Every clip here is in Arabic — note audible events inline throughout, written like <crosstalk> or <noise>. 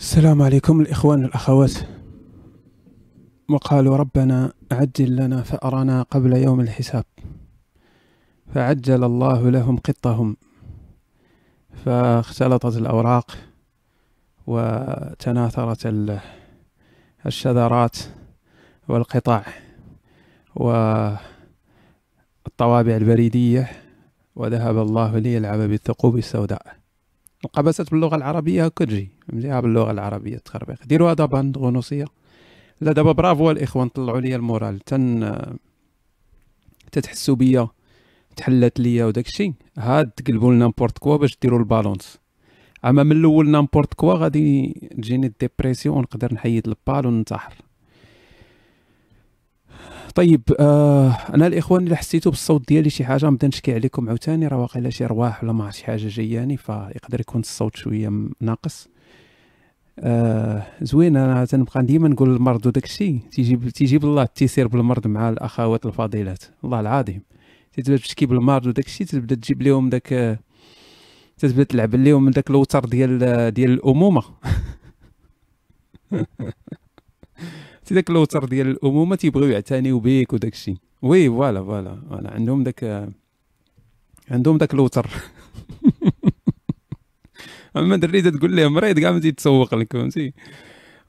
السلام عليكم الإخوان الأخوات وقالوا ربنا عجل لنا فأرنا قبل يوم الحساب. فعجل الله لهم قطهم. فاختلطت الأوراق وتناثرت الشذرات والقطع والطوابع البريدية. وذهب الله ليلعب بالثقوب السوداء. القبسات باللغة العربية هكا تجي فهمتيها باللغة العربية التخربيق ديروها دابا عند غنوصية. لا دابا برافو الإخوان طلعوا لي المورال. تن تتحسوا بيا تحلات ليا وداك الشيء هاد تقلبوا n'importe quoi باش ديروا ال balance. أما من الأول n'importe quoi غادي تجيني la dépression ونقدر نحيد البال وننتحر طيب آه أنا الإخوان اللي حسيتوا بالصوت ديالي شي حاجة نبدا نشكي عليكم عاوتاني راه واقيلا شي رواح ولا ما شي حاجة جاياني فيقدر يكون الصوت شوية ناقص. آه زوين أنا تنبقى ديما نقول للمرض وداك الشيء تيجيب تيجيب الله التيسير بالمرض مع الأخوات الفاضلات الله العظيم. تبدا تشكي بالمرض وداك الشيء تبدا تجيب لهم داك تبدا تلعب لهم داك الوتر ديال ديال الأمومة. <laughs> c'est داك الوتر ديال الأمومة تيبغيو يعتنيو بيك وداك الشيء oui voilà voilà voilà. عندهم داك عندهم داك الوتر. <laughs> أما دري تقول ليه مريض كاع ما تيتسوق لك فهمتي؟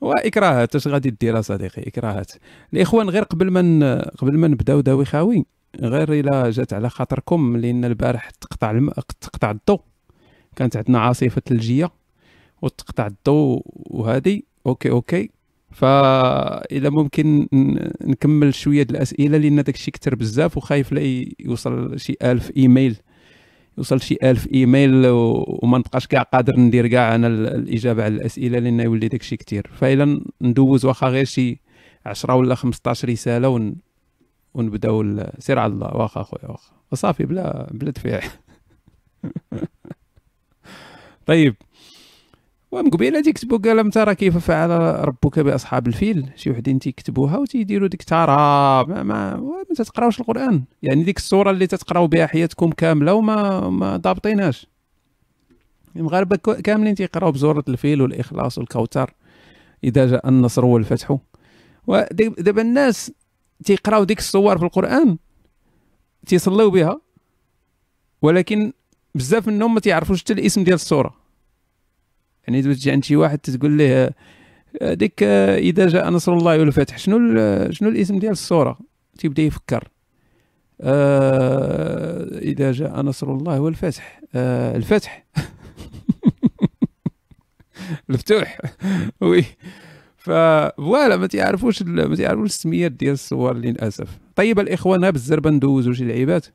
وإكراهات اش غادي دير اصديقي إكراهات. الإخوان غير قبل ما قبل ما نبداو داوي خاوي غير إلا جات على خاطركم لأن البارح تقطع الم... تقطع الضوء. كانت عندنا عاصفة ثلجيه وتقطع الضوء وهذه. okay okay. فإذا ممكن نكمل شوية الأسئلة لأن داك الشيء كثر بزاف وخايف لا يوصل شي ألف إيميل. يوصل شي ألف إيميل وما نبقاش كاع قادر ندير كاع أنا الإجابة على الأسئلة لأن يولي داك الشيء كثير فإلا ندوز واخا غير شي 10 ولا 15 رسالة ون... ونبدأو سير على الله. واخا أخويا واخا. وصافي بلا بلا دفيع <laughs> طيب. ومن قبيلة تيكتبوا قال لم ترى كيف فعل ربك بأصحاب الفيل؟ شي وحدين تيكتبوها وتيديروا ديك ترى. ما, ما, ما تتقراوش القرآن. يعني ديك الصورة اللي تتقراو بها حياتكم كاملة وما ما ضابطينهاش المغاربة كاملين تيقراو بزورة الفيل والإخلاص والكوثر إذا جاء النصر والفتح. ودابا الناس تيقراو ديك الصور في القرآن تيصليو بها ولكن بزاف منهم ما تيعرفوش حتى الاسم ديال الصورة. يعني تجي عند شي واحد تقول له ديك إذا جاء نصر الله والفتح شنو شنو الاسم ديال السوره تيبدأ يفكر. آه إذا جاء نصر الله والفتح. آه الفتح. <laughs> الفتوح. <laughs> وي. فوالا ما تعرفوش ما تعرفوش السميات ديال الصور للأسف. طيب الإخوان بالزربه ندوزو شي لعيبات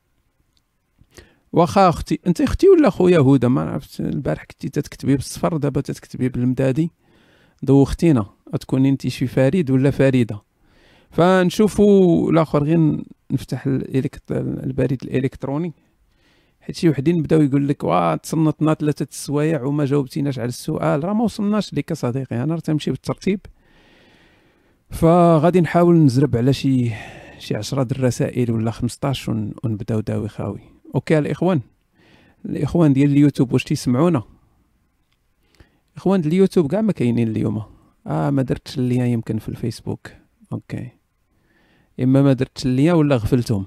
واخا أختي انت أختي ولا خويا هدى؟ ما عرفت البارح كنتي تتكتبي بالصفر دابا تتكتبي بالمدادي. دوختينا تكوني انت شي فريد ولا فريدة. فنشوفوا الآخر غير نفتح البريد الإلكتروني. حيت شي وحدين بداو يقول لك واه تصنتنا ثلاثة السوايع وما جاوبتيناش على السؤال. راه ما وصلناش لك صديقي أنا راه تمشي بالترتيب. فغادي نحاول نزرب على شي شي 10 الرسائل ولا 15 ونبداو داوي خاوي. okay الإخوان. الإخوان ديال اليوتيوب واش تيسمعونا؟ إخوان ديال اليوتيوب كاع ما كاينين اليوم. آه ما درتش live يمكن في الفيسبوك. okay. إما ما درتش live ولا غفلتهم.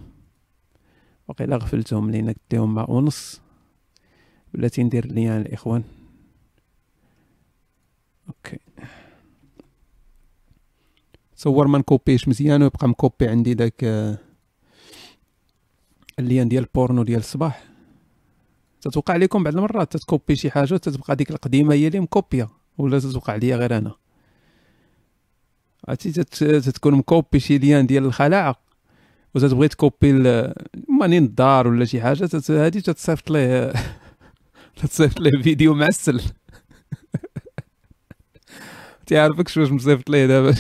وقيلا غفلتهم لأن كديهم مع ونص. بلاتي ندير ليا الإخوان. okay. تصور ما نكوبيش مزيان ويبقى مكوبي عندي داك آه lien ديال البورنو ديال الصباح. تتوقع لكم بعض المرات تتكوبي شي حاجة تتبقى ديك القديمة هي اللي مكوبية ولا تتوقع ليا غير أنا؟ عرفتي تتكون مكوبي شي ليان ديال الخلاعه وتتبغي تكوبي ماني الدار ولا شي حاجة هادي تتصيفط ليه <laughs> تتصيفط ليه فيديو معسل. <laughs> تعرفكش واش مصيفط ليه دابا؟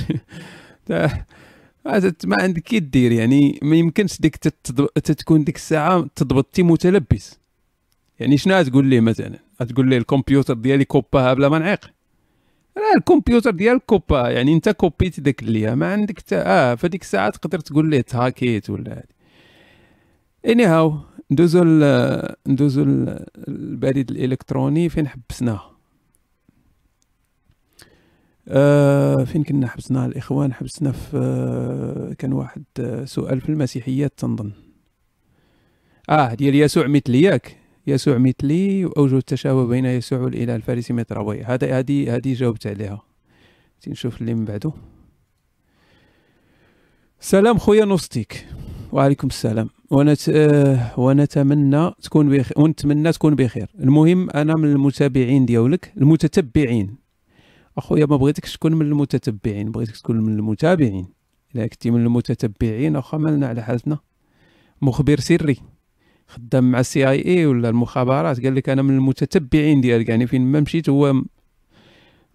<laughs> ما عندك كي دير يعني ما يمكنش ديك تتكون ديك الساعة تضبط متلبس. يعني شنو تقول ليه مثلا؟ تقول ليه الكمبيوتر ديالي كوباها بلا ما نعيق. لا الكمبيوتر ديالك كوبا يعني انت كوبيت داك اللي ما عندك تا آه فديك الساعة تقدر تقول ليه تهاكيت ولا هادي. اني هاو ندوزو ندوزو البريد الإلكتروني فين حبسناه. آه فين كنا حبسنا؟ الإخوان حبسنا في آه كان واحد آه سؤال في المسيحيات تنظن. آه ديال يسوع مثلي ياك يسوع مثلي وأوجه التشابه بين يسوع والاله الفارسي متروي هذا هذه هذه جاوبت عليها. نشوف اللي من بعده. سلام خويا نوستيك. وعليكم السلام. ونت... آه، ونتمنى تكون بخير ونتمنى تكون بخير. المهم أنا من المتابعين ديالك المتتبعين. أخويا ما بغيتكش تكون من المتتبعين بغيتك تكون من المتابعين. إلا كنتي من المتتبعين واخا مالنا على حالتنا. مخبر سري. خدام مع ال CIA ولا المخابرات؟ قال لك أنا من المتتبعين ديالك. يعني فين ما مشيت هو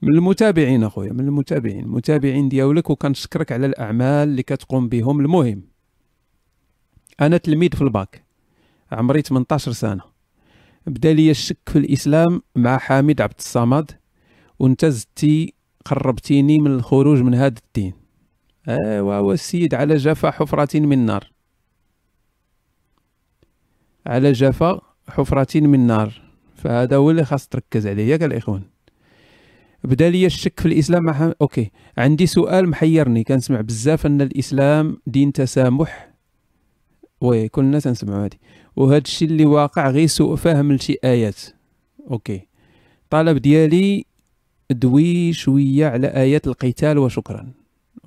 من المتابعين أخويا من المتابعين. المتابعين ديالك وكنشكرك على الأعمال اللي كتقوم بهم. المهم أنا تلميذ في الباك. عمري 18 سنة. بدا لي الشك في الإسلام مع حامد عبد الصمد. وانت زدتي قربتيني من الخروج من هذا الدين. أيوا هو السيد على جفا حفرة من نار. على جفا حفرة من نار. فهذا هو اللي خاص تركز عليه. ياك الاخوان بدا لي الشك في الإسلام. مع okay. عندي سؤال محيرني. كنسمع بزاف أن الإسلام دين تسامح. oui كلنا تنسمعوا هادي. وهذا الشيء اللي واقع غير سوء فهم لشي آيات. okay. طلب ديالي دوي شوية على آيات القتال وشكرا.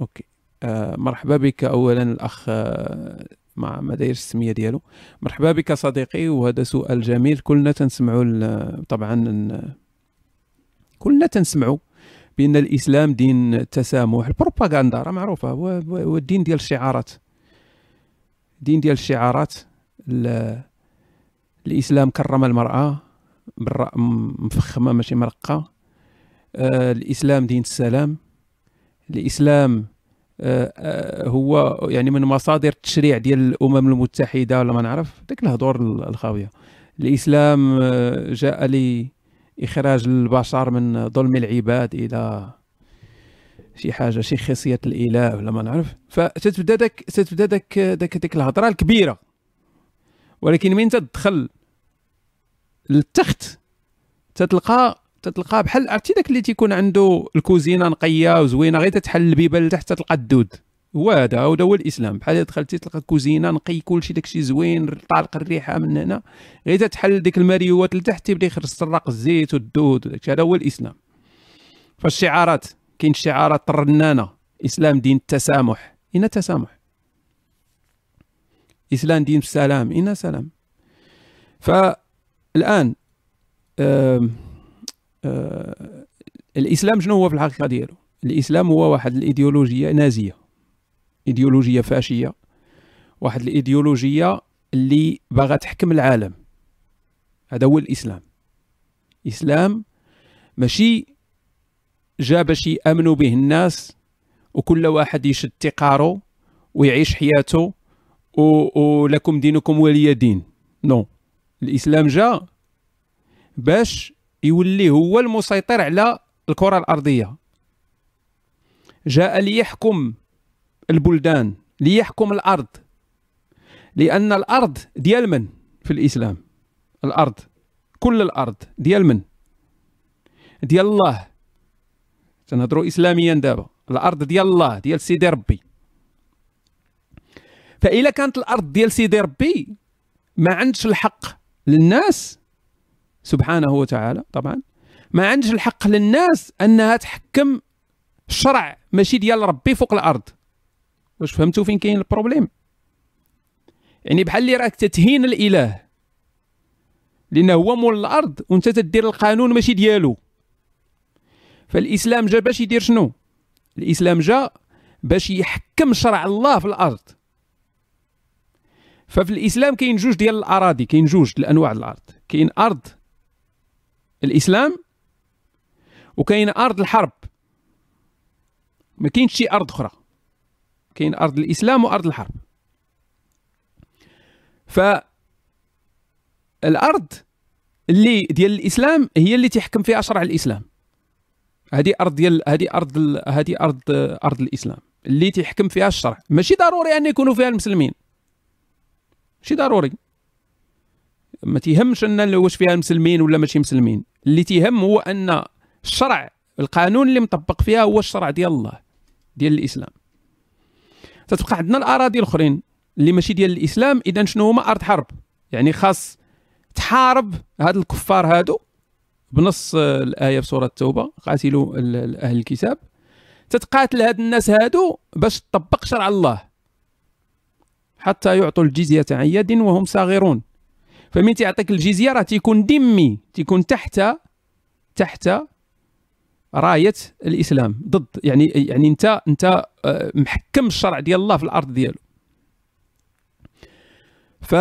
أوكي. آه مرحبا بك. اولا الأخ آه ما ما دايرش السمية ديالو. مرحبا بك صديقي وهذا سؤال جميل. كلنا تنسمعوا طبعا كلنا تنسمعوا بأن الإسلام دين التسامح البروباغندا راه معروفة. هو الدين ديال الشعارات. دين ديال الشعارات. الإسلام كرم المرأة مفخمة ماشي مرقة. الاسلام دين السلام. الاسلام آه آه هو يعني من مصادر التشريع ديال الأمم المتحدة ولا ما نعرف؟ ديك الهضور الخاوية. الاسلام آه، جاء لإخراج البشر من ظلم العباد إلى شي حاجة شي خاصيه الإله ولا ما نعرف؟ فتتبدأ داك تتبدأ داك داك ديك الهضرة الكبيرة. ولكن من تدخل للتخت تتلقى تتلقى بحال عرفتي داك اللي تيكون عنده الكوزينة نقية وزوينة غير تتحل البيبان لتحت تلقى الدود. هو هذا هذا هو الإسلام. بحال دخلتي تلقى كوزينة نقي كلشي داكشي زوين طالق الريحة من هنا غير تتحل ديك الماريوات لتحت تيبدا يخرج السراق الزيت والدود وداكشي. هذا هو الإسلام. فالشعارات كاين شعارات رنانه إسلام دين التسامح. اين التسامح إسلام دين السلام. اين سلام. فالآن الإسلام شنو هو في الحقيقة ديالو؟ الإسلام هو واحد الإيديولوجية نازية إيديولوجية فاشية واحد الإيديولوجية اللي باغا تحكم العالم. هذا هو الإسلام. إسلام ماشي جا باش يأمنوا به الناس وكل واحد يشد تقارو ويعيش حياته ولكم دينكم ولي دين. نو. الإسلام جا باش يولي هو المسيطر على الكرة الأرضية. جاء ليحكم البلدان ليحكم الأرض لأن الأرض ديال من في الإسلام؟ الأرض كل الأرض ديال من؟ ديال الله. تنهضروا اسلاميا دابا. الأرض ديال الله ديال سيدي ربي. فإلا كانت الأرض ديال سيدي ربي ما عندش الحق للناس سبحانه وتعالى. طبعا ما عندش الحق للناس أنها تحكم الشرع ماشي ديال ربي فوق الأرض. واش فهمتوا فين كاين البروبليم؟ يعني بحال اللي راك تتهين الإله لأنه هو مول الأرض وأنت تدير القانون ماشي ديالو. فالإسلام جا باش يدير شنو؟ الإسلام جا باش يحكم شرع الله في الأرض. ففي الإسلام كاين جوج ديال الأراضي كاين جوج الانواع الأرض. كاين أرض الإسلام وكاين أرض الحرب. ما كاينش شي أرض أخرى. كاين أرض الإسلام وأرض الحرب. ف الأرض اللي ديال الإسلام هي اللي تيحكم فيها شرع الإسلام. هذه أرض ديال هذه أرض هذه أرض أرض الإسلام اللي تيحكم فيها الشرع. ماشي ضروري أن يكونوا فيها المسلمين. ماشي ضروري. ما تيهمش أن واش فيها المسلمين ولا ماشي مسلمين. اللي تيهم هو أن الشرع القانون اللي مطبق فيها هو الشرع ديال الله ديال الإسلام. تتبقى عندنا الأراضي الأخرين اللي ماشي ديال الإسلام اذا شنو هما؟ أرض حرب. يعني خاص تحارب هاد الكفار هادو بنص الآية في سورة التوبة قاتلوا أهل الكتاب. تتقاتل هاد الناس هادو باش تطبق شرع الله. حتى يعطوا الجزية عن يد وهم صاغرون. فمن تعطيك الجزيه راه تيكون دمي تيكون تحت تحت راية الإسلام ضد. يعني يعني أنت أنت آه، محكم الشرع ديال الله في الأرض ديالو. ف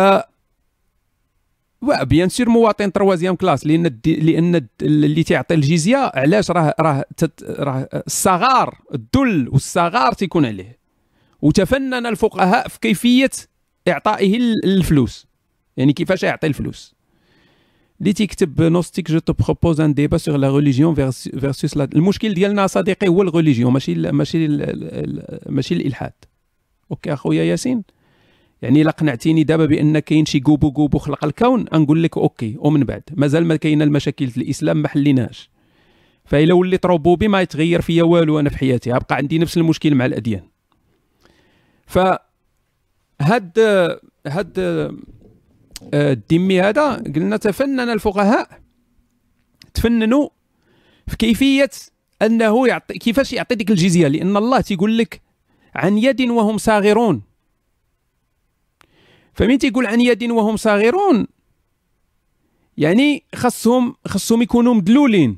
bien sûr مواطن troisième classe لأن لأن اللي تيعطي الجزيه علاش راه راه راه الصغار الذل والصغار تيكون عليه. وتفنن الفقهاء في كيفية إعطائه الفلوس. يعني كيفاش يعطي الفلوس. اللي تيكتب agnostique je te propose un débat sur la religion versus المشكل ديالنا صديقي هو ال religion ماشي ماشي ماشي الإلحاد. OK أخويا ياسين؟ يعني إلا قنعتيني دابا بأن كاين شي كوبو كوبو خلق الكون نقول لك OK ومن بعد. مازال ما كاين المشاكل في الإسلام ما حليناش فإلا وليت ربوبي ما يتغير فيا والو أنا في حياتي أبقى عندي نفس المشكل مع الأديان. ف هاد هاد الدمي هذا قلنا تفنن الفقهاء. تفننوا في كيفية أنه يعطي كيفاش يعطي ديك الجزية؟ لأن الله تيقول لك عن يد وهم صاغرون. فمن تيقول عن يد وهم صاغرون؟ يعني خصهم خصهم يكونوا مدلولين.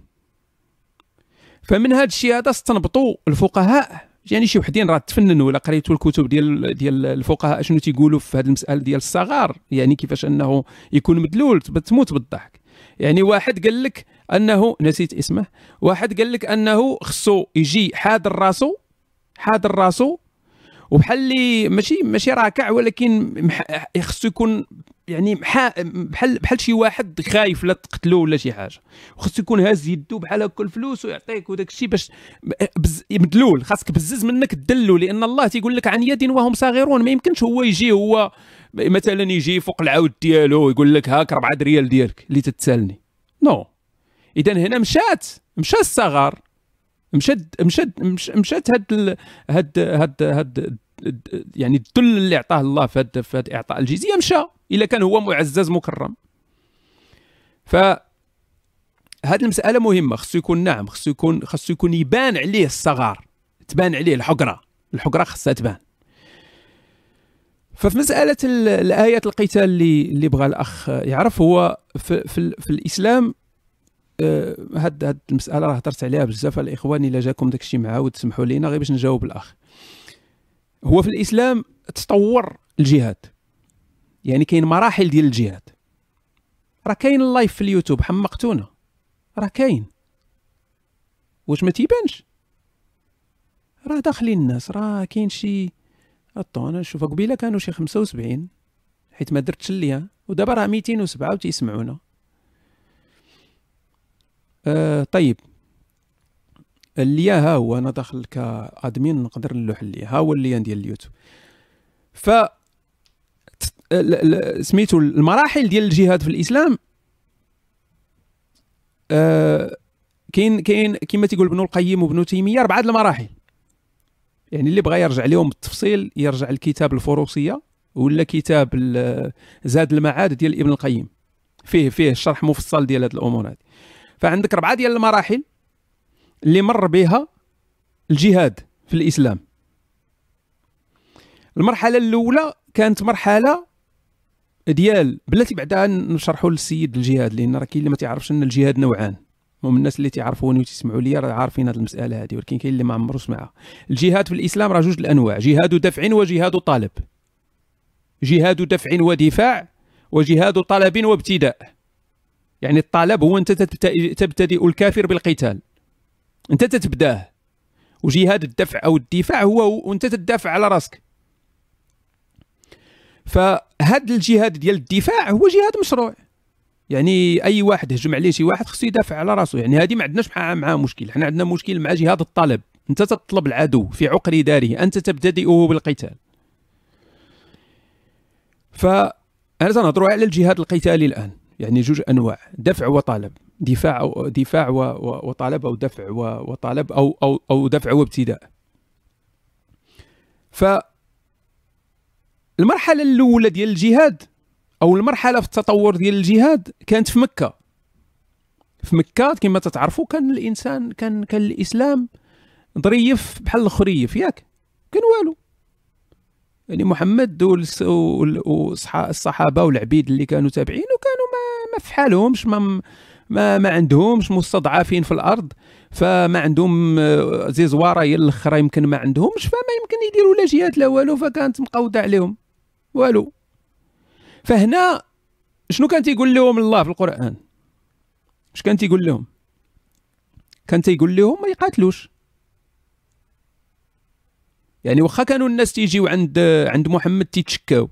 فمن هذا الشيء هذا استنبطوا الفقهاء. يعني شي وحدين راه تفننوا ولا قريتوا الكتب ديال ديال الفقهاء؟ شنو تيقولوا في هذه المساله ديال الصغار؟ يعني كيفاش أنه يكون مدلول تموت بالضحك. يعني واحد قال لك أنه نسيت اسمه واحد قال لك أنه خصو يجي حاضر راسو حاضر راسو وبحال اللي ماشي ماشي راكع ولكن خصو يكون يعني بحال بحال شي واحد خايف لا تقتلو ولا شي حاجة وخصو يكون هاز يدو بحال هكا الفلوس ويعطيك وداك الشيء باش. مدلول خاصك بزز منك تدلو لأن الله تيقول لك عن يد وهم صاغرون ما يمكنش هو يجي هو مثلا يجي فوق العود ديالو يقول لك هاك 4 ريال ديالك اللي تتسالني نو no. اذا هنا مشات مشى الصغار مشات مشات مشات هاد هاد هاد هاد يعني الذل اللي عطاه الله في هاد في هاد إعطاء الجزية مشى الا كان هو معزز مكرم. ف هذه المسألة مهمة خصو يكون نعم خصو يكون خصو يكون يبان عليه الصغار تبان عليه الحقرة الحقرة خصها تبان. ففي مسألة الآيات القتال اللي اللي بغى الأخ يعرف هو في, في, في الإسلام آه، هاد هاد المسألة راه هضرت عليها بزاف الإخوان إلا جاكم داك الشيء معاود تسمحوا لينا غير باش نجاوب الأخ. هو في الإسلام تطور الجهاد. يعني كاين مراحل ديال الجهاد. راه كاين ال live في اليوتيوب حمقتونا. راه كاين. واش ما تيبانش؟ راه داخلين الناس راه كاين شي اطو أنا نشوف قبيلة كانوا شي 75 حيت ما درتش اللي ودابا راه 207 وتيسمعونا آه طيب. اللي ها هو أنا داخل كأدمين نقدر نلوح اللي ها هو اللي ديال اليوتيوب. ف سميتو المراحل ديال الجهاد في الإسلام آه كاين كاين كما تيقول ابن القيم وابن تيمية أربعة المراحل. يعني اللي بغى يرجع لهم بالتفصيل يرجع لكتاب الفروسية ولا كتاب زاد المعاد ديال ابن القيم. فيه فيه شرح مفصل ديال هذه الأمور هذه فعندك اربعه ديال المراحل اللي مر بها الجهاد في الإسلام. المرحلة الأولى كانت مرحلة ديال بلاتي بعدا نشرحوا للسيد الجهاد لأن راه كاين اللي ما تعرفش أن الجهاد نوعان. هم الناس اللي تعرفوني وتسمعوا لي راه عارفين هذه المسألة هذه ولكن كاين اللي ما عمرو سمعها الجهاد في الإسلام راه جوج الأنواع جهاد دفع وجهاد طالب. جهاد دفع ودفاع وجهاد طلب وابتداء. يعني الطلب هو أنت تبتدئ الكافر بالقتال. انت تتبداه. وجهاد الدفع أو الدفاع هو وانت تدافع على راسك. فهاد الجهاد ديال الدفاع هو جهاد مشروع. يعني أي واحد هجم عليه شي واحد خصو يدافع على راسه يعني هذه ما عندناش معها مشكل. حنا عندنا مشكل مع جهاد الطلب. انت تطلب العدو في عقر داره. أنت تبتدئه بالقتال. ف أنا تنهضروا على الجهاد القتالي الآن. يعني جوج أنواع. دفع وطلب. دفاع دفاع وطلب أو دفع وطلب أو أو أو دفع وابتداء. ف المرحلة الأولى ديال الجهاد أو المرحلة في التطور ديال الجهاد كانت في مكة. في مكة كما تتعرفوا كان الانسان كان كان الإسلام ظريف بحال الخريف ياك؟ كان والو. يعني محمد والصحابه والعبيد اللي كانوا تابعين وكانوا ما ما في حالهمش ما ما, ما عندهمش مستضعفين في الأرض فما عندهم آه، زي زوارة هي الأخرى يمكن ما عندهمش فما يمكن يديروا لا جهات لا والو فكانت مقودة عليهم. والو. فهنا شنو كان تيقول لهم الله في القرآن؟ اش كان تيقول لهم؟ كان تيقول لهم ما يقاتلوش. يعني واخا كانوا الناس تيجيو عند عند محمد تيتشكاو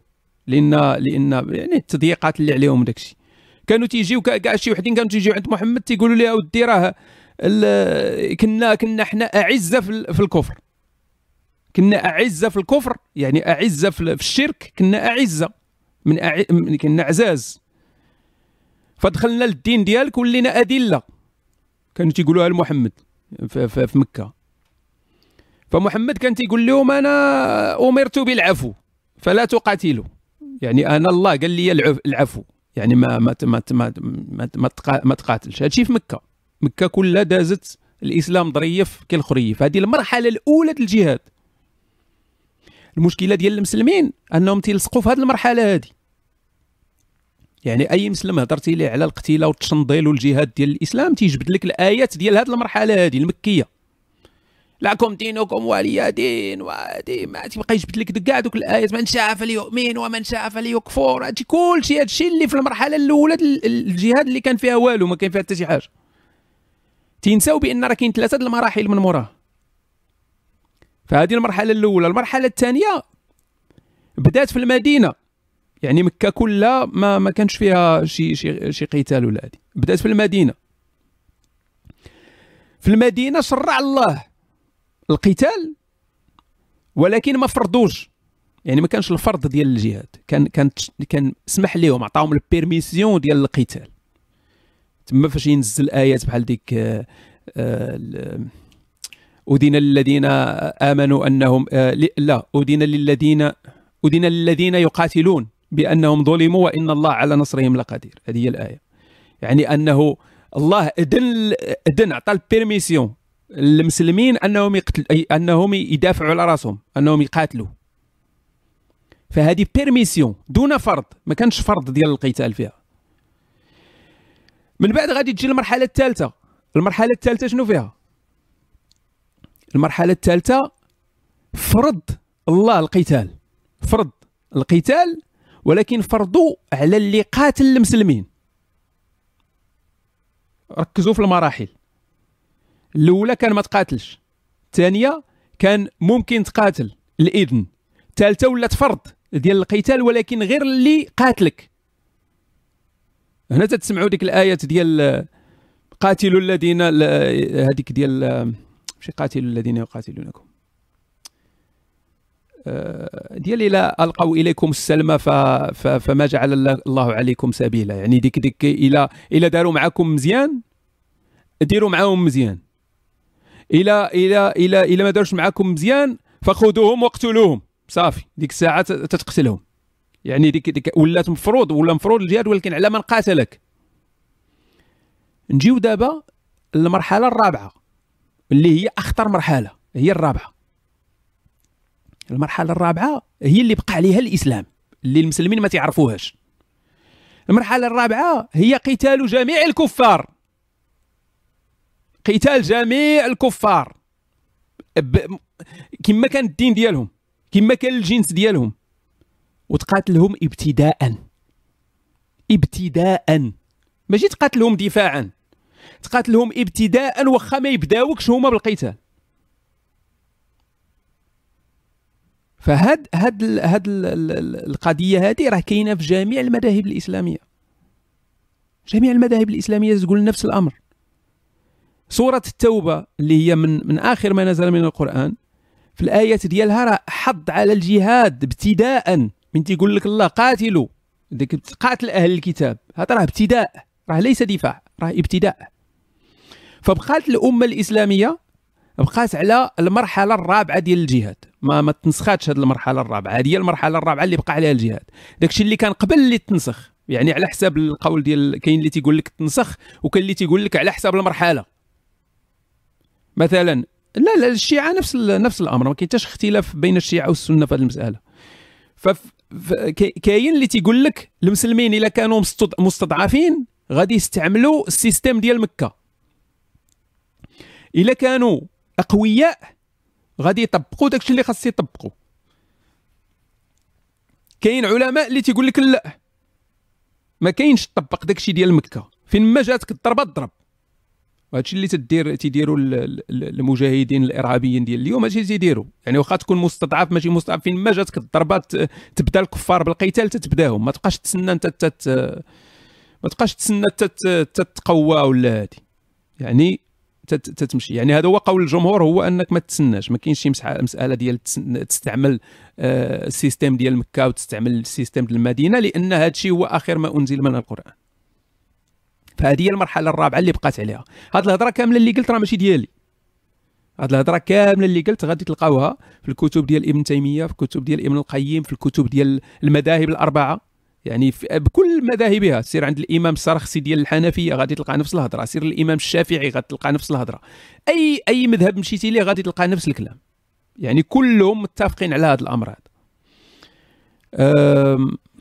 لأن لأن يعني التضييقات اللي عليهم داكشي كانوا تيجيو كاع شي وحدين كانوا تيجيو عند محمد تيقولوا له أودي راه كنا كنا حنا أعزة في الكفر. كنا أعزة في الكفر يعني أعزة في الشرك كنا أعزة من, أع... كنا عزاز فدخلنا للدين ديالك ولينا أدلة. كانوا تيقولوها لمحمد في, في, في مكة. فمحمد كان تيقول لهم أنا أمرت بالعفو فلا تقاتلوا. يعني أنا الله قال لي العفو. يعني ما ما ما ما ما, ما, ما تقاتلش. هادشي في مكة. مكة كلها دازت الإسلام ظريف كالخريف هذه المرحلة الأولى ديال الجهاد. المشكلة ديال المسلمين أنهم تيلصقوا في هذه المرحلة هذه يعني أي مسلم هضرتي ليه على القتيلة والتشنضيل والجهاد ديال الإسلام تيجبد لك الآيات ديال هذه المرحلة هذه المكية. لكم دينكم ولي دين ودي ما تبقى يجبد لك كاع دوك الآيات. من شاء فليؤمن ومن شاء فليكفر. هادشي كلشي هادشي اللي في المرحلة الأولى الجهاد اللي كان فيها والو ما كان فيها حتى شي حاجة. تنساو بأن راه كاين ثلاثة المراحل من موراه فهذه المرحلة الأولى. المرحلة الثانية بدات في المدينة. يعني مكة كلها ما ما كانش فيها شي شي شي قتال ولا هذه بدات في المدينة. في المدينة شرع الله. القتال ولكن ما فرضوش. يعني ما كانش الفرض ديال الجهاد. كان كان كان سمح لهم عطاهم البيرميسيون ديال القتال. تما فاش ينزل ايات بحال ديك آه، آه، أذن للذين آمنوا أنهم آه، لا أذن للذين أذن للذين يقاتلون بأنهم ظلموا وإن الله على نصرهم لقدير. هذه هي الآية. يعني أنه الله أذن أذن عطى ال permission المسلمين أنهم يقتل أنهم يدافعوا على رأسهم أنهم يقاتلوا. فهذه permission دون فرض ما كانش فرض ديال القتال فيها. من بعد غادي تجي المرحلة الثالثة. المرحلة الثالثة شنو فيها؟ المرحلة الثالثة فرض الله القتال. فرض القتال ولكن فرضوا على اللي قاتل المسلمين. ركزوا في المراحل. الأولى كان ما تقاتلش. الثانية كان ممكن تقاتل الإذن. الثالثة ولات فرض ديال القتال ولكن غير اللي قاتلك. هنا تتسمعوا ديك الآيات ديال قاتلوا الذين هذيك ديال ماشي قاتلوا الذين يقاتلونكم. آه، ديال إلى ألقوا إليكم السلم فما جعل الله عليكم سبيلا. يعني ديك ديك إلى إلى داروا معكم مزيان ديروا معاهم مزيان. إلى إلى إلى إلى ما دارش معاكم مزيان فخذوهم واقتلوهم. صافي ديك الساعة تتقتلهم. يعني ديك ديك ولات مفروض ولا مفروض الجهاد ولكن على من قاتلك. نجيو دابا للمرحلة الرابعة اللي هي أخطر مرحلة هي الرابعة. المرحلة الرابعة هي اللي بقى عليها الإسلام اللي المسلمين ما تعرفوهاش. المرحلة الرابعة هي قتال جميع الكفار. قتال جميع الكفار. كما كان الدين ديالهم كما كان الجنس ديالهم. وتقاتلهم ابتداء. ابتداء. ماشي تقاتلهم دفاعا. تقاتلهم ابتداء واخا ما يبداوكش هما بالقتال. فهاد هاد هاد القضية هذه راه كاينة في جميع المذاهب الإسلامية. جميع المذاهب الإسلامية تقول نفس الأمر. سورة التوبة اللي هي من من آخر ما نزل من القرآن. في الآيات ديالها راه حض على الجهاد ابتداء. من تيقول لك الله قاتلوا. ديك قاتل أهل الكتاب هذا راه ابتداء. راه ليس دفاع راه ابتداء. فبقات الأمة الإسلامية بقات على المرحلة الرابعة ديال الجهاد. ما ما تنسخاتش هذه المرحلة الرابعة. هذه هي المرحلة الرابعة اللي بقى عليها الجهاد. داكشي اللي كان قبل اللي تنسخ. يعني على حساب القول ديال كاين اللي تيقول لك تنسخ وكاين اللي تيقول لك على حساب المرحلة. مثلا لا لا الشيعة نفس نفس الأمر ما كاين حتى اختلاف بين الشيعة والسنة في هذه المسألة. فكاين اللي تيقول لك المسلمين إلا كانوا مستضعفين غادي يستعملوا السيستم ديال مكة. إلا كانوا أقوياء غادي يطبقوا داكشي اللي خاص يطبقوا. كاين علماء اللي تيقول لك لا ما كاينش طبق داكشي ديال مكة. فين ما جاتك الضربة ضرب وهادشي اللي تدير تيديروا المجاهدين الإرهابيين ديال اليوم هادشي تيديروا يعني واخا تكون مستضعف ماشي مستضعف فين ما جاتك الضربة تبدأ الكفار بالقتال تتبداهم. ما تبقاش تسنى أنت تت ما تبقاش تسنى تتقوى ولا هادي. يعني تتمشي. يعني هذا هو قول الجمهور هو أنك ما تسناش. ما كاينش شي مسألة ديال تستعمل آه، ال système ديال مكة وتستعمل ال système ديال المدينة لأن هذا الشيء هو آخر ما أنزل من القرآن. فهذه هي المرحلة الرابعة اللي بقات عليها. هذه الهضرة كاملة اللي قلت راه ماشي ديالي. هذه الهضرة كاملة اللي قلت غادي تلقاوها في الكتب ديال ابن تيمية في الكتب ديال ابن القيم في الكتب ديال المذاهب الأربعة. يعني بكل مذاهبها سير عند الإمام السرخسي ديال الحنفية غادي تلقى نفس الهضرة. سير الإمام الشافعي غادي تلقى نفس الهضرة. أي أي مذهب مشيتي ليه غادي تلقى نفس الكلام. يعني كلهم متفقين على هذا الأمر هذا.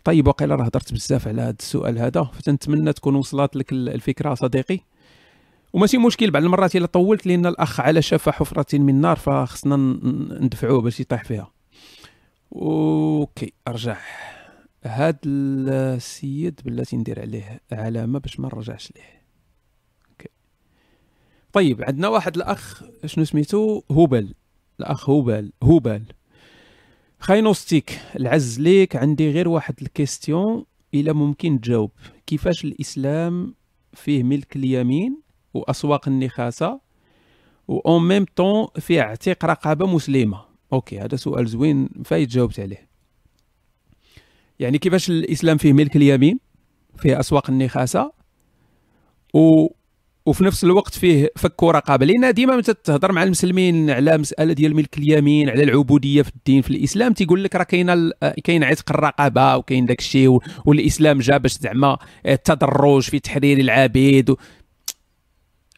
طيب وقيلا راه هضرت بزاف على هذا السؤال هذا فتنتمنى تكون وصلت لك الفكرة صديقي. وماشي مشكل بعض المرات إلا طولت لأن الأخ على شفا حفرة من نار فخصنا ندفعوه باش يطيح فيها. OK أرجع. هاد السيد بلاتي ندير عليه علامة باش ما نرجعش ليه. OK. طيب عندنا واحد الأخ شنو سميتو؟ هوبل. الأخ هوبل. هوبل. أخ agnostique العز ليك عندي غير واحد ال question إلا ممكن تجاوب. كيفاش الإسلام فيه ملك اليمين وأسواق النخاسة en même temps فيه عتيق رقابة مسلمة؟ OK هذا سؤال زوين فايت جاوبت عليه. يعني كيفاش الإسلام فيه ملك اليمين؟ فيه أسواق النخاسة و وفي نفس الوقت فيه فك رقابه لأن ديما متى تهضر مع المسلمين على مسألة ديال ملك اليمين على العبودية في الدين في الإسلام تيقول لك راه كاين كاين عتق الرقابة وكاين داك الشيء والإسلام جا باش زعما التدرج في تحرير العبيد و...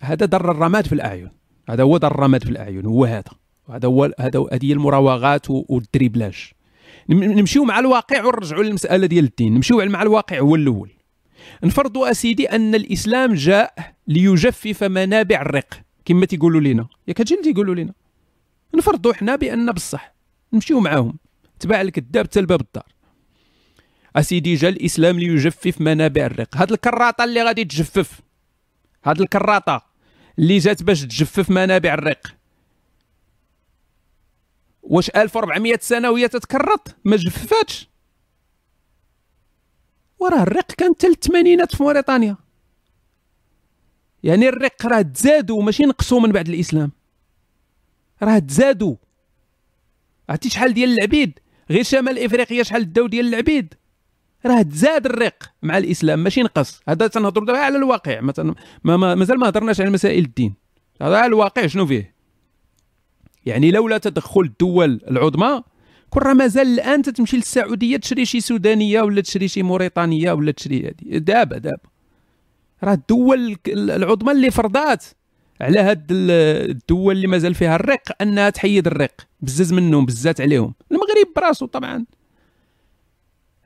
هذا در الرماد في الأعين. هذا هو در الرماد في الأعين هو هذا. هذا هو هذا هذه المراوغات وال dribblage. نمشيو مع الواقع ونرجعوا للمسألة ديال الدين. نمشيو مع الواقع هو الأول. نفرضوا أسيدي أن الإسلام جاء ليجفف منابع الرق. كما تيقولوا لنا ياك هادشي اللي تيقولوا لنا نفرضوا حنا بان بصح. نمشيو معاهم. تبع الكذاب حتى لباب الدار. أسيدي جا الإسلام ليجفف منابع الرق. هاد الكراطة اللي غادي تجفف. هاد الكراطة اللي جات باش تجفف منابع الرق. واش 1400 سنه وهي تتكرط؟ ما جففاتش وراه الرق كان حتى الثمانينات في موريتانيا يعني الرق راه تزادوا ماشي نقصوا من بعد الإسلام. راه تزادوا عرفتي شحال ديال العبيد؟ غير شمال إفريقيا شحال داو ديال العبيد. راه تزاد الرق مع الإسلام ماشي نقص. هذا تنهضروا دابا على الواقع. مثلا ما مازال ما هضرناش على مسائل الدين. هذا على الواقع شنو فيه؟ يعني لولا تدخل الدول العظمى كون راه مازال الآن تتمشي للسعودية تشري شي سودانية ولا تشري شي موريتانيه ولا تشري هذه دابا دابا. راه الدول العظمى اللي فرضات على هاد الدول اللي مازال فيها الرق أنها تحيد الرق. بزز منهم بزات عليهم. المغرب براسو طبعا.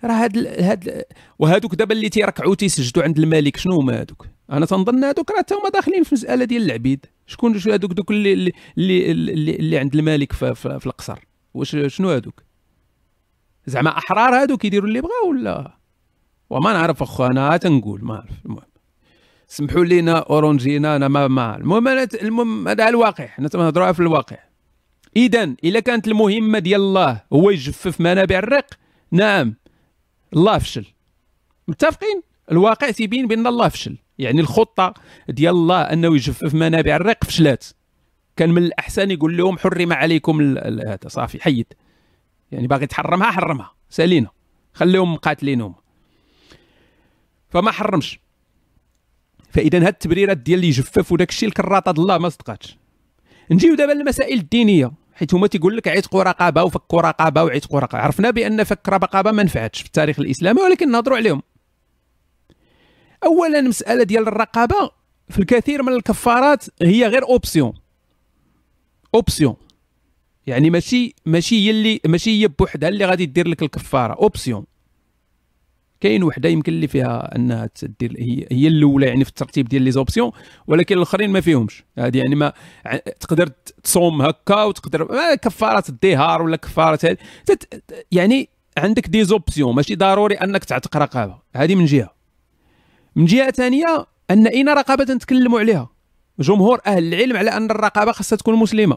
راه هاد هاد وهادوك دابا اللي تيركعوا تيسجدوا عند الملك شنو هما هادوك؟ أنا تنظن هادوك راه هما داخلين في مسألة ديال العبيد. شكون هادوك دوك اللي اللي اللي, اللي عند الملك في, في, في القصر؟ واش شنو هادوك؟ زعما أحرار هادوك يديروا اللي بغاو ولا؟ وما نعرف اخو أنا تنقول ما عرف المهم سمحوا لينا اورونجينا أنا ما ما المهم المهم هذا الواقع. حنا تنهضروا في الواقع. اذا اذا كانت المهمة ديال الله هو يجفف منابع الرق نعم الله فشل. متفقين؟ الواقع تيبين بأن الله فشل. يعني الخطة ديال الله أنه يجفف منابع الرق فشلات. كان من الأحسن يقول لهم حرم عليكم هذا صافي حيد. يعني باغي تحرمها حرمها. سالينا. خليهم مقاتلينهم. فما حرمش. فإذا هاد التبريرات ديال اللي يجفف وداك الشيء الكراطه الله ما صدقاتش. نجيو دابا للمسائل الدينية. حيت هما تيقول لك عتقوا رقابه وفكوا رقابه وعتقوا رقابه عرفنا بأن فك رقابه ما نفعتش في التاريخ الإسلامي ولكن نهضروا عليهم. اولا مسألة ديال الرقابة في الكثير من الكفارات هي غير option. option يعني ماشي ماشي هي اللي ماشي هي بوحدها اللي غادي دير لك الكفارة. option كاين وحدة يمكن اللي فيها أنها تدير هي هي الأولى يعني في الترتيب ديال les options ولكن الآخرين ما فيهمش. هذه يعني ما تقدر تصوم هكا وتقدر كفارة الظهار ولا كفارة يعني عندك des options ماشي ضروري أنك تعتق رقابة. هذه من جهة. من جهة ثانية أن اين رقابة نتكلموا عليها. جمهور أهل العلم على أن الرقابة خاصها تكون مسلمة.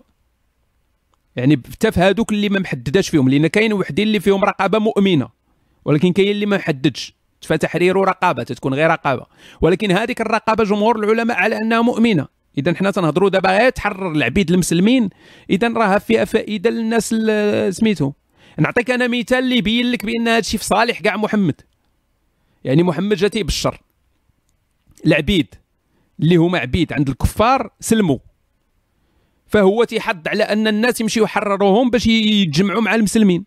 يعني حتى في هذوك اللي ما محدداش فيهم لأن كاين وحدين اللي فيهم رقابة مؤمنة ولكن كاين اللي ما محددش. فتحرير رقابة تكون غير رقابة. ولكن هذيك الرقابة جمهور العلماء على أنها مؤمنة. إذا حنا تنهضروا دابا غير تحرر العبيد المسلمين إذا راه فيها فائدة للناس سميتو. نعطيك أنا مثال اللي يبين لك بأن هذا الشيء في صالح كاع محمد. يعني محمد جا تيبشر العبيد اللي هما عبيد عند الكفار سلموا فهو تيحض على أن الناس يمشيو يحرروهم باش يتجمعوا مع المسلمين.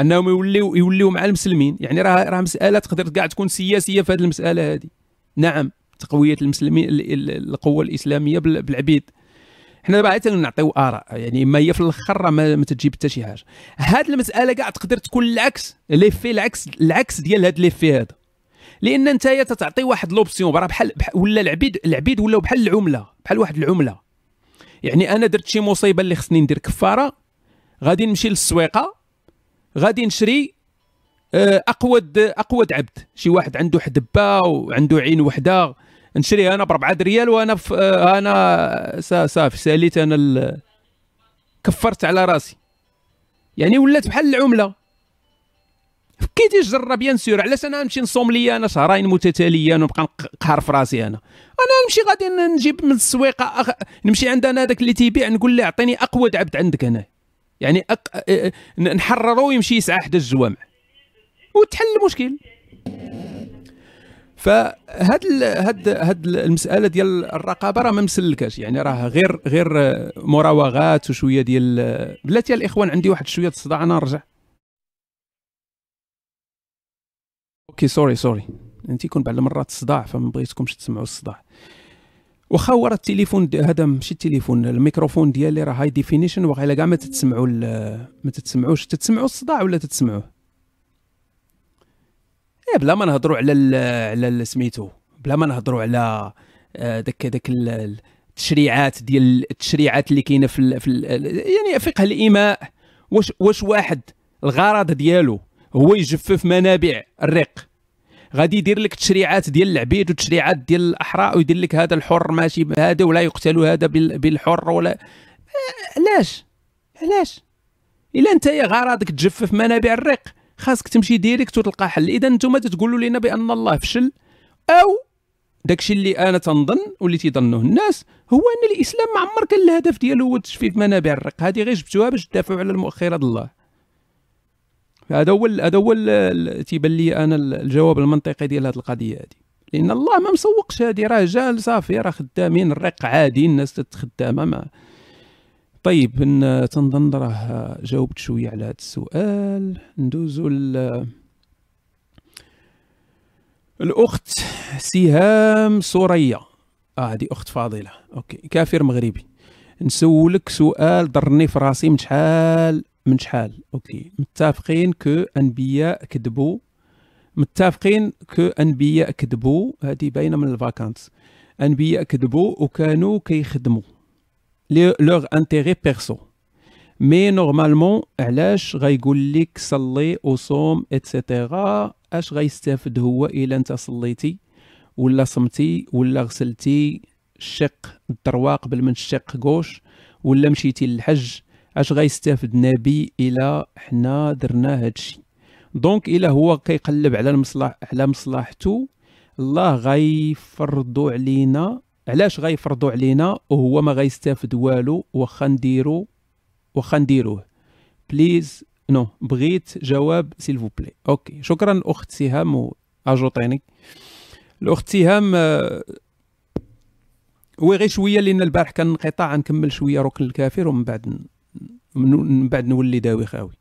أنهم يوليو يوليو مع المسلمين. يعني راه راه مسألة تقدر كاع تكون سياسية في هذه المسألة هذه. نعم تقوية المسلمين القوة الإسلامية بالعبيد. حنا دابا عاد نعطيو آراء. يعني ما هي في الأخر ما, ما تجيب حتى شي حاجة. هذه المسألة كاع تقدر تكون العكس ليفي العكس العكس ديال هذا ليفي هذا لأن انت تتعطي واحد لوبسيون راه بحال ولا العبيد العبيد ولاو بحال العملة بحال واحد العملة. يعني أنا درت شي مصيبة اللي خصني ندير كفارة غادي نمشي للسويقة غادي نشري آه، اقود اقود عبد. شي واحد عنده حدبه وعنده عين وحدة نشريها أنا ب 4 ريال وأنا في آه، أنا صافي سأليت أنا كفرت على راسي. يعني ولات بحال العملة. فكيتي الجرة بيان سور علاش أنا نمشي نصوم لي أنا شهرين متتاليين ونبقى نقهر في راسي أنا. أنا نمشي غادي نجيب من السويقة أخ... نمشي عند أنا هذاك اللي تيبيع نقول له أعطيني اقود عبد عندك هنا يعني أق... نحررو ويمشي يسعى حدا الجوامع. وتحل المشكل. فهاد ال... هاد هاد المسألة ديال الرقابة راه ما مسلكاش. يعني راه غير غير مراوغات وشوية ديال بلاتي الإخوان عندي واحد شوية الصداع أنا نرجع. OK sorry sorry أنت يكون بعض المرات الصداع فما بغيتكمش تسمعوا الصداع. واخا هو راه التليفون هذا ماشي التليفون الميكروفون ديالي راه high definition واخا كاع ما تتسمعوا ما تتسمعوش. تتسمعوا الصداع ولا تتسمعوه؟ إيه بلا ما نهضروا على على سميتو بلا ما نهضروا على آه، داك داك التشريعات ديال التشريعات اللي كاينة في, في يعني فقه الإيماء. واش واش واحد الغرض ديالو هو يجفف منابع الرق. غادي يدير لك تشريعات ديال العبيد وتشريعات ديال الاحرار ويدير لك هذا الحر ماشي هذا ولا يقتل هذا بالحر ولا علاش؟ علاش؟ إلا أنت يا غرضك تجفف منابع الرق. خاصك تمشي ديريكت وتلقى حل. إذا أنتم تقولوا لنا بأن الله فشل أو داكشي اللي أنا تنظن واللي تيظنوه الناس هو أن الإسلام ما عمر كان الهدف ديالو هو تجفيف منابع الرق. هذه غير جبتوها باش تدافعوا على المؤخرات الله. هذا هو هذا هو تيبان لي أنا الجواب المنطقي ديال هذه القضية هذه لأن الله ما مسوقش هذه راه جال صافي راه خدامين الرق عادي الناس تتخدامه ما طيب تنظن راه جاوبت شوية على هذا السؤال. ندوزو الأخت سهام سورية. آه أخت فاضلة. OK كافر مغربي. نسولك سؤال ضرني في راسي من شحال؟ من شحال؟ OK. متفقين que أنبياء كذبوا. متفقين que أنبياء كذبوا. هذه باينة من ال vacances. أنبياء كذبوا وكانوا كيخدموا. leur intérêt perso mais normalement علاش غيقول لك صلي وصوم et cetera أش غيستافد هو إلا أنت صليتي ولا صمتي ولا غسلتي؟ الشق ال droite قبل من الشق gauche ولا مشيتي للحج؟ اش غيستافد نبي إلى حنا درنا هادشي. donc إلى هو كيقلب على المصلح على مصلحته الله غيفرضوا علينا. علاش غيفرضوا علينا؟ وهو ما غيستافد والو واخا نديرو واخا نديروه. please no بغيت جواب s'il vous plaît OK شكرا أخت سهام اجوطيني الأخت تيهام آه، oui غير شوية لأن البارح كان انقطاع نكمل شوية ركن الكافر ومن بعد من بعد نولي داوي خاوي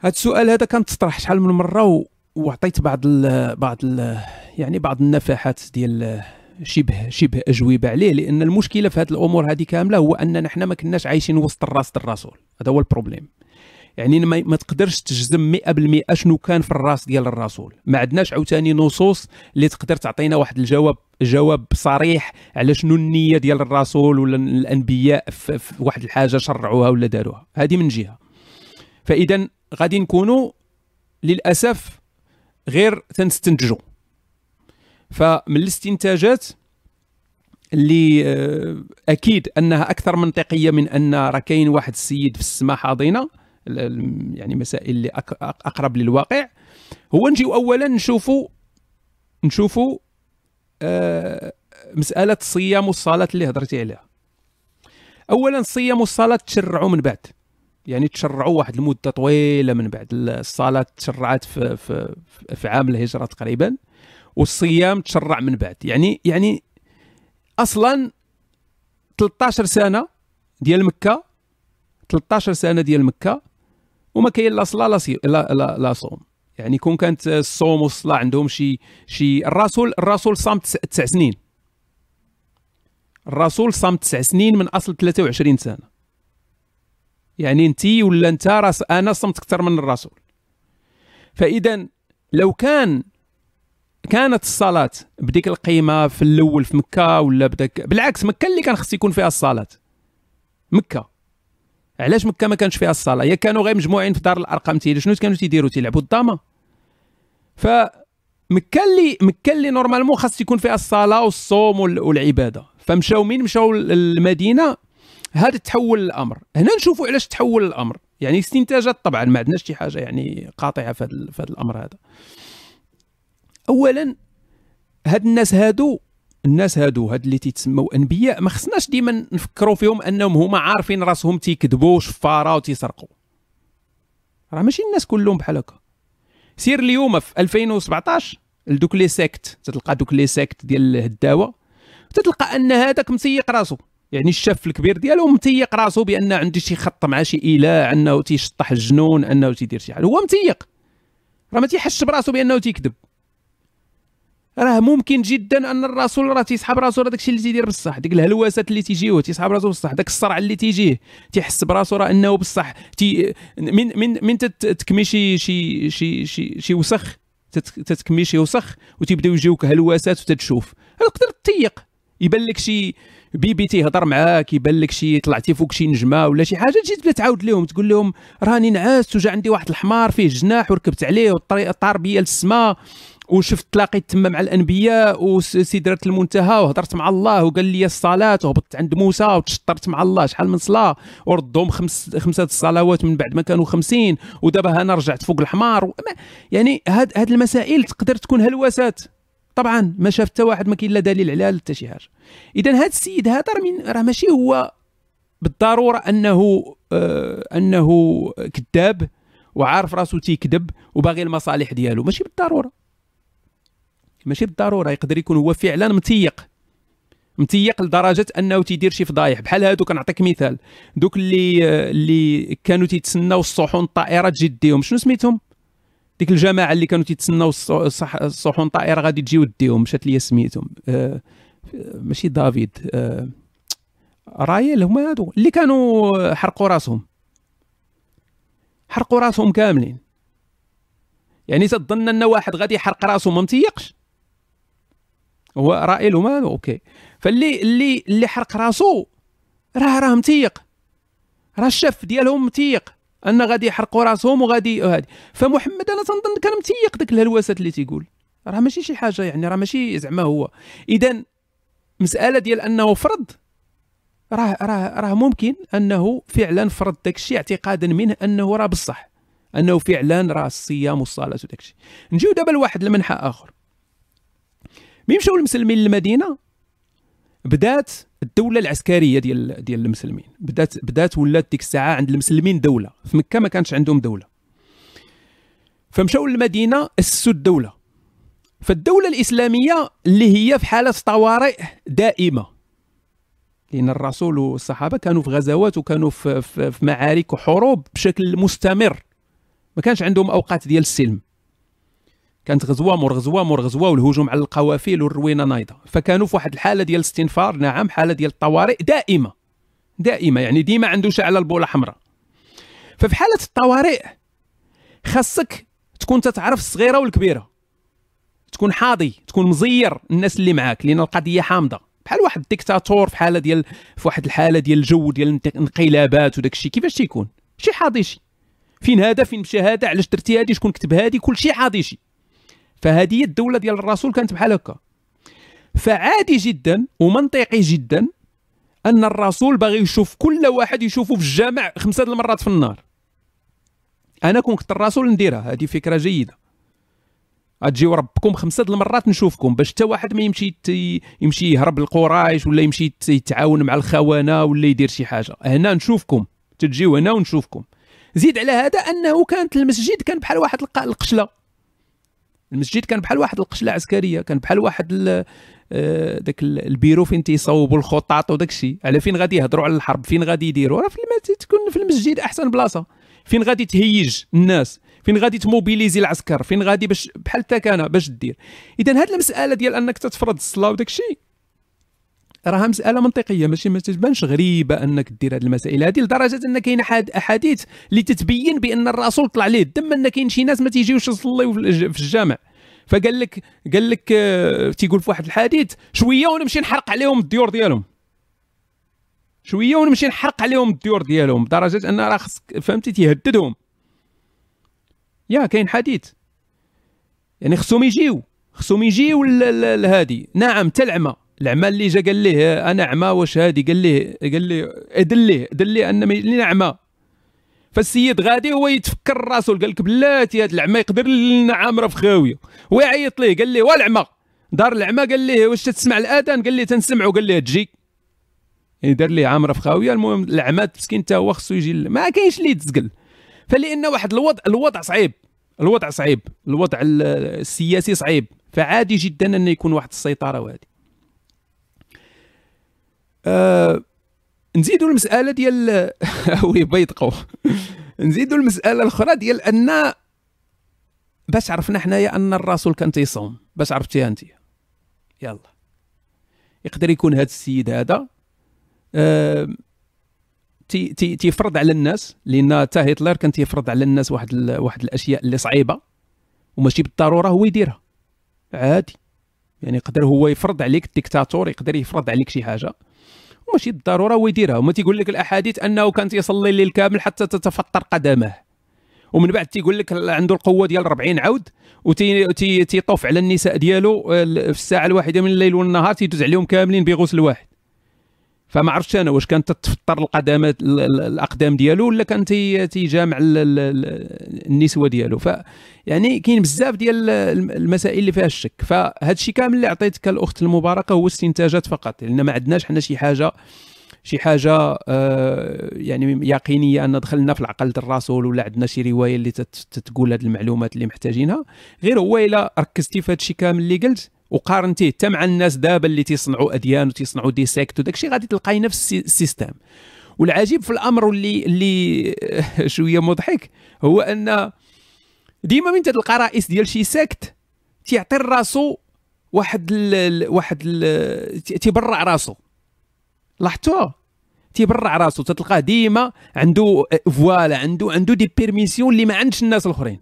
هذا السؤال هذا كان تطرح شحال من مرة. وعطيت بعض ال... بعض ال... يعني بعض النفحات ديال شبه شبه أجوبة عليه لأن المشكلة في هذه الأمور هذه كاملة هو أننا حنا ما كناش عايشين وسط الرأس الرسول هذا هو البروبليم يعني ما, ما تقدرش تجزم 100% شنو كان في الراس ديال الرسول. ما عندناش عاوتاني نصوص اللي تقدر تعطينا واحد الجواب جواب صريح على شنو النية ديال الرسول ولا الأنبياء في, في واحد الحاجة شرعوها ولا داروها. هذه من جهة. فإذا غادي نكونوا للأسف غير تنستنتجوا فمن الاستنتاجات اللي آه، أكيد أنها أكثر منطقية من أن راه كاين واحد السيد في السماء حاضنة. يعني مسائل اللي أقرب للواقع. هو نجيو اولا نشوفوا نشوفوا آه مسألة الصيام والصلاة اللي هضرتي عليها. اولا الصيام والصلاة تشرعوا من بعد. يعني تشرعوا واحد المدة طويلة من بعد. الصلاة تشرعت في في في عام الهجرة تقريبا والصيام تشرع من بعد. يعني يعني أصلا 13 سنة ديال مكة 13 سنة ديال مكة وما كاين لا صلاة لا, لا, لا, لا صوم. يعني كون كانت الصوم والصلاة عندهم شي شي الرسول الرسول صام تسع سنين. الرسول صام تسع سنين من أصل 23 سنة. يعني انت ولا انت راس أنا صمت أكثر من الرسول. فإذا لو كان كانت الصلاة بديك القيمة في الأول في مكة ولا بدك بالعكس مكة اللي كان خص يكون فيها الصلاة. مكة. علاش مكة ما كانش فيها الصلاة يا كانوا غير مجموعين في دار الأرقام تيلي شنو كانوا تيديروا؟ تيلعبوا الضامة ف مكة اللي مكة اللي نورمالمون خاص يكون فيها الصلاة والصوم والعبادة. فمشاو مين؟ مشاو المدينة. هذا تحول الأمر. هنا نشوفوا علاش تحول الأمر. يعني استنتاجات طبعا ما عندناش شي حاجة يعني قاطعة في هذا الأمر هذا. اولا هاد الناس هادو الناس هادو هاد اللي تيتسموا أنبياء ما خصناش ديما نفكروا فيهم أنهم هما عارفين راسهم تيكذبوا شفارة وتيسرقوا راه ماشي الناس كلهم بحال هكا. سير اليوم في 2017 لدوك les sectes تلقى دوك les sectes ديال دابا تتلقى أن هذاك متيق راسو. يعني الشاف الكبير ديالو متيق راسو بأن عنده شي خط مع شي إله أنه تيشطح الجنون أنه تيدير شي حاجة. هو متيق. راه ما تيحسش براسو بأنه تيكذب. راه ممكن جدا أن الرسول راه تيسحب راسو راه داكشي اللي تيدير بصح. ديك الهلوسات اللي تيجيوه تيسحب راسو بصح. داك الصرع اللي تيجيه تيحس براسو راه أنه بصح. تي من من من تتكمي شي شي شي شي, شي وسخ. تتكمي شي وسخ وتيبداو يجيوك هلوسات وتتشوف. تقدر تيق يبان لك شي بيبي تيهضر معاك يبان لك شي طلعتي فوق شي نجمة ولا شي حاجة تجي تبدأ تعاود لهم تقول لهم راني نعاست وجا عندي واحد الحمار فيه جناح وركبت عليه والطريق طار بيا للسماء. وشفت تلاقيت تما مع الأنبياء وسدرة المنتهى وهضرت مع الله وقال لي الصلاة وهبطت عند موسى وتشطرت مع الله. شحال من صلاة؟ وردهم خمس خمسة الصلوات من بعد ما كانوا خمسين. ودابا أنا رجعت فوق الحمار. يعني هاد هاد المسائل تقدر تكون هلوسات. طبعا ما شاف حتى واحد ما كاين لا دليل عليها حتى شي حاجة. اذا هذا السيد هذا راه ماشي هو بالضرورة أنه آه أنه كذاب وعارف راسو تيكذب وباغي المصالح ديالو. ماشي بالضرورة. ماشي بالضرورة يقدر يكون هو فعلا متيق. متيق لدرجة أنه تيدير شي فضايح. بحال هادو كنعطيك مثال. دوك اللي اللي كانوا تيتسناو الصحون الطائره تجي ديهم شنو سميتهم؟ ديك الجماعة اللي كانوا تيتسناو الصحون الطائره غادي تجي وديهم مشات لي سميتهم. آه ماشي دافيد. آه رايل هما هادو. اللي كانوا حرقوا راسهم. حرقوا راسهم كاملين. يعني تظن أن واحد غادي يحرق راسه ما متيقش؟ هو رائل وما أوكي. فاللي اللي اللي حرق راسو راه راه متيق. راه الشف ديالهم متيق. أن غادي يحرقوا راسهم وغادي هادي فمحمد أنا تنظن كان متيق ديك الهلوسات اللي تيقول. راه ماشي شي حاجة يعني راه ماشي زعما هو. اذا مسألة ديال أنه فرض راه راه راه ممكن أنه فعلا فرض داك الشيء اعتقادا منه أنه راه بصح. أنه فعلا راه الصيام والصلاة وداك الشيء نجيو دابا لواحد المنحى آخر. ملي مشاو المسلمين للمدينة. بدات الدولة العسكرية ديال ديال المسلمين. بدات بدات ولات ديك الساعة عند المسلمين دولة. في مكة ما كانش عندهم دولة. فمشاو للمدينة أسسوا الدولة. فالدولة الإسلامية اللي هي في حالة طوارئ دائمة. لأن الرسول والصحابة كانوا في غزوات وكانوا في, في, في معارك وحروب بشكل مستمر. ما كانش عندهم أوقات ديال السلم. كانت غزوة مور غزوة مور غزوة والهجوم على القوافل والروينة نايضة. فكانوا في واحد الحالة ديال الاستنفار نعم حالة ديال الطوارئ دائمة دائمة يعني ديما عنده شعله البولة حمراء. ففي حالة الطوارئ خاصك تكون تتعرف الصغيرة والكبيرة. تكون حاضي تكون مزير الناس اللي معاك لأن القضية حامضة. بحال واحد الديكتاتور في حالة ديال في واحد الحالة ديال الجو ديال الانقلابات وداك الشيء كيفاش تيكون؟ شي حاضي شي. فين هذا؟ فين مشى هذا؟ علاش درتي هذه؟ شكون كتب هذه؟ كل شيء حاضي شي. فهذه الدولة ديال الرسول كانت بحال هكا. فعادي جدا ومنطقي جدا أن الرسول باغي يشوف كل واحد يشوفه في الجامع خمسة المرات في النهار. أنا كون كنت الرسول نديرها هذه فكرة جيدة. غتجيو ربكم خمسة المرات نشوفكم باش حتى واحد ما يمشي يمشي يهرب لقريش ولا يمشي يتعاون مع الخونه ولا يدير شي حاجة. هنا نشوفكم. تجيو هنا ونشوفكم. زيد على هذا أنه كانت المسجد كان بحال واحد القشلة. المسجد كان بحال واحد القشلة عسكرية كان بحال واحد آه، داك البيرو فين تيصوبوا الخطاط وداك الشيء. على فين غادي يهضروا على الحرب؟ فين غادي يديروا؟ راه في تكون في المسجد أحسن بلاصة. فين غادي تهيج الناس؟ فين غادي تموبيليزي العسكر؟ فين غادي باش بحال التكانه باش دير اذا هذه المسألة ديال أنك تتفرض الصلاة وداك الشيء راها مسألة منطقية ماشي؟ ما تبانش غريبة أنك دير هذه المسائل. هذه لدرجة أن كاين أحاديث اللي تتبين بأن الرسول طلع ليه الدم أن كاين شي ناس ما تيجيوش يصليو في الجامع. فقال لك قال لك آه، تيقول في واحد الحديث شوية ونمشي نحرق عليهم الديور ديالهم. شوية ونمشي نحرق عليهم الديور ديالهم لدرجة أن راه خصك فهمتي؟ تيهددهم. يا كاين حديث. يعني خصهم يجيو خصهم يجيو لهادي. نعم حتى العمى اللي جا قال ليه أنا عمى واش هادي؟ قال ليه قال ليه أدل ليه أدل ليه أن لينا عمى فالسيد غادي هو يتفكر الرسول قال لك بلاتي هذا العمى يقدر لنا عامره في خاوية. ويعيط ليه قال ليه والعمى دار العمى قال ليه واش تسمع الآذان؟ قال ليه تنسمعوا قال ليه تجي. يعني دار ليه عامرة في خاوية. المهم العمى مسكين حتى هو خصو يجي ما كاينش اللي يتسقل فلأن واحد الوضع الوضع صعيب. الوضع صعيب. الوضع السياسي صعيب. فعادي جدا أن يكون واحد السيطرة وهذه آه نزيدوا المسألة ديال <laughs> وي بيدقوا نزيدوا المسألة الأخرى ديال أن باش عرفنا حنايا أن الرسول كان تيصوم. باش عرفتيها أنت. يلا. يقدر يكون هذا السيد هذا آه تي تي تيفرض على الناس لأن حتى هتلر كان تيفرض على الناس واحد واحد الأشياء اللي صعيبة وماشي بالضرورة هو يديرها. عادي. يعني يقدر هو يفرض عليك الديكتاتور يقدر يفرض عليك شي حاجة. وماشي بالضرورة هو يديرها وما تيقول لك الأحاديث أنه كان تيصلي الليل كامل حتى تتفطر قدمه. ومن بعد تيقول لك عنده القوة ديال 40 عود وتيطوف على النساء ديالو في الساعة الواحدة من الليل والنهار تيدوز عليهم كاملين بغسل واحد. فما عرفتش أنا واش كانت تفطر القدمات الأقدام ديالو ولا كان تيجامع النسوة ديالو. ف يعني كاين بزاف ديال المسائل اللي فيها الشك. فهذا الشيء كامل اللي عطيتك الأخت المباركة هو استنتاجات فقط. لأن ما عندناش حنا شي حاجة شي حاجة آه يعني يقينية أن دخلنا في العقل الرسول ولا عندنا شي رواية اللي تتقول هذه المعلومات اللي محتاجينها. غير هو إلا ركزتي في هذا الشيء كامل اللي قلت وقارنتيه حتى مع الناس دابا اللي تيصنعوا أديان وتيصنعوا des sectes وداك الشيء غادي تلقاي نفس ال système. والعجيب في الأمر واللي اللي <laughs> شوية مضحك هو أن ديما من تلقى رئيس ديال شي secte تيعطي راسو واحد ال واحد ال تيبرع راسو. لاحظتوها تيبرع راسو. تتلقاه ديما عنده voilà عنده عنده des permissions اللي ما عندش الناس الأخرين.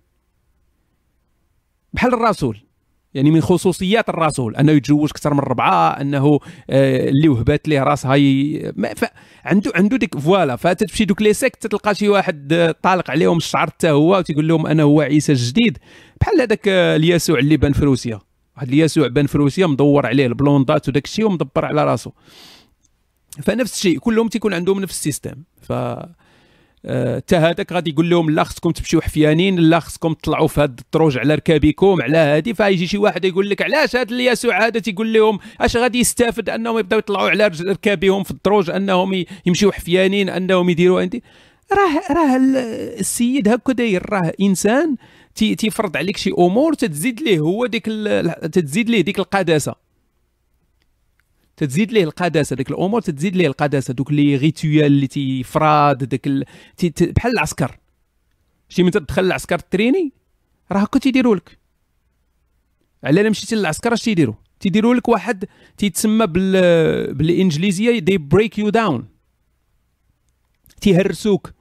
بحال الرسول. يعني من خصوصيات الرسول أنه يتزوج أكثر من ربعة أنه آه، اللي وهبات ليه راسها ي... عنده عنده ديك voilà فتمشي دوك les sectes تلقى شي واحد آه، طالق عليهم الشعر حتى هو وتيقول لهم أنا هو عيسى الجديد. بحال هذاك آه، اليسوع اللي بان في روسيا واحد اليسوع بان في روسيا مدور عليه البلوندات وداك الشيء ومدبر على راسه. فنفس الشيء كلهم تيكون عندهم نفس ال système. ف حتى هذاك غادي يقول لهم لا خصكم تمشيو حفيانين لا خصكم تطلعوا في هذا الدروج على ركابكم على هذه فيجي شي واحد يقول لك علاش هذا اليسوع هذا تيقول لهم اش غادي يستافد انهم يبداو يطلعوا على ركابهم في الدروج انهم يمشيو حفيانين انهم يديروا انت. راه راه السيد هكا داير راه انسان تيفرض عليك شي امور تتزيد ليه هو ديك تتزيد ليه ديك القداسة. تتزيد ليه القداسة ديك الأمور تتزيد ليه القداسة دوك les rituels اللي تيفراد داك ال... تي... بحال العسكر. شي من تدخل العسكر تريني راه هكا تيديروا لك. على لا مشيتي للعسكر اش تيديروا تيديروا لك واحد تيتسمى بال... بالإنجليزية they break you down تيهرسوك.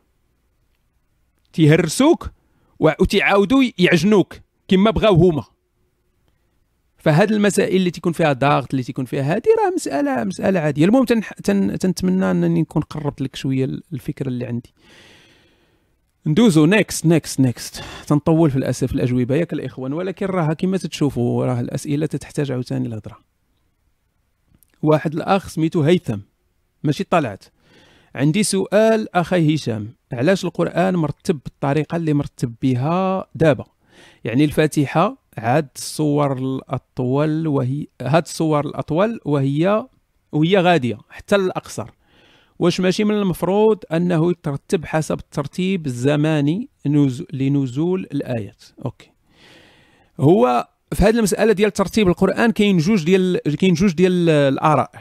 تيهرسوك وتيعاودوا يعجنوك كما بغاو هما. فهاد المسائل اللي تيكون فيها ضغط اللي تيكون فيها هذه راه مسألة مسألة عادية. المهم تن... تن... تنتمنى أنني نكون قربت لك شوية الفكرة اللي عندي. ندوزو. next next next تنطول في الاسئله في الأجوبة ياك الإخوان ولكن راه كما تتشوفوا راه الأسئلة تحتاج عاوتاني الهضره واحد الأخ سميتو هيثم. ماشي طلعت. عندي سؤال أخي هشام. علاش القرآن مرتب بالطريقة اللي مرتب بها دابا؟ يعني الفاتحة عاد الصور الأطول وهي هاد الصور الأطول وهي وهي غادية حتى الأقصر. واش ماشي من المفروض أنه يترتب حسب الترتيب الزماني لنزول الآيات. أوكي. هو في هذه المسألة ديال ترتيب القرآن كاين جوج ديال كاين جوج ديال الآراء.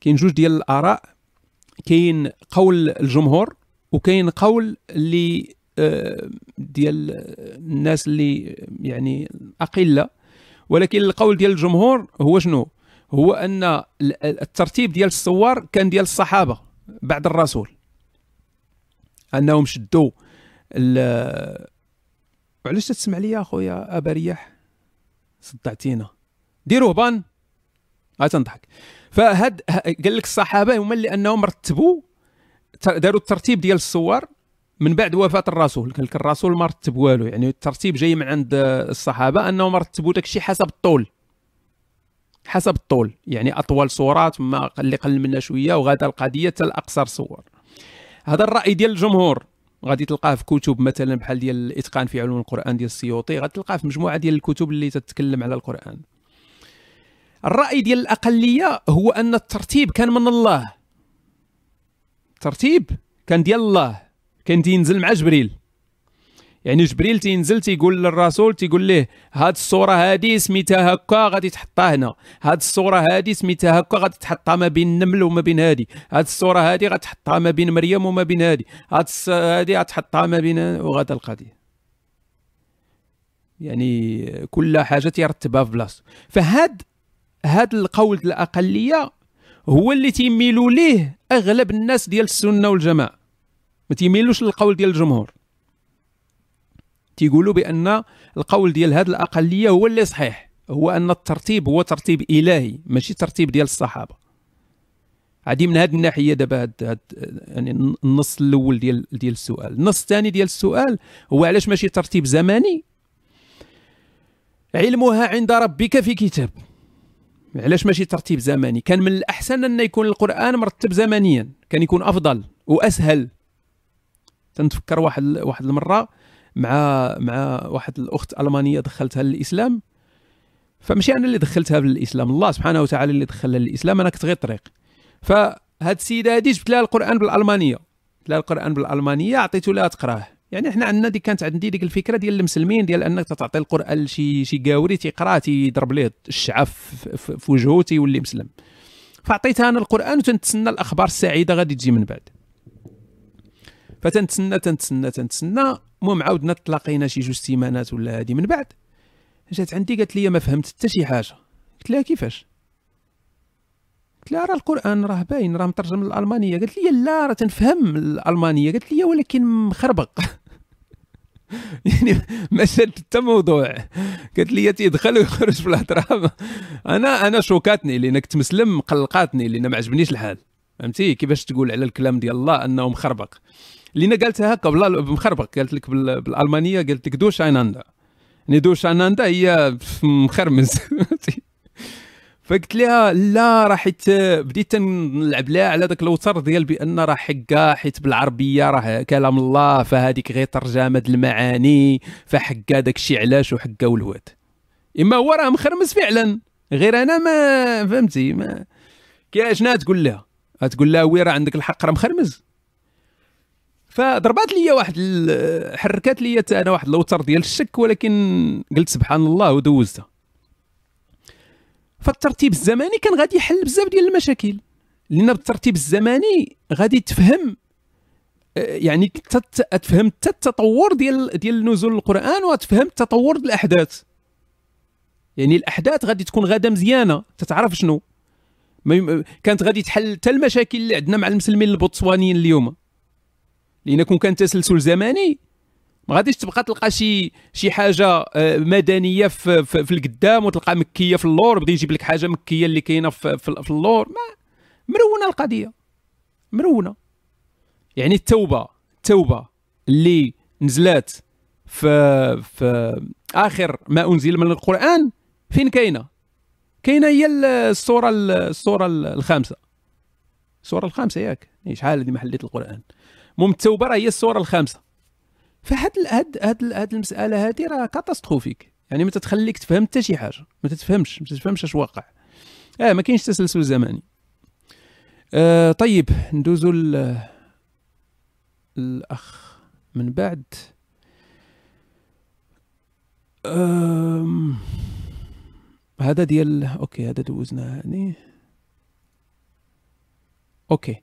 كاين جوج ديال الآراء. كاين قول الجمهور وكاين قول اللي ديال الناس اللي يعني أقلة. ولكن القول ديال الجمهور هو شنو؟ هو أن الترتيب ديال الصور كان ديال الصحابة بعد الرسول. أنهم شدوا وعلاش تسمع لي أخويا أبا رياح؟ صدعتينا. ديروا بان. تنضحك. فهاد قال لك الصحابة هما اللي أنهم رتبوا داروا الترتيب ديال الصور من بعد وفاة الرسول. قال لك الرسول ما رتب والو. يعني الترتيب جاي من عند الصحابة انهم رتبوا داك الشيء حسب الطول. حسب الطول. يعني أطول صورات ما اللي قل منها شوية وغادا القضية حتى الأقصر صور. هذا الرأي ديال الجمهور. غادي تلقاه في كتب مثلا بحال ديال الإتقان في علوم القرآن ديال السيوطي غادي تلقاه في مجموعة ديال الكتب اللي تتكلم على القرآن. الرأي ديال الأقلية هو أن الترتيب كان من الله. الترتيب كان ديال الله. كان تينزل مع جبريل. يعني جبريل تينزل تيقول للرسول تيقول ليه هاد الصورة هادي سميتها هكا غادي تحطها هنا. هاد الصورة هادي سميتها هكا غادي تحطها ما بين النمل وما بين هادي. هاد الصورة هادي غتحطها ما بين مريم وما بين هادي. هاد هادي غتحطها ما بين وغادا القضية يعني كل حاجة تيرتبها في بلاصتو. فهاد هاد القول الأقلية هو اللي تيميلوا ليه أغلب الناس ديال السنة والجماعة. ما تيميلوش للقول ديال الجمهور. تيقولوا بأن القول ديال هذه الأقلية هو اللي صحيح. هو أن الترتيب هو ترتيب إلهي ماشي ترتيب ديال الصحابة. عادي من هذه الناحية دابا هاد, يعني النص الأول ديال ديال السؤال. النص الثاني ديال السؤال هو علاش ماشي ترتيب زماني؟ علمها عند ربك في كتاب. علاش ماشي ترتيب زمني كان من الأحسن أن يكون القرآن مرتب زمنيا كان يكون أفضل وأسهل. تنتفكر واحد واحد المرة مع مع واحد الأخت ألمانية دخلتها للإسلام. فماشي أنا اللي دخلتها للإسلام الله سبحانه وتعالى اللي دخلها للإسلام أنا كنت غير طريق. فهاد السيدة هذه جبت لها القرآن بالألمانية. جبت لها القرآن بالألمانية عطيته لها تقراه. يعني إحنا عندنا دي كانت عندي ديك الفكرة ديال المسلمين ديال أنك تعطي القرآن لشي شي قاوري تيقرا تيضرب ليه الشعف في وجهه تيولي مسلم. فعطيتها أنا القرآن وتنتسنى الأخبار السعيدة غادي تجي من بعد. فتنتسنى تنتسنى تنتسنى المهم عاودنا تلاقينا شي جوج سيمانات ولا هادي من بعد. جات عندي قالت لي ما فهمت حتى شي حاجة. قلت لها كيفاش؟ قلت لها راه القرآن راه باين راه مترجم للألمانية. قالت لي لا راه تنفهم الألمانية. قالت لي ولكن مخربق. <laughs> يعني ما شد حتى موضوع. قالت لي تيدخل ويخرج في الهضره أنا أنا شوكاتني لأن كنت مسلم مقلقاتني لأن ما عجبنيش الحال. فهمتي؟ كيفاش تقول على الكلام ديال الله أنه مخربق. لينا قالتها بلا مخربق قالت لك بالألمانية قالت لك durcheinander. يعني durcheinander هي <laughs> مخربز. <laughs> فقلت لها لا راه حيت بديت نلعب لها على ذاك الوتر ديال بأن راه حكا حيت بالعربية راه كلام الله فهذيك غير ترجمة المعاني فحكا داك الشيء علاش وحكا والواد إما هو راه مخرمز فعلا غير أنا ما فهمتي ما كي شنو تقول لها؟ تقول لها وي راه عندك الحق راه مخرمز. فضربات لي واحد حركات لي أنا واحد الوتر ديال الشك ولكن قلت سبحان الله ودوزتها فالترتيب الزمني كان غادي يحل بزاف ديال المشاكل. لأن بالترتيب الزمني غادي تفهم آه، يعني تفهم حتى التطور ديال ديال نزول القرآن وتفهم التطور ديال الأحداث. يعني الأحداث غادي تكون غادا مزيانة تتعرف شنو. كانت غادي تحل حتى المشاكل اللي عندنا مع المسلمين البوتسوانيين اليوم. لأن كون كان تسلسل زمني ما غاديش تبقى تلقى شي شي حاجة آه، مدنية في, في, في القدام وتلقى مكية في اللور بدا يجيب لك حاجة مكية اللي كاينة في, في, في اللور. ما مرونة القضية. مرونة. يعني التوبة التوبة اللي نزلات في في آخر ما أنزل من القرآن فين كاينة؟ كاينة هي الصورة الصورة الخامسة. الصورة الخامسة ياك. إيه، شحال هذه محلية القرآن؟ المهم التوبه راه هي الصورة الخامسة. فهاد هاد هاد هاد المسألة هادي راه كاتاستروفيك. يعني ما تتخليك تفهم حتى شي حاجة. ما تتفهمش ما تتفهمش اش واقع. آه ما كاينش تسلسل زمني. آه طيب ندوزو الاخ من بعد. أم... هذا ديال OK هذا دوزناه هاني. OK.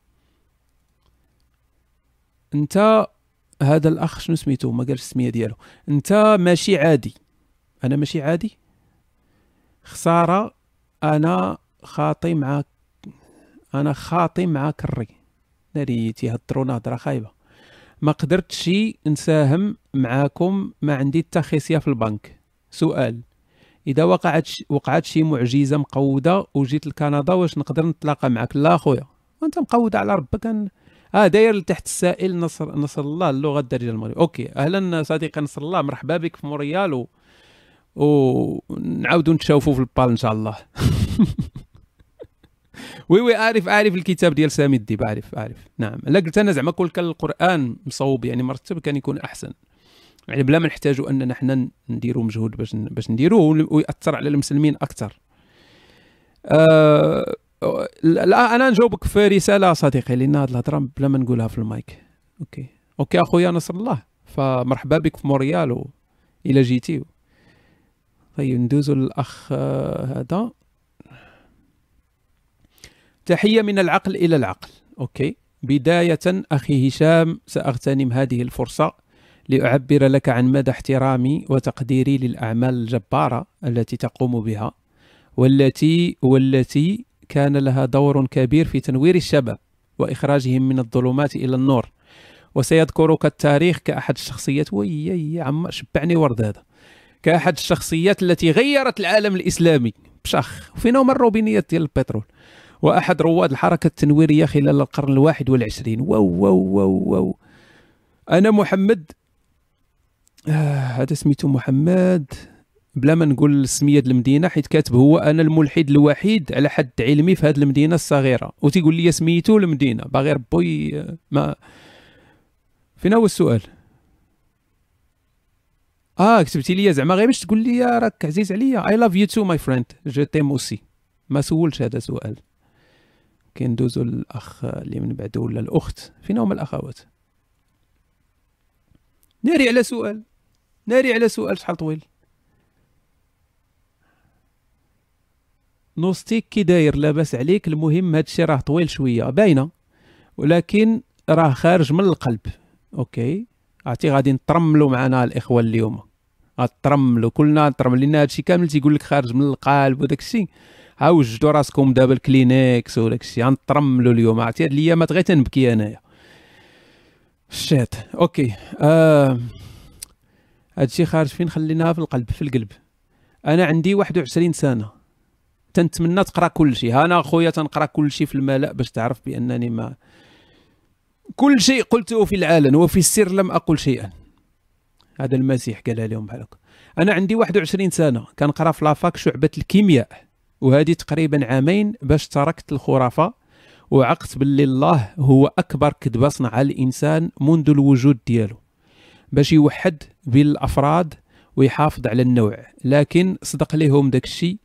انت هذا الأخ شنو سميتو؟ ما قالش السمية ديالو. انت ماشي عادي. أنا ماشي عادي. خسارة أنا خاطي مع أنا خاطي مع كري ناري تيهضروا هضره خايبة. ما قدرتش نساهم معاكم ما عندي حتى خصيه في البنك. سؤال. إذا وقعت. وقعت شي معجزة مقودة وجيت لكندا واش نقدر نتلاقى معك؟ لا اخويا وأنت مقود على ربك. آه داير تحت السائل نصر نصر الله اللغة الدارجة المغرب OK أهلا صديقي نصر الله مرحبا بك في مونريال و... ونعاودوا نتشافوا في البال إن شاء الله. <laughs> oui oui عارف عارف الكتاب ديال سامي الديب عارف عارف نعم. لا قلت أنا زعما كل كان القرآن مصوب يعني مرتب كان يكون أحسن. يعني بلا ما نحتاجوا أننا حنا نديروا مجهود باش باش نديروه ويأثر على المسلمين أكثر. آه أنا نجاوبك في رسالة صديقي لأن هذه الهضرة بلا ما نقولها في ال mic. OK. OK أخويا نصر الله. فمرحبا بك في مونريال و... إلى جيتي طيب ندوزو للأخ آه، هذا. تحية من العقل إلى العقل. OK. بداية أخي هشام سأغتنم هذه الفرصة لأعبر لك عن مدى احترامي وتقديري للأعمال الجبارة التي تقوم بها والتي والتي كان لها دور كبير في تنوير الشباب وإخراجهم من الظلمات إلى النور. وسيذكرك التاريخ كأحد الشخصيات وي عم شبعني ورد هذا كأحد الشخصيات التي غيرت العالم الإسلامي. بشخ وفينا الروبينيات ديال البترول. وأحد رواد الحركة التنويرية خلال القرن الواحد والعشرين. wow wow wow wow. أنا محمد آه هذا سميتو محمد. بلا ما نقول ديال المدينة حيت كاتب هو أنا الملحد الوحيد على حد علمي في هذه المدينة الصغيرة. وتيقول لي سميتو المدينة. باغي ربو ي- ما فين هو السؤال؟ آه كتبتي لي زعما غير باش تقول لي راك عزيز عليا. I love you too my friend je t'aime aussi ما سولش هذا سؤال كندوزو للاخ اللي من بعده ولا الأخت. فين هما الأخوات. ناري على سؤال. ناري على سؤال شحال طويل؟ نوستيك كي داير لاباس عليك المهم هادشي راه طويل شوية باينة. ولكن راه خارج من القلب. OK؟ عرفتي غادي نترملوا معنا الإخوة اليوم. غترملوا كلنا نترمل لأن هادشي كامل تيقول لك خارج من القلب وداك الشيء ها وجدوا راسكم دابا الكلينكس وداك الشيء غنترملوا اليوم. عرفتي؟ هاد الايامات غير تنبكي أنايا. شات OK. آه. هادشي خارج فين؟ خليناها في القلب في القلب. أنا عندي 21 سنة. تنتمنى تقرا كل شيء. أنا اخويا تنقرا كل شيء في الملأ باش تعرف بأنني ما كل شيء قلته في العلن وفي السر لم أقل شيئا. هذا المسيح قالها لهم بحال أنا عندي 21 سنة كنقرا في لافاك شعبة الكيمياء. وهذه تقريبا عامين باش تركت الخرافة. وعقت باللي الله هو أكبر كذبه صنعها الإنسان منذ الوجود ديالو باش يوحد بين الافراد ويحافظ على النوع. لكن صدق لهم داك الشيء.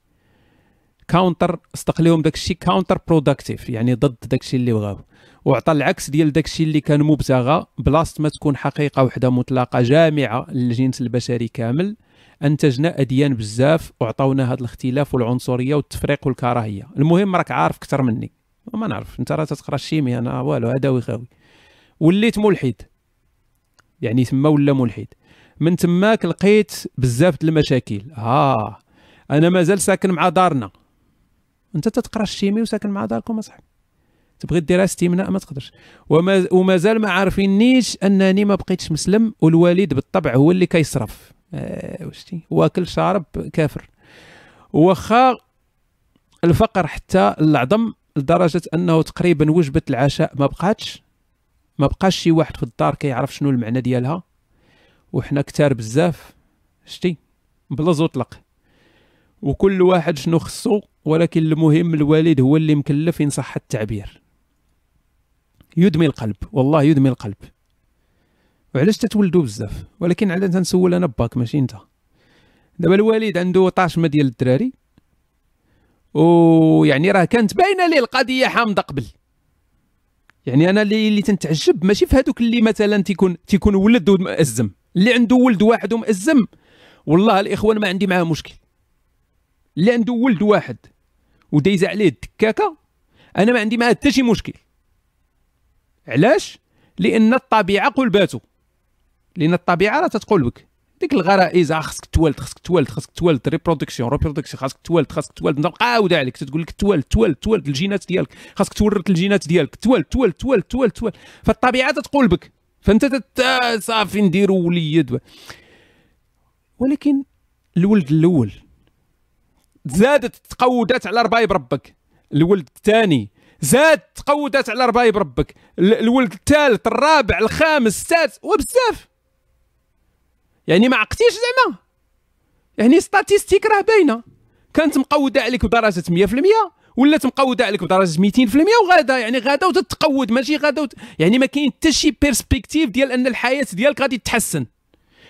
counter صدق لهم داك الشيء counter productive يعني ضد داك الشيء اللي بغاو. وعطى العكس ديال داك الشيء اللي كان مبتغى بلاصة ما تكون حقيقة وحدة مطلقة جامعة للجنس البشري كامل. أنتجنا أديان بزاف وعطاونا هذا الاختلاف والعنصرية والتفريق والكراهية. المهم راك عارف أكثر مني. ما نعرف أنت راه تقرا ال chimie أنا والو هذا ويخاوي وليت ملحد. يعني تما ولا ملحد. من تماك لقيت بزاف د المشاكل. ها آه. أنا مازال ساكن مع دارنا. انت تتقرأ الشيمي وساكن مع داركم اصاحبي تبغي دير استمناء ما تقدرش. وما ومازال ما عارفينيش أنني ما بقيتش مسلم والوالد بالطبع هو اللي كيصرف. آه واكل شارب كافر. واخا الفقر حتى العظم لدرجة أنه تقريبا وجبة العشاء ما بقاتش. ما بقاش شي واحد في الدار كيعرف شنو المعنى ديالها. وحنا كتار بزاف. شتي بلا زوطلق وكل واحد شنو خصو ولكن المهم الوالد هو اللي مكلف ان صح التعبير. يدمي القلب والله يدمي القلب. وعلاش تتولدوا بزاف؟ ولكن عاد تنسول أنا باك ماشي انت. دابا الوالد عنده طاشمه ديال الدراري ويعني راه كانت باينة ليه القضية حامضة قبل. يعني أنا اللي اللي تنتعجب ماشي في هذوك اللي مثلا تيكون تيكون ولد مأزم اللي عنده ولد واحد ومأزم والله الإخوان ما عندي معاه مشكل. اللي عنده ولد واحد. ودايز عليه الدكاكة أنا ما عندي معاه حتى شي مشكل. علاش؟ لأن الطبيعة قلباتو لأن الطبيعة راه تتقول بك ديك الغرائز خاصك تولد خاصك تولد خاصك تولد reproduction reproduction خاصك تولد خاصك تولد نبقى عاود عليك. تقول لك تولد تولد تولد الجينات ديالك. خاصك تورث الجينات ديالك. تولد تولد تولد تولد تولد فالطبيعة تتقول بك فأنت صافي نديروا وليد. ولكن الولد الأول زادت تقودات على ربايب ربك. الولد الثاني زاد تقودات على ربايب ربك. الولد الثالث الرابع الخامس السادس وبزاف. يعني ما عقتيش زعما؟ يعني ستاتيستيك راه باينة. كانت مقودة عليك بدرجة 100% ولات مقوده عليك بدرجة 200% وغادا يعني غادا وتتقود ماشي غادا وت... يعني ما كاين حتى شي perspective ديال أن الحياة ديالك غادي تتحسن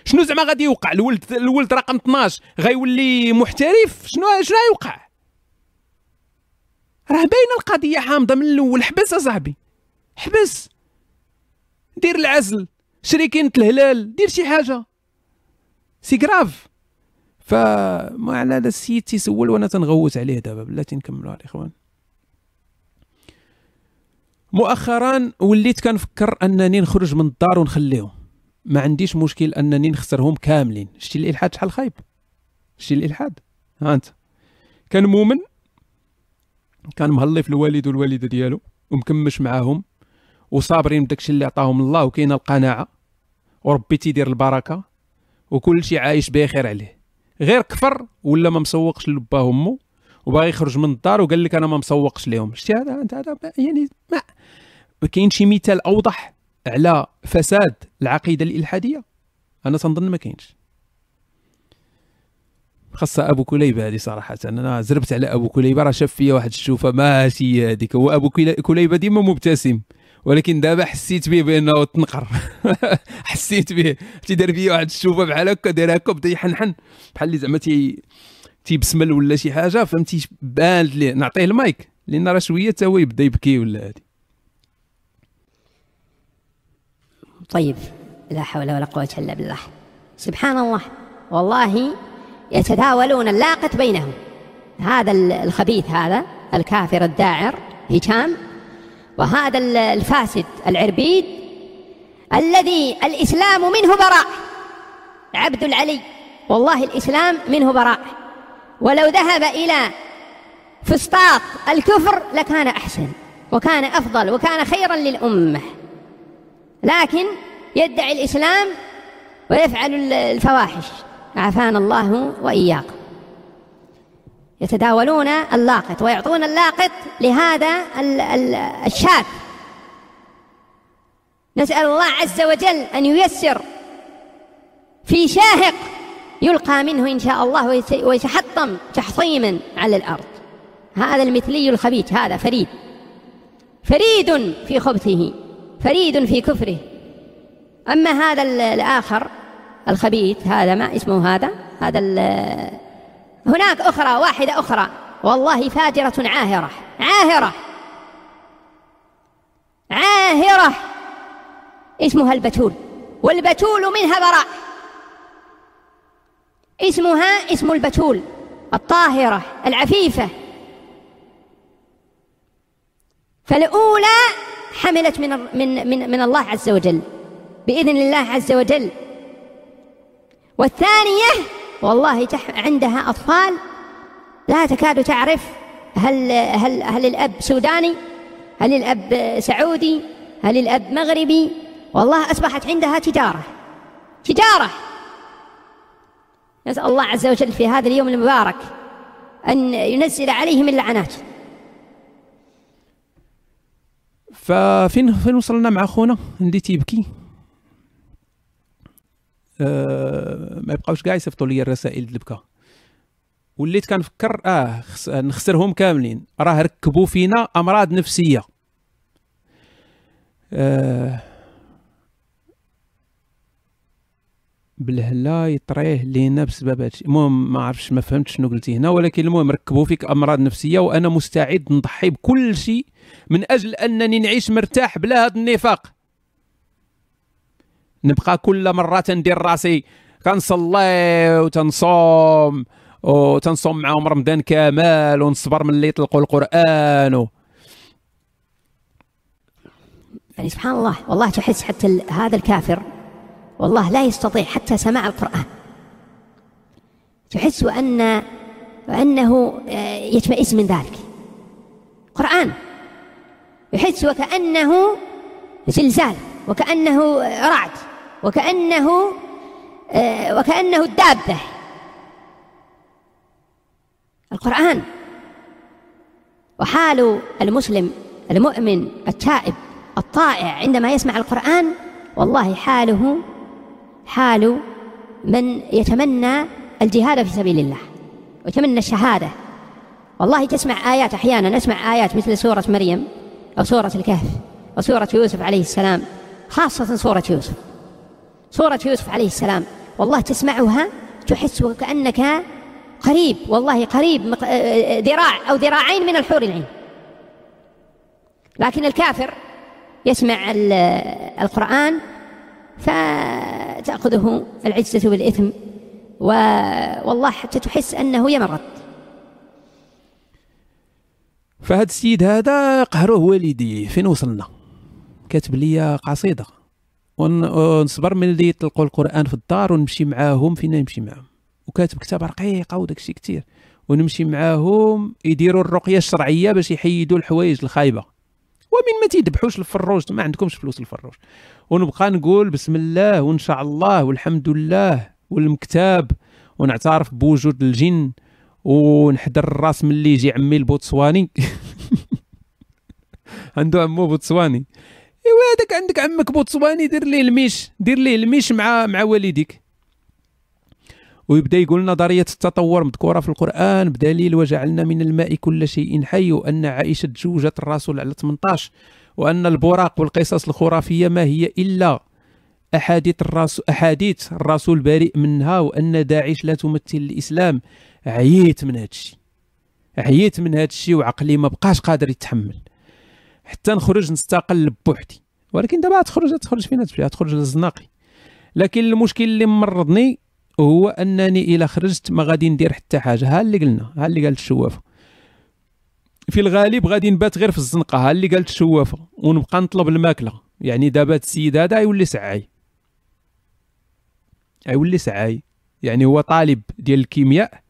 شنو زعما غادي يوقع؟ الولد الولد رقم 12 غيولي محترف؟ شنو شنو غيوقع؟ راه باينة القضية حامضة من الأول. حبس أصاحبي. حبس. دير العزل. شري كاينة الهلال. دير شي حاجة. c'est grave فما على هذا السيد تيسول وأنا تنغوت عليه دابا. بلاتي نكملوا الاخوان مؤخرا وليت كنفكر أنني نخرج من الدار ونخليهم. ما عنديش مشكل أنني نخسرهم كاملين. شتي الإلحاد شحال خايب؟ شتي الإلحاد. ها أنت. كان مؤمن كان مهلي في الوالد والوالدة ديالو ومكمش معاهم وصابرين بداكشي اللي عطاهم الله وكاينة القناعة وربي تيدير البركة وكل شيء عايش بخير عليه. غير كفر ولا ما مسوقش لباه أمه وباغي يخرج من الدار وقال لك أنا ما مسوقش لهم. شتي هذا أنت هذا يعني ما كاين شي مثال أوضح على فساد العقيدة الإلحادية أنا تنظن ما كاينش. خاصة أبو كليبة هذه صراحة أنا زربت على أبو كليبة راه شاف فيا واحد الشوفة ماشي هذيك. هو أبو كليبة ديما مبتسم ولكن دابا حسيت به بأنه تنقر. <laughs> حسيت به تيدار فيا واحد الشوفة بحال هكا داير هكا بدأ يحنحن. بحال اللي زعما تي تيبسمل ولا شي حاجة فهمتي؟ بان ليه. نعطيه المايك لأن راه شوية تا هو يبدأ يبكي ولا هادي طيب لا حول ولا قوة إلا بالله. سبحان الله والله يتداولون اللاقط بينهم. هذا الخبيث هذا الكافر الداعر هشام وهذا الفاسد العربيد الذي الإسلام منه براء. عبد العلي والله الإسلام منه براء. ولو ذهب إلى فسطاط الكفر لكان أحسن وكان أفضل وكان خيرا للأمة. لكن يدعي الإسلام ويفعل الفواحش. عافانا الله وإياكم. يتداولون اللاقط ويعطون اللاقط لهذا الشاب نسأل الله عز وجل أن ييسر في شاهق يلقى منه إن شاء الله ويتحطم تحطيما على الأرض. هذا المثلي الخبيث هذا فريد. فريد في خبثه. فريد في كفره. أما هذا الآخر الخبيث هذا ما اسمه هذا؟ هذا هناك أخرى واحدة أخرى. والله فاجرة عاهرة. عاهرة. اسمها البتول. والبتول منها براء. اسمها اسم البتول. الطاهرة العفيفة. فالأولى حملت من من من من الله عز وجل بإذن الله عز وجل. والثانية والله عندها أطفال لا تكاد تعرف هل هل هل الأب سوداني هل الأب سعودي هل الأب مغربي. والله أصبحت عندها تجارة تجارة. نسأل الله عز وجل في هذا اليوم المبارك أن ينزل عليهم اللعنات. ففين فين وصلنا مع خونا اللي تيبكي؟ أه ما يبقاوش كاع يصيفطوا لي الرسائل البكا وليت كنفكر آه نخسرهم كاملين. راه ركبوا فينا أمراض نفسية. آه بالهلا يطريه لينا بسبب هادشي. المهم ما عرفتش ما فهمتش شنو قلتي هنا ولكن المهم ركبوا فيك أمراض نفسية وأنا مستعد نضحي بكل شيء من أجل أنني نعيش مرتاح بلا هذا النفاق. نبقى كل مرة تندير راسي. كنصلي وتنصوم وتنصوم معاهم رمضان كامل ونصبر من اللي يطلقوا القرآن. و... يعني سبحان الله والله تحس حتى هذا الكافر والله لا يستطيع حتى سماع القرآن. تحس أن وأنه آه، يتمئز من ذلك. قرآن. يحس وكأنه زلزال وكأنه رعد وكأنه آه، وكأنه الدابة القرآن. وحال المسلم المؤمن التائب الطائع عندما يسمع القرآن والله حاله حال من يتمنى الجهاد في سبيل الله ويتمنى الشهادة. والله تسمع آيات أحيانا نسمع آيات مثل سورة مريم أو سورة الكهف وسورة يوسف عليه السلام خاصة سورة يوسف. سورة يوسف عليه السلام والله تسمعها تحس وكأنك قريب والله قريب ذراع أو ذراعين من الحور العين. لكن الكافر يسمع القرآن فتأخذه العجزة بالإثم والله حتى تحس أنه يمرض. فهاد السيد هذا قهروه والديه فين وصلنا؟ كاتب لي قصيدة. ونصبر من اللي يطلقوا القرآن في الدار ونمشي معاهم فين نمشي معاهم. وكاتب كتاب رقيقة وداك الشيء كثير ونمشي معاهم يديروا الرقية الشرعية باش يحيدوا الحوايج الخايبة. ومن ما تيذبحوش الفروج ما عندكمش فلوس الفروج ونبقى نقول بسم الله وإن شاء الله والحمد لله والمكتاب ونعترف بوجود الجن ونحدر الراس من اللي يجي عمي البوتسواني. <laughs> عنده عمو بوتسواني. ايوا هذاك عندك عمك بوتسواني دير ليه الميش دير ليه الميش مع مع والديك. ويبدا يقول نظرية التطور مذكورة في القرآن بدليل وجعلنا من الماء كل شيء حي وأن عائشة تزوجت الرسول على 18 وأن البراق والقصص الخرافية ما هي إلا أحاديث الرسول أحاديث الرسول بريء منها وأن داعش لا تمثل الإسلام. عييت من هذا الشيء عييت من هذا الشيء وعقلي ما بقاش قادر يتحمل. حتى نخرج نستقل بوحدي ولكن دابا تخرج تخرج فين تخرج للزناقي لكن المشكل اللي مرضني هو أنني إلى خرجت ما غادي ندير حتى حاجة. ها اللي قلنا ها اللي قالت الشوافة. في الغالب غادي نبات غير في الزنقة ها اللي قالت الشوافة. ونبقى نطلب الماكلة. يعني دابا السيد هذا يولي سعاي يولي سعاي يعني هو طالب ديال الكيمياء.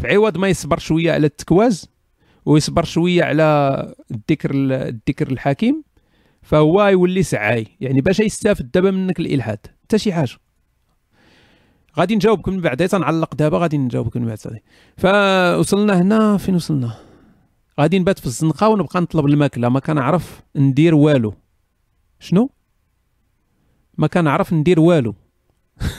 في عوض ما يصبر شوية على التكواز ويصبر شوية على الذكر الذكر الحكيم فهو يولي سعاي يعني باش يستافد دابا منك الإلحاد. حتى شي حاجة. غادي نجاوبكم من بعد تنعلق دابا غادي نجاوبكم من بعد فوصلنا هنا فين وصلنا؟ غادي نبات في الزنقة ونبقى نطلب الماكلة. ما كنعرف ندير والو. شنو؟ ما كنعرف ندير والو. <laughs>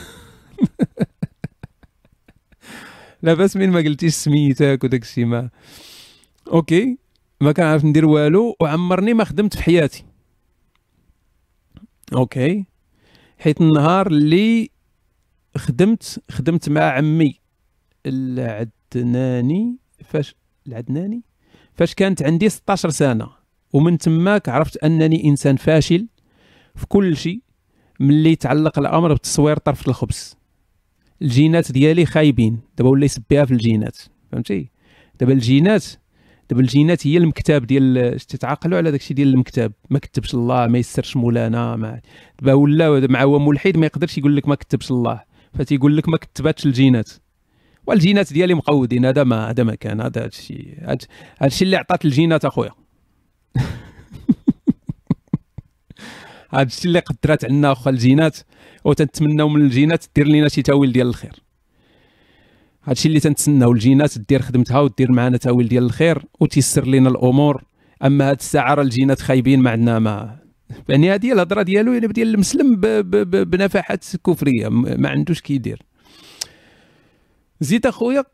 لا بس من ما قلتيش سميتك وداك الشيء ما. أوكي. ما كنعرف ندير والو. وعمرني ما خدمت في حياتي. أوكي. حيت النهار اللي خدمت خدمت مع عمي العدناني فاش العدناني؟ فاش كانت عندي 16 سنة. ومن تماك عرفت أنني إنسان فاشل في كل شيء ملي يتعلق الأمر بتصوير طرف الخبز. الجينات ديالي خايبين. دابا ولا يسبيها في الجينات فهمتي؟ دابا الجينات دابا الجينات هي المكتاب ديال تتعاقلوا على داكشي ديال المكتاب. ما كتبش الله ما يسرش مولانا ما دابا ولا مع هو ملحد ما يقدرش يقول لك ما كتبش الله. فتيقول لك ما كتباتش الجينات. والجينات ديالي مقودين هذا ما هذا ما كان هذا الشيء هذا الشيء اللي عطات الجينات أخويا. <laughs> هذا الشيء اللي قدرات عندنا أخويا الجينات وتنتمناو من الجينات دير لنا شي تاويل ديال الخير. هذا الشيء اللي تنتسناو الجينات دير خدمتها ودير معنا تاويل ديال الخير وتيسر لنا الأمور. أما هاد الساعة راه الجينات خايبين ما عندنا ما يعني هذه الهضرة ديالو يعني ديال المسلم بنفحات كفرية ما عندوش كيدير. زيد أخويا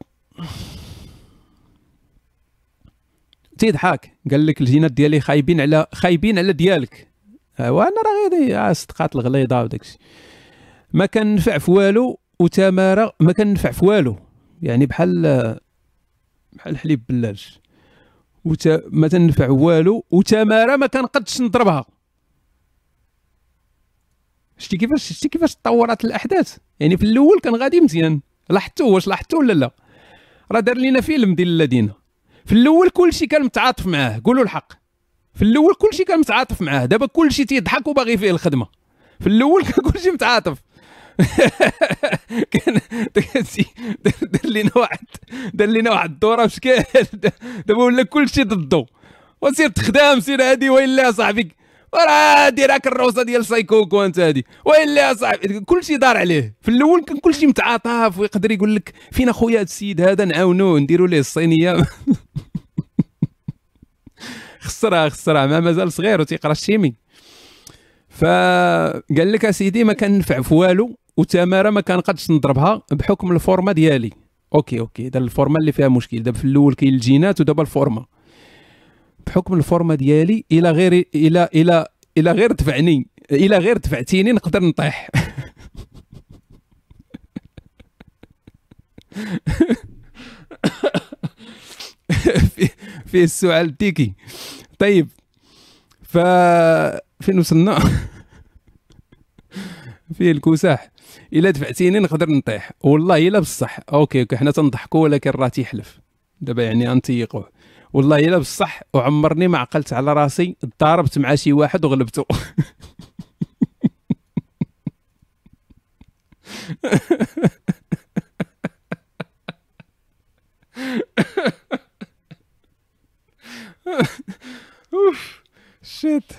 تيضحك قال لك الجينات ديالي خايبين على خايبين على ديالك. وأنا راه غير صدقات الغليظة وداك الشيء. ما كنفع في والو وتماره ما كنفع في والو. يعني بحال بحال الحليب بلاش. وت... ما تنفع والو وتماره ما كنقدش نضربها. شتي كيفاش شتي كيفاش تطورات الأحداث؟ يعني في الأول كان غادي مزيان لاحظتوا واش لاحظتوا ولا لا؟ راه دار لينا فيلم ديال الذين. في الأول كلشي كان متعاطف معاه قولوا الحق. في الأول كلشي كان متعاطف معاه دابا كلشي تيضحك وباغي فيه الخدمة. في الأول <laughs> كان كلشي متعاطف. <laughs> كان دار لينا واحد دار لينا واحد الدورة بشكل <laughs> دابا ولا كلشي ضده. وسير تخدام سير هادي ويلا صاحبي. راه دير هاك الروسة ديال سايكوكو انت هادي. ويلا صاحبي كلشي دار عليه. في الأول كان كلشي متعاطف ويقدر يقول لك فين أخويا هذا السيد هذا؟ نعاونوه نديروا ليه الصينية. <laughs> خسرها خسرها. ما مازال صغير وتيقرا ال chimie. فقال لك أسيدي ما كنفع في والو وتمارة ما كنقدش نضربها بحكم الفورما ديالي. أوكي أوكي. دا الفورما اللي فيها مشكل. دابا في الأول كاين الجينات ودابا الفورما. بحكم الفورما ديالي إلى غير إلى إلى إلى غير دفعني إلى غير دفعتيني نقدر نطيح. في فيه السؤال التيكي طيب ف فين وصلنا؟ فيه الكساح الا دفعتيني نقدر نطيح. والله إلا بصح. أوكي أوكي حنا تنضحكوا ولكن راه تيحلف. دابا يعني انتيقوه والله إلا بصح وعمرني ما عقلت على راسي ضاربت مع شي واحد وغلبته. أوف shit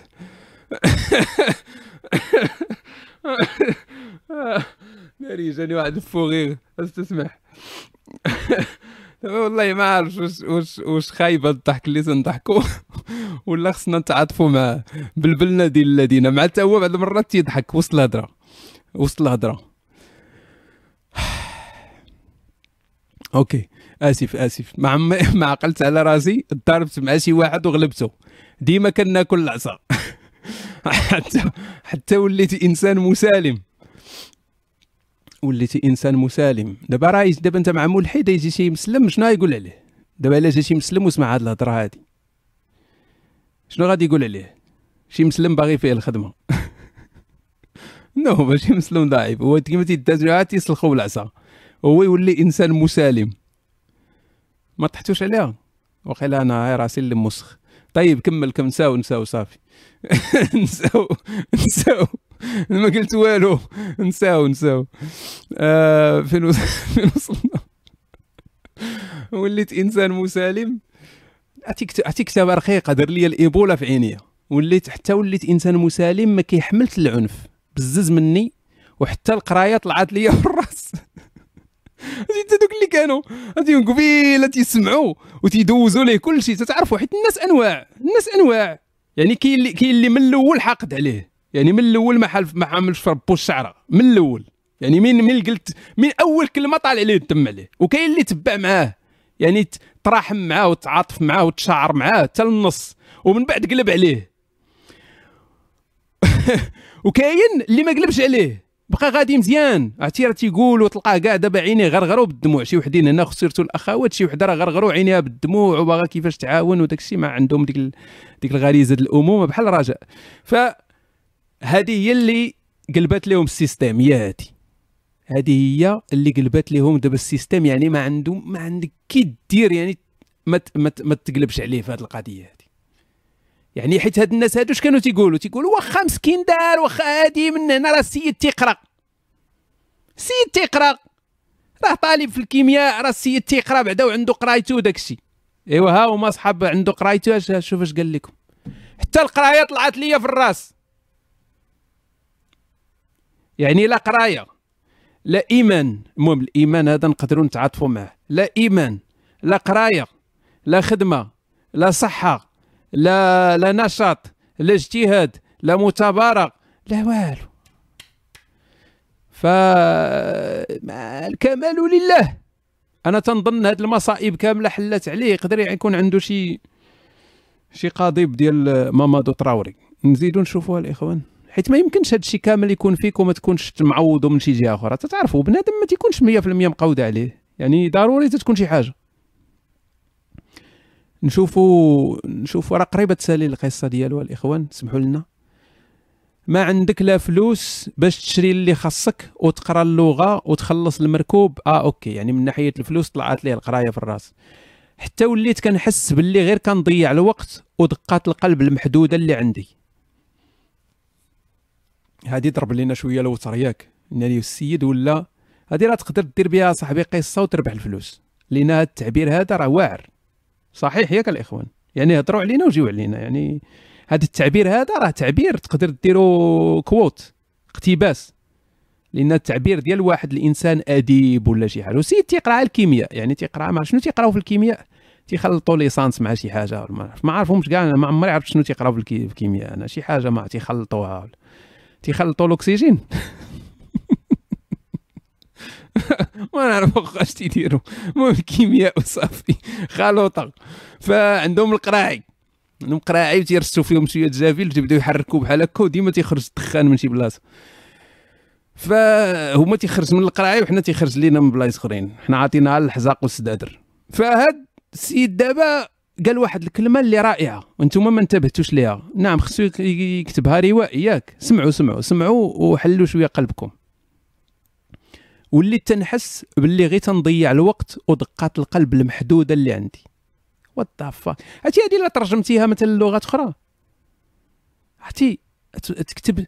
ناري جاني واحد ال fou rire استسمح. والله ما عارف واش واش واش خايبة الضحك اللي تنضحكوا <laughs> ولا خصنا نتعاطفوا معاه بلبلنا ديال الذين. مع حتى هو بعض المرات تيضحك وسط الهضرة. وسط الهضرة. <sighs> أوكي. آسف آسف. ما عم <laughs> ما عقلت على راسي. ضربت مع شي واحد وغلبته. ديما كناكل العصا. <laughs> حتى حتى وليت إنسان مسالم. وليتي إنسان مسالم. دابا راه دابا أنت مع ملحد يجي شي مسلم شنو يقول عليه؟ دابا إلا جا شي مسلم وسمع هاد الهضرة هادي. شنو غادي يقول عليه؟ شي مسلم باغي فيه الخدمة. <laughs> نو ماشي مسلم ضعيف. هو كيما تيدازو تيسلخو بالعصا. هو يولي إنسان مسالم. ما طحتوش عليها؟ وقيلا أنا راسي اللي مسخ. طيب كمل كم نساو نساو صافي. <laughs> نساو نساو. <laughs> ما قلت والو. نساو نساو. آه فين <laughs> وصلنا؟ وليت إنسان مسالم. عطيك كتابه رقيقه دار لي الإيبولا في عينيا وليت حتى وليت إنسان مسالم ما كيحملش العنف. بزز مني وحتى القراية طلعت لي في <laughs> الراس انت دوك اللي كانوا. غادي قبيلة تيسمعوا وتيدوزوا ليه كل شيء تتعرفوا حيت الناس أنواع. الناس أنواع. يعني كاين اللي كاين اللي من الأول حاقد عليه. يعني من الأول ما حلف ما عملش في ربو الشعره من الأول. يعني من من قلت من أول كلمة طالع عليه الدم عليه. وكاين اللي تبع معاه. يعني تراحم معاه وتعاطف معاه وتشعر معاه حتى النص ومن بعد قلب عليه. <laughs> وكاين اللي ما قلبش عليه. بقى غادي مزيان. عرفتي تيقول وتلقاه كاع دابا عينيه غرغروا بالدموع. شي وحدين هنا خسرتوا الأخوات شي وحدة راه غرغروا عينيها بالدموع وباغا كيفاش تعاون وداك الشيء ما عندهم ديك ديك الغريزة الأمومة بحال الرجاء ف هذه هي اللي قلبت لهم ال système هي هادي. هذه هي اللي قلبت لهم دابا ال système يعني ما عنده ما عندك كي دير يعني ما ما, ما تقلبش عليه في هذه القضية هذه يعني حيت هاد الناس هادو اش كانوا تيقولوا؟ تيقولوا واخا مسكين دار واخا هادي من هنا راه السيد تيقرأ. السيد تيقرأ. راه طالب في الكيمياء راه السيد تيقرأ بعدا وعنده قرايته وداكشي. ايوا ها هما صحاب عنده قرايته شوف اش قال لكم. حتى القراية طلعت ليا في الراس. يعني لا قراية لا إيمان. المهم الإيمان هذا نقدروا نتعاطفوا معه. لا إيمان لا قراية لا خدمة لا صحة لا لا نشاط لا اجتهاد لا مثابره لا والو. ف الكمال لله. أنا تنظن هاد المصائب كاملة حلات عليه يقدر يكون عنده شي شي قضيب ديال مامادو تراوري. نزيدو نشوفوها الاخوان حيت ما يمكنش هاد الشيء كامل يكون فيك وما تكونش معوض من شي جهة أخرى. تتعرفوا بنادم ما تيكونش 100% مقود عليه. يعني ضروري تكون شي حاجة. نشوفوا نشوفوا راه قريبة تسالي القصة ديالو الإخوان سمحوا لنا. ما عندك لا فلوس باش تشري اللي خاصك وتقرا اللغة وتخلص المركوب. آه أوكي يعني من ناحية الفلوس طلعت ليه القراية في الرأس. حتى وليت كنحس باللي غير كنضيع الوقت ودقات القلب المحدودة اللي عندي. هادي ضرب لنا شوية الوتر ياك يعني السيد ولا هادي راه تقدر دير بها صاحبي قصه وتربح الفلوس. لأن هاد التعبير هذا راه واعر. صحيح ياك الإخوان. يعني هضروا علينا وجيو علينا. يعني هذا التعبير هذا راه تعبير تقدر ديرو quote اقتباس. لأن التعبير ديال واحد الإنسان أديب ولا شي حاجة. وسيد تيقرأ الكيمياء. يعني تيقرأ ما شنو تيقراو في الكيمياء؟ تيخلطوا l'essence مع شي حاجة. ما عارفهمش كاع. ما عمري عرفت شنو تيقراو في الكيمياء. أنا شي حاجة ما تيخلطوها. تيخلطوا الاكسجين <laughs> ما نعرف واش تيديروا المهم الكيمياء وصافي. خلوطه فعندهم القراعي. عندهم قراعي تيرسوا فيهم شوية جافيل تيبداو يحركوا بحال هكا وديما تيخرج الدخان من شي بلاصة. فهما تيخرج من القراعي وحنا تيخرج لينا من بلايص اخرين. حنا عاطيناها الحزاق والسدادر. فهاد السيد دابا قال واحد الكلمة اللي رائعة. وأنتم ما انتبهتوش ليها. نعم خصو يكتبها روائي ياك سمعوا سمعوا سمعوا وحلوا شوية قلبكم. وليت تنحس باللي غير تنضيع الوقت ودقات القلب المحدودة اللي عندي. what the fuck عرفتي هذه الا ترجمتيها مثلا للغات أخرى؟ عرفتي؟ تكتب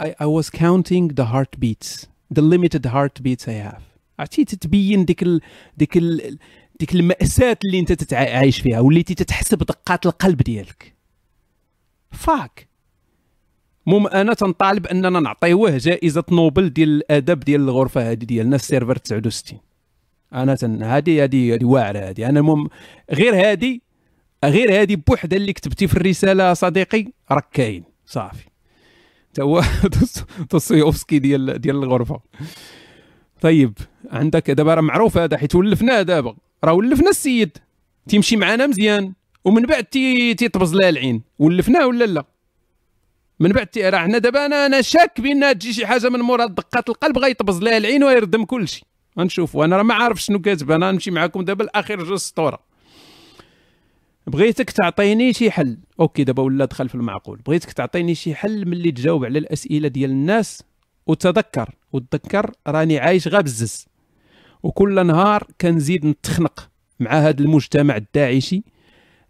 I, was counting the heartbeats. The limited heartbeats I have. عرفتي؟ تتبين ديك ال... ديك ال... ديك المأساة اللي انت تتعايش فيها وليتي تتحس بدقات القلب ديالك. fuck مم أنا تنطالب أننا نعطيوه جائزة نوبل ديال الأدب ديال الغرفة هذه ديالنا ال server 69 أنا تن هذه هذه هذه واعرة هذه. أنا المهم غير هذه غير هذه بوحدة اللي كتبتي في الرسالة صديقي راك كاين. صافي. تا هو <laughs> دوستويفسكي ديال ديال الغرفة. طيب عندك دابا راه معروف هذا حيت ولفناه دابا. راه ولفنا السيد. تيمشي معنا مزيان. ومن بعد تي تيطبز لها العين. ولفناه ولا لا؟ من بعد راه حنا دابا أنا أنا شاك بان تجي شي حاجة من مورا دقات القلب غيطبز لها العين ويردم كل شيء غنشوفوا أنا راه ما عارف شنو كاتب. أنا نمشي معكم دابا الاخير جوج سطورة. بغيتك تعطيني شي حل. أوكي دابا ولا دخل في المعقول. بغيتك تعطيني شي حل ملي تجاوب على الأسئلة ديال الناس. وتذكر. وتذكر راني عايش غا بزز وكل نهار كنزيد نتخنق مع هذا المجتمع الداعشي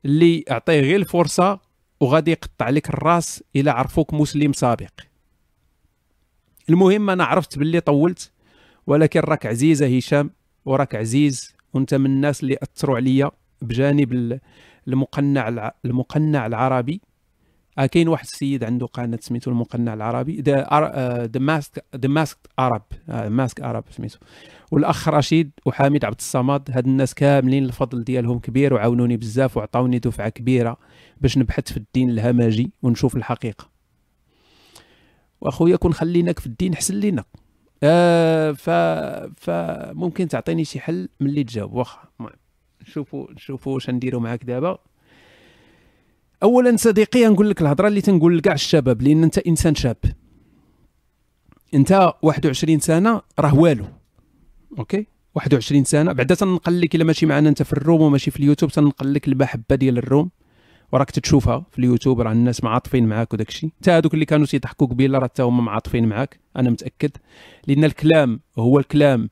اللي اعطيه غير الفرصة وغادي يقطع لك الراس إلى عرفوك مسلم سابق. المهم أنا عرفت باللي طولت ولكن راك عزيزة هشام وراك عزيز وأنت من الناس اللي أثروا عليا بجانب المقنع المقنع العربي. كاين واحد السيد عنده قناة سميتو المقنع العربي The Masked The Masked Arab ماسك ارب سميتو. والأخ رشيد وحامد عبد الصمد هاد الناس كاملين الفضل ديالهم كبير وعاونوني بزاف وعطاوني دفعة كبيرة باش نبحث في الدين الهمجي ونشوف الحقيقة. وأخويا كون خليناك في الدين حسن لينا. آه ف فممكن تعطيني شي حل من اللي تجاوب. واخا نشوفوا نشوفوا واش نديروا معاك دابا. اولا صديقي نقول لك الهضرة اللي تنقول لكاع الشباب لأن أنت إنسان شاب. أنت 21 سنة راه والو. أوكي؟ 21 سنة. بعدا تنقل لك إلا ماشي معنا أنت في ال room وماشي في اليوتيوب تنقل لك المحبة ديال الروم. وراك تتشوفها في اليوتيوب راه الناس معاطفين معاك وداك الشيء. حتى هذوك اللي كانوا تيضحكوا قبيلة راه حتى هما معاطفين معاك أنا متأكد. لأن الكلام هو الكلام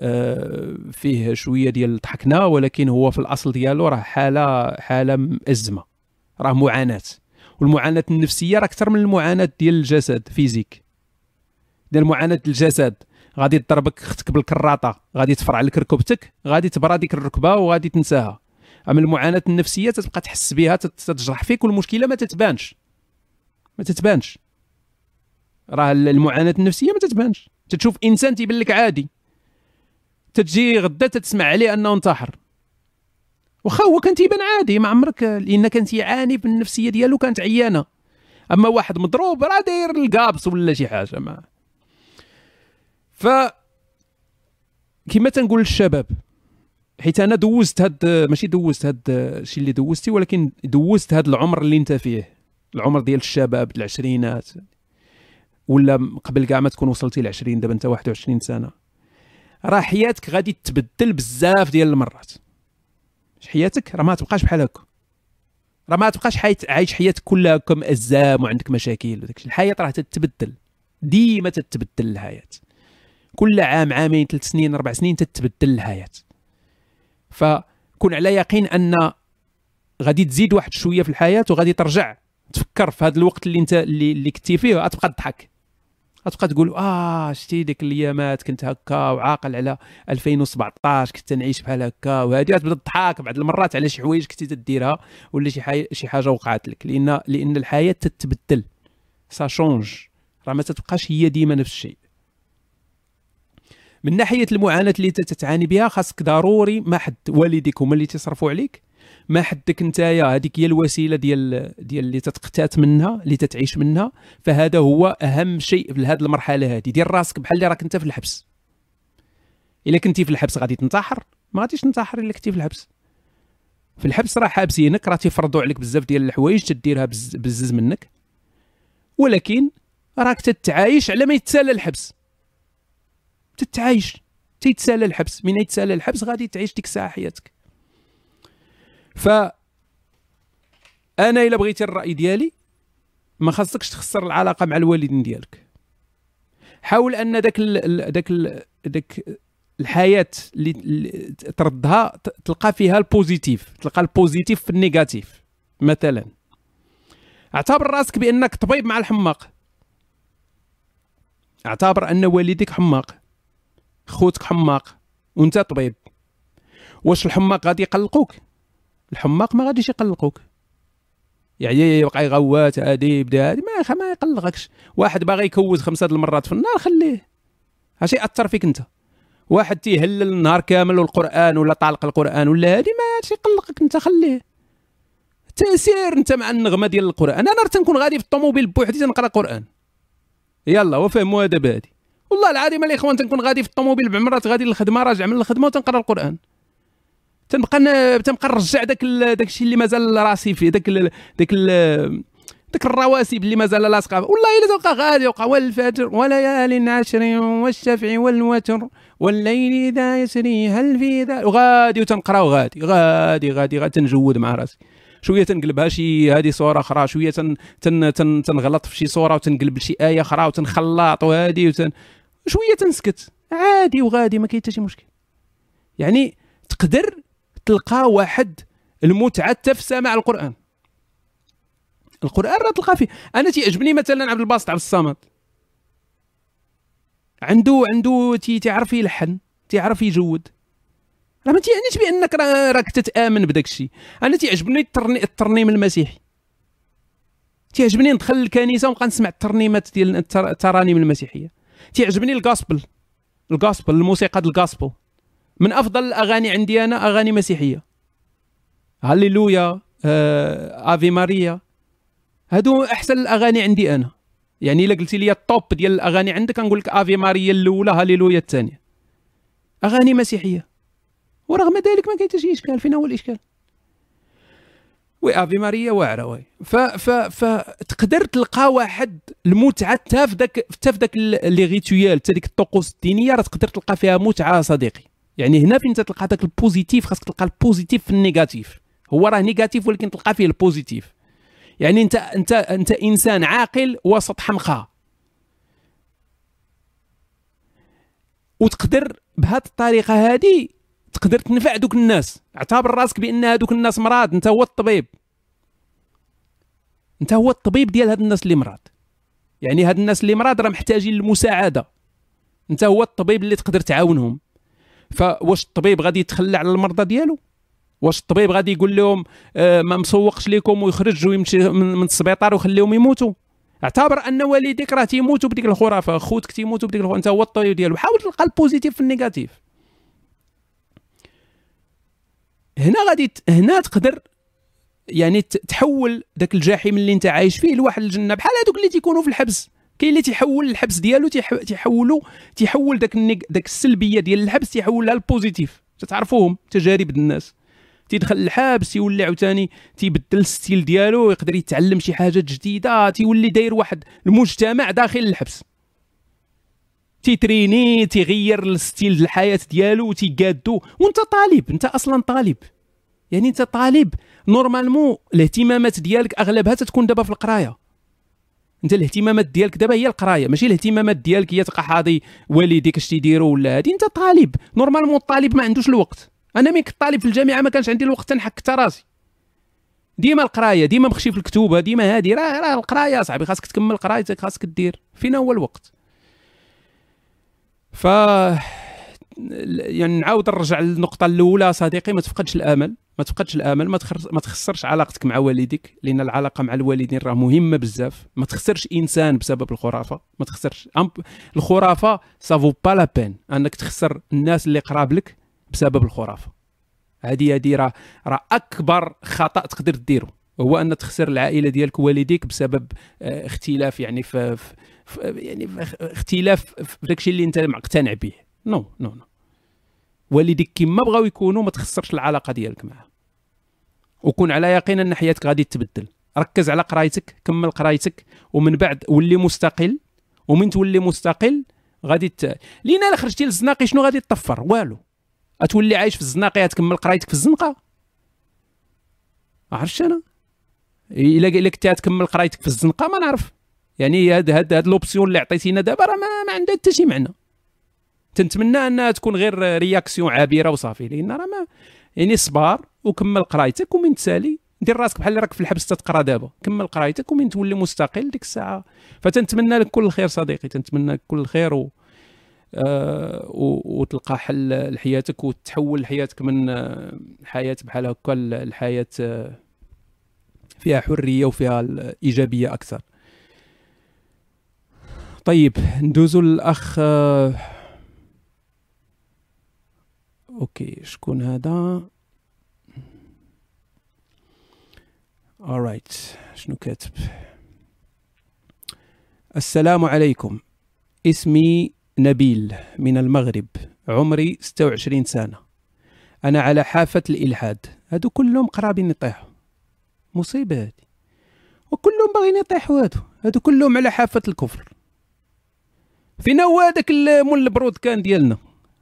آه، فيه شوية ديال الضحكنا ولكن هو في الأصل ديالو راه حالة حالة مأزمه راه معاناة. والمعاناة النفسية راه أكثر من المعاناة ديال الجسد فيزيك. ديال معاناة الجسد. غادي تضربك أختك بالكراطة غادي تفرع لك ركبتك غادي تبرى ديك الركبة وغادي تنساها. أما المعاناة النفسية تتبقى تحس بها تتجرح فيك والمشكلة ما تتبانش. ما تتبانش. راه المعاناة النفسية ما تتبانش. تتشوف إنسان تيبان لك عادي. تتجي غدا تتسمع عليه أنه انتحر. واخا هو كان تيبان عادي ما عمرك لأن كان تيعاني في النفسية ديالو كانت عيانة. أما واحد مضروب راه داير الكابس ولا شي حاجة ما. ف كما تنقول للشباب حيت أنا دوزت هاد ماشي دوزت هاد الشيء اللي دوزتي ولكن دوزت هاد العمر اللي أنت فيه. العمر ديال الشباب العشرينات. ولا قبل كاع ما تكون وصلتي ل 20 دابا أنت 21 سنة. راه حياتك غادي تبدل بزاف ديال المرات. حياتك؟ راه ما تبقاش بحال هكا. راه ما تبقاش عايش حياتك كلها كم أزام وعندك مشاكل وداك الحياة راه تتبدل. ديما تتبدل الحياة. كل عام عامين ثلاث سنين أربع سنين تتبدل الحياة. فكون على يقين أن غادي تزيد واحد شوية في الحياة وغادي ترجع تفكر في هذا الوقت اللي أنت اللي, اللي كنتي فيه غتبقى تضحك. غتبقى تقول آه شتي ديك الأيامات كنت هكا وعاقل على 2017 كنت نعيش بحال هكا وهذه غتبدا تضحك بعض المرات على شي حوايج كنتي تديرها ولا شي حاجة شي حاجة وقعت لك. لأن لأن الحياة تتبدل. سا شونج راه ما تتبقاش هي ديما نفس الشيء. من ناحية المعاناة اللي تتعاني بها خاصك ضروري ما حد والديك هما اللي تصرفوا عليك ما حدك نتايا؟ هذيك هي الوسيلة ديال ديال اللي تتقتات منها اللي تتعيش منها. فهذا هو أهم شيء في هذه المرحلة هذه دير راسك بحال اللي راك أنت في الحبس. إلا كنتي في الحبس غادي تنتحر. ما غاديش تنتحر إلا كنتي في الحبس. في الحبس راه حابسينك راه تيفرضوا عليك بزاف ديال الحوايج تديرها بزز منك. ولكن راك تتعايش على ما يتسالى الحبس. تتعايش. تيتسالى الحبس. من يتسالى الحبس غادي تعيش ديك الساعة حياتك. ف أنا إلا بغيتي الرأي ديالي ما خاصكش تخسر العلاقة مع الوالدين ديالك. حاول أن داك ال داك ال داك الحياة اللي تردها تلقى فيها ال positif تلقى ال positif في ال négatif مثلا. اعتبر رأسك بأنك طبيب مع الحماق. اعتبر أن والديك حماق خوتك حماق وأنت طبيب. واش الحماق غادي يقلقوك؟ الحماق ما غاديش يقلقوك. يعني يبقى يغوات هادي يبدا هادي ما ما يقلقكش. واحد باغي يكوز خمسة المرات في النار خليه. اش يأثر فيك انت. واحد تيهلل النهار كامل والقرآن ولا طالق القرآن ولا هادي ما يقلقك انت خليه. تسير انت مع النغمة ديال القرآن. أنا راه تنكون غادي في الطوموبيل بوحدي تنقرأ قرآن. يلا وفهموا هذا بادي والله العظيم الاخوان تنكون غادي في الطوموبيل بعمرات غادي للخدمة راجع من الخدمة وتنقرأ القرآن. تنبقى تنبقى نرجع داك داك الشيء اللي مازال راسي فيه داك داك داك الرواسب اللي مازال لاصقة. والله إلا تبقى غادي يبقى والفجر وليال عشر والشفع والوتر والليل إذا يسري هل في ذا؟ وغادي وتنقرا وغادي غادي غادي غادي تنجود مع راسي. شوية تنقلبها شي هذه صورة أخرى شوية تن تن تن تنغلط في شي صورة وتنقلب لشي آية أخرى وتنخلط وهذه وتن شوية تنسكت. عادي وغادي ما كاين حتى شي مشكل. يعني تقدر تلقى واحد المتعه حتى في سماع القرآن. القرآن راه تلقى فيه. أنا تيعجبني مثلا عبد الباسط عبد الصمد. عنده عنده تي تيعرف يلحن تيعرف يجود. راه ما تيعنيش بأنك راك تتآمن بداك الشيء. أنا تيعجبني الترنيم المسيحي. تيعجبني ندخل الكنيسة ونبقى نسمع الترنيمات ديال الترانيم المسيحية. تيعجبني الغاسبل. الغاسبل الموسيقى ديال الغاسبل. من أفضل الأغاني عندي أنا أغاني مسيحية. هللويا آه، آفي ماريا. هادو أحسن الأغاني عندي أنا. يعني إلا قلتي لي الطوب ديال الأغاني عندك نقول لك آفي ماريا الأولى هللويا الثانية. أغاني مسيحية. ورغم ذلك ما كاين حتى شي إشكال. فين هو الإشكال. Oui Ave Maria واعرة oui. ف ف فتقدر تلقى واحد المتعة حتى في ذاك حتى في ذاك les rituels حتى ديك الطقوس الدينية راه تقدر تلقى فيها متعة صديقي. يعني هنا فين تلقى ذاك ال positif؟ خاصك تلقى ال positif في ال négatif. هو راه négatif ولكن تلقى فيه ال positif. يعني انت انت انت انسان عاقل وسط حمقى. وتقدر بهذه الطريقة هذه تقدر تنفع دوك الناس. اعتبر راسك بأن هذوك الناس مراد انت هو الطبيب. انت هو الطبيب ديال هاد الناس اللي مراد. يعني هاد الناس اللي مراد راه محتاجين المساعده انت هو الطبيب اللي تقدر تعاونهم. فواش الطبيب غادي يتخلى على المرضى ديالو؟ واش الطبيب غادي يقول لهم آه ما مسوقش لكم ويخرج ويمشي من السبيطار ويخليهم يموتوا؟ اعتبر أن والديك راه تيموتوا بديك الخرافة خوتك تيموتوا بديك الخرافة أنت هو الطبيب ديالو. حاول تلقى ال positif في ال négatif. هنا غادي هنا تقدر يعني تحول ذاك الجحيم اللي أنت عايش فيه لواحد الجنة بحال هذوك اللي تيكونوا في الحبس. كاين اللي تيحول الحبس ديالو تيحولوا تيحول ذاك ذاك السلبية ديال الحبس تيحولها لل positif. تعرفوهم تجارب الناس. تيدخل الحبس يولي عاوتاني تيبدل ال style ديالو يقدر يتعلم شي حاجة جديدة تيولي داير واحد المجتمع داخل الحبس. تيتريني تيغير ال style الحياة ديالو تيقادو. وانت طالب انت أصلا طالب. يعني انت طالب. normalement الاهتمامات ديالك أغلبها تتكون دابا في القراية. انت الاهتمامات ديالك دابا هي القرايه ماشي الاهتمامات ديالك هي تبقى حاضي والديك اش تيديروا ولا هادي انت طالب. normalement الطالب ما عندوش الوقت. أنا ملي كنت طالب في الجامعة ما كانش عندي الوقت تنحك حتى راسي. ديما القراية ديما مخشي في الكتوبة ديما هادي راه راه القراية صاحبي خاصك تكمل قرايتك خاصك دير فين هو الوقت. ف يعني نعاود نرجع للنقطة الأولى صديقي ما تفقدش الآمل ما تفقدش الآمل ما, تخسرش علاقتك مع والديك لأن العلاقة مع الوالدين راه مهمة بزاف. ما تخسرش إنسان بسبب الخرافة ما تخسرش. الخرافة سافو با لا بين أنك تخسر الناس اللي قراب لك بسبب الخرافة. هذه هذه راه راه أكبر خطأ تقدر ديرو هو أن تخسر العائلة ديالك ووالديك بسبب آه، اختلاف يعني في, في يعني في اختلاف في داكشي اللي أنت مقتنع به. non non non. والديك كما بغاو يكونوا ما تخسرش العلاقة ديالك معاه. وكون على يقين أن حياتك غادي تبدل. ركز على قرايتك كمل قرايتك ومن بعد ولي مستقل ومن تولي مستقل غادي ت... لينا إلا خرجتي للزناقي شنو غادي تطفر والو. غتولي عايش في الزناقي تكمل قرايتك في الزنقة؟ عرفتش أنا إلا الا كنتي تكمل قرايتك في الزنقة ما نعرف. يعني هاد هاد هاد l'option اللي عطيتينا دابا راه ما, ما عندها حتى شي معنى. تنتمنى أنها تكون غير réaction عابرة وصافي لأن راه ما يعني صبار وكمل قرايتك ومن تسالي دير راسك بحال راك في الحبس تقرا دابا. كمل قرايتك ومن تولي مستقل ديك الساعة. فتنتمنى لك كل الخير صديقي تنتمنى لك كل الخير و... آه وتلقى حل لحياتك وتحول حياتك من آه حياة بحال هكا الحياة آه فيها حرية وفيها إيجابية أكثر. طيب ندوزو للأخ آه أوكي شكون هذا؟ Alright شنو كاتب؟ السلام عليكم. اسمي نبيل من المغرب عمري 26 سنة. أنا على حافة الإلحاد. هادو كلهم قرابين يطيحوا. مصيبة هادي. وكلهم باغيين يطيحوا هادو. هادو كلهم على حافة الكفر. فينا هو هذاك مول ال brodequin ديالنا.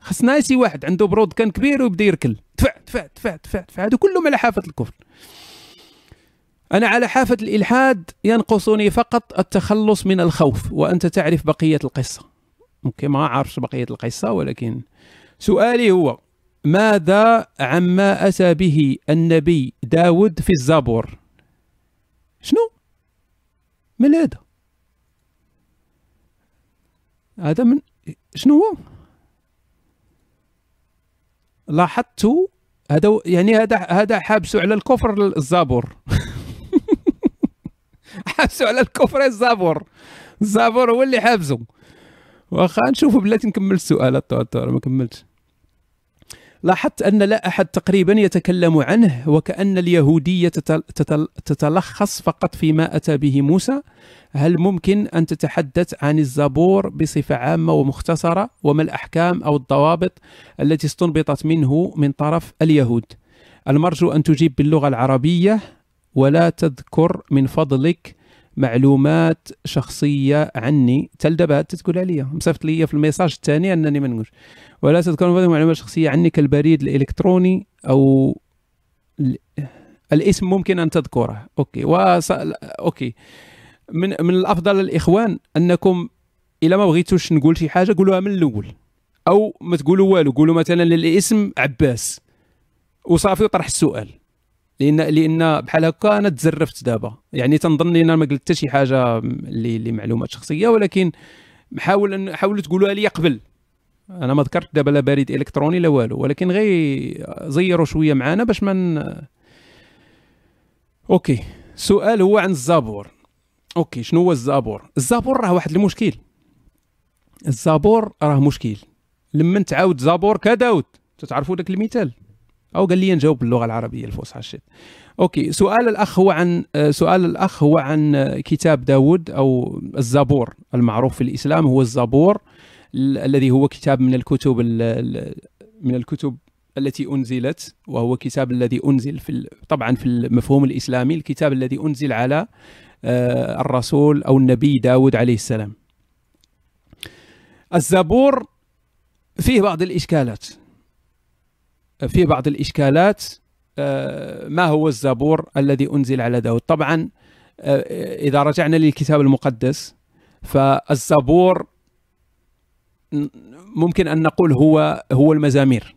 خصنا شي واحد عنده brodequin كبير ويبدا يركل. دفع دفع دفع دفع دفع. هادو كلهم على حافة الكفر. أنا على حافة الإلحاد ينقصني فقط التخلص من الخوف وأنت تعرف بقية القصة. ممكن ما أعرفش بقية القصة ولكن سؤالي هو ماذا عما أتى به النبي داود في الزبور شنو؟ من هذا؟ هذا من شنو هو؟ لاحظت هذا يعني هذا هذا حابس على الكفر الزبور <laughs> حابسوا على الكفر الزبور الزبور هو اللي حابسه. واخا نشوفوا بلاتي نكمل السؤال. ما كملتش. لاحظت أن لا أحد تقريبا يتكلم عنه وكأن اليهودية تتلخص فقط فيما أتى به موسى. هل ممكن أن تتحدث عن الزبور بصفة عامة ومختصرة؟ وما الأحكام أو الضوابط التي استنبطت منه من طرف اليهود؟ المرجو أن تجيب باللغة العربية ولا تذكر من فضلك معلومات شخصية عني. تلدبها تقول عليا مصيفط لي في ال message الثاني أنني ما نقولش. ولا تذكر معلومات شخصيه عني كالبريد الإلكتروني أو الاسم ممكن أن تذكره. أوكي. وص... أوكي. من من الأفضل الإخوان أنكم إلا ما بغيتوش نقول شي حاجة قولوها من الأول. أو ما تقولوا والو قولوا مثلا الاسم عباس. وصافي وطرح السؤال. لأن لأن بحال هكا أنا تزرفت دابا. يعني تنظن ان ما قلت حتى شي حاجة اللي اللي معلومات شخصية ولكن حاول ان حاولوا تقولوها لي قبل. أنا ما ذكرت دابا لا بريد إلكتروني لا والو ولكن غير زيروا شوية معنا باش ما OK. سؤال هو عن الزابور. OK شنو هو الزابور؟ الزابور راه واحد المشكل. الزابور راه مشكل. لما تعاود زابور كداود. تعرفوا ذاك المثال؟ أو قال لي نجاوب باللغة العربية الفصحى الشيء. أوكي سؤال الأخ هو عن سؤال الأخ هو عن كتاب داود أو الزبور المعروف في الإسلام هو الزبور الذي هو كتاب من الكتب من الكتب التي أنزلت وهو كتاب الذي أنزل في طبعا في المفهوم الإسلامي الكتاب الذي أنزل على آه، الرسول أو النبي داود عليه السلام. الزبور فيه بعض الإشكالات. فيه بعض الإشكالات آه، ما هو الزبور الذي أنزل على داود؟ طبعا آه، إذا رجعنا للكتاب المقدس فالزبور ممكن أن نقول هو هو المزامير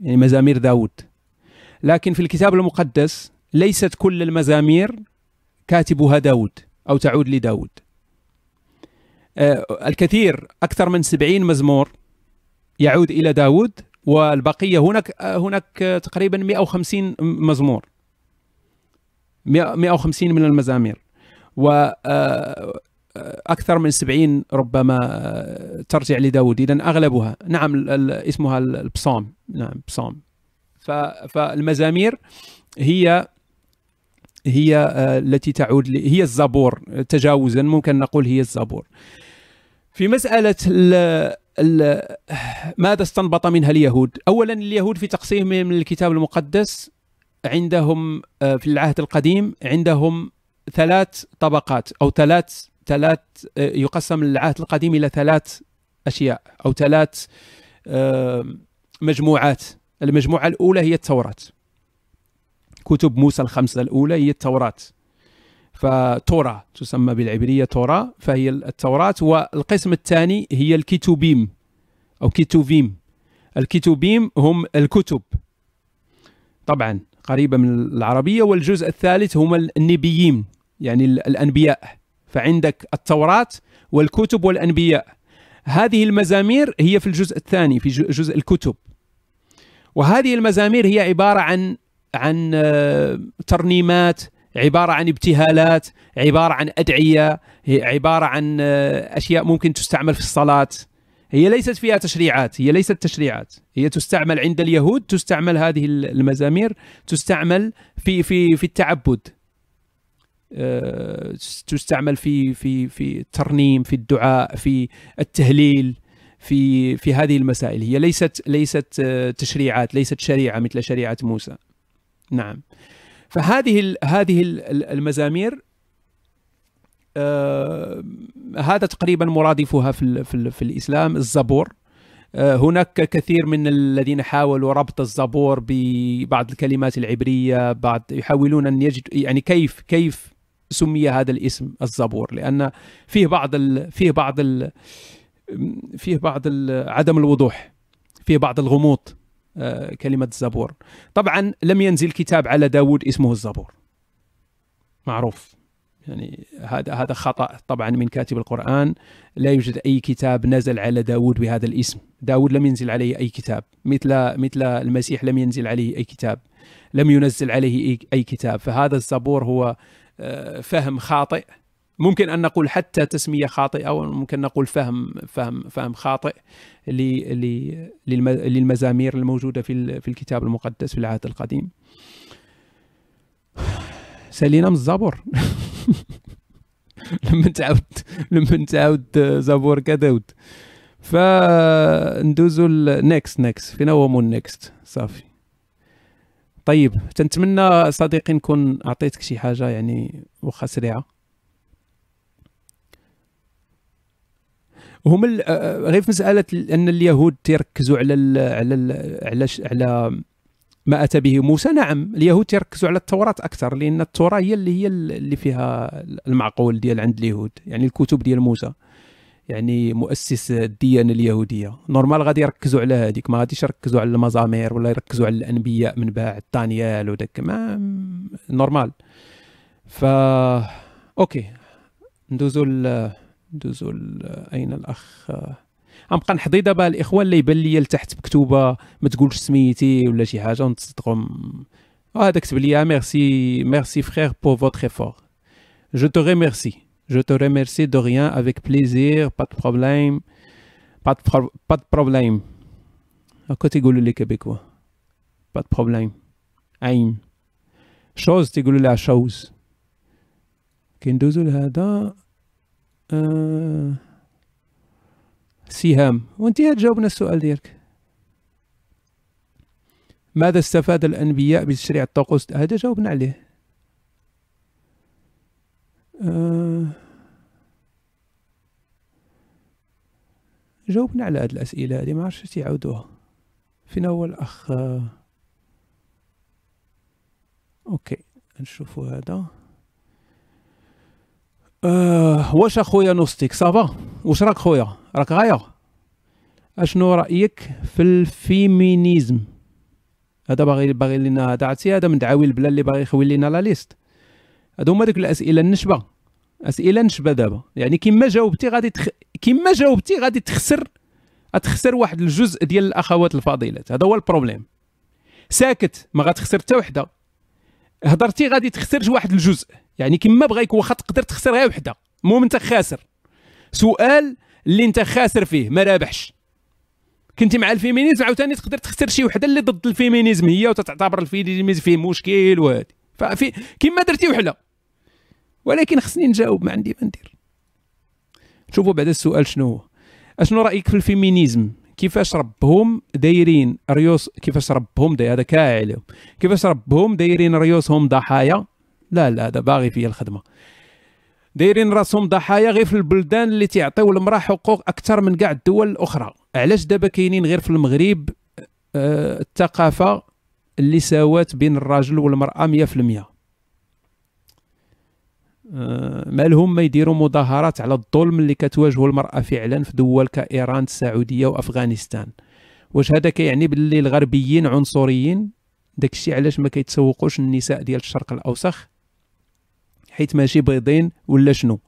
يعني مزامير داود. لكن في الكتاب المقدس ليست كل المزامير كاتبها داود أو تعود لداود. آه، الكثير أكثر من سبعين مزمور يعود إلى داود والبقية هناك هناك تقريبا 150 مزمور. 150 من المزامير. و آه، أكثر من 70 ربما آه، ترجع لداود إذا أغلبها نعم اسمها البصام. نعم بصام. فالمزامير هي هي آه، التي تعود هي الزبور. تجاوزا ممكن نقول هي الزبور. في مسألة ال ال ماذا استنبط منها اليهود؟ أولا اليهود في تقسيمهم من الكتاب المقدس عندهم آه، في العهد القديم عندهم ثلاث طبقات أو ثلاث ثلاث آه، يقسم العهد القديم إلى ثلاث أشياء أو ثلاث مجموعات. المجموعة الأولى هي التوراة. كتب موسى الخمسة الأولى هي التوراة. فتورا تسمى بالعبرية تورا فهي التوراة والقسم الثاني هي الكتوبيم أو كتوبيم الكتوبيم هم الكتب. طبعا قريبة من العربية والجزء الثالث هم النبيين يعني الأنبياء. فعندك التوراة والكتب والأنبياء. هذه المزامير هي في الجزء الثاني في جزء الكتب. وهذه المزامير هي عبارة عن عن آه، ترنيمات عبارة عن ابتهالات عبارة عن أدعية هي عبارة عن آه، أشياء ممكن تستعمل في الصلاة. هي ليست فيها تشريعات هي ليست تشريعات. هي تستعمل عند اليهود تستعمل هذه المزامير تستعمل في في في التعبد. آه، تستعمل في في في الترنيم في الدعاء في التهليل في في هذه المسائل. هي ليست ليست تشريعات ليست شريعة مثل شريعة موسى. نعم. فهذه هذه المزامير آه هذا تقريبا مرادفها في, في, في الإسلام الزبور. آه هناك كثير من الذين حاولوا ربط الزبور ببعض الكلمات العبرية بعض يحاولون أن يجد يعني كيف كيف سمي هذا الاسم الزبور؟ لأن فيه بعض ال فيه بعض ال فيه بعض عدم الوضوح فيه بعض الغموض. كلمة الزبور طبعا لم ينزل كتاب على داود اسمه الزبور. معروف. يعني هذا هذا خطأ طبعا من كاتب القرآن. لا يوجد أي كتاب نزل على داود بهذا الاسم. داود لم ينزل عليه أي كتاب. مثل مثل المسيح لم ينزل عليه أي كتاب. لم ينزل عليه أي كتاب. فهذا الزبور هو آه، فهم خاطئ. ممكن أن نقول حتى تسمية خاطئة أو ممكن نقول فهم فهم فهم خاطئ للمزامير الموجودة في في الكتاب المقدس في العهد القديم. سالينا من الزبور. <laughs> لما تعاود لما تعاود زبور كداود فندوزو ال next next فينا هو مو ال next صافي. طيب تنتمنى صديقي نكون أعطيتك شي حاجة يعني واخا سريعه هم آه، غير في مسألة أن اليهود تيركزوا على ال على ال على على ما أتى به موسى نعم اليهود تركزوا على التوراة أكثر لأن التوراة هي اللي هي اللي فيها المعقول ديال عند اليهود يعني الكتب ديال موسى يعني مؤسس الديانة اليهودية نورمال غادي يركزوا على هذيك ما غاديش يركزوا على المزامير ولا يركزوا على الأنبياء من بعد دانيال وداك ما normal ف OK ندوزو. ندوزو. أين الأخ؟ غنبقى نحضي دابا الإخوان اللي يبان لي لتحت مكتوبة ما تقولش سميتي ولا شي حاجة ونتصدقهم هذا كتب لي merci merci frère pour votre effort je te remercie je te remercie de rien avec plaisir pas de problème pas de problème هكا تيقولوا les Québécois pas de problème une chose تيقولوا لها chose كندوزو لهذا آه سهام وانت تجاوبنا السؤال ديالك. ماذا استفاد الأنبياء بتشريع الطقوس هذا جاوبنا عليه. أه جاوبنا على هذه الأسئلة هذه ما عرفتش تيعاودوها. فين هو الأخ؟ OK نشوفوا هذا. أه واش أخويا نوستيك ça va؟ واش راك خويا؟ راك غاية. أشنو رأيك في ال féminisme؟ هذا باغي باغي لنا هذا عرفتي هذا من دعاوي البلا اللي باغي يخوي لنا la liste. هادو هما دوك الأسئلة النشبة. أسئلة نشبة دابا. يعني كيما جاوبتي غادي تخ... كيما جاوبتي غادي تخسر غتخسر واحد الجزء ديال الأخوات الفاضلات هذا هو ال problème. ساكت ما غتخسر حتى وحدة. هضرتي غادي تخسر واحد الجزء. يعني كما بغا واخا تقدر تخسر غير وحدة. المهم انت خاسر. سؤال اللي انت خاسر فيه ما رابحش. كنتي مع ال féminisme عاوتاني تقدر تخسر شي وحدة اللي ضد ال féminisme هي وتعتبر ال féminisme فيه مشكل وهادي. ففي كما درتي وحله ولكن خصني نجاوب ما عندي ما ندير. شوفوا بعد السؤال شنو هو. أشنو رأيك في ال féminisme؟ كيفاش ربهم دايرين ريوس كيفاش ربهم داير هذا كاع عليهم. كيفاش ربهم دايرين ريوسهم ضحايا؟ لا لا هذا باغي فيا الخدمة. دايرين راسهم ضحايا غير في البلدان اللي تيعطيو المرأة حقوق أكثر من كاع الدول الأخرى. علاش دابا كاينين غير في المغرب آه الثقافة اللي ساوات بين الراجل والمرأة 100% آه مالهم ما يديروا مظاهرات على الظلم اللي كتواجهه المرأة فعلا في دول كإيران السعودية وأفغانستان. واش هذا كيعني باللي الغربيين عنصريين؟ داكشي علاش ما كيتسوقوش النساء ديال الشرق الأوسخ؟ حيت ماشي بيضين ولا شنو؟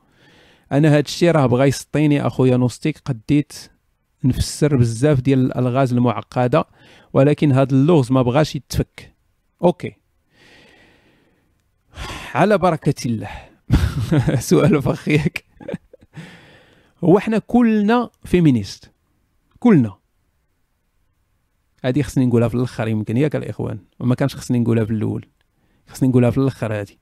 أنا هاد الشيء راه بغا يسطيني أخويا نوستيك قديت نفسر بزاف ديال الألغاز المعقدة ولكن هاد اللغز ما بغاش يتفك. OK. على بركة الله. <laughs> سؤال فخيك. هو إحنا كلنا féministes كلنا. هذه خصني نقولها في الأخر يمكن ياك الاخوان وما كانش خصني نقولها في الأول. خصني نقولها في الأخر هذه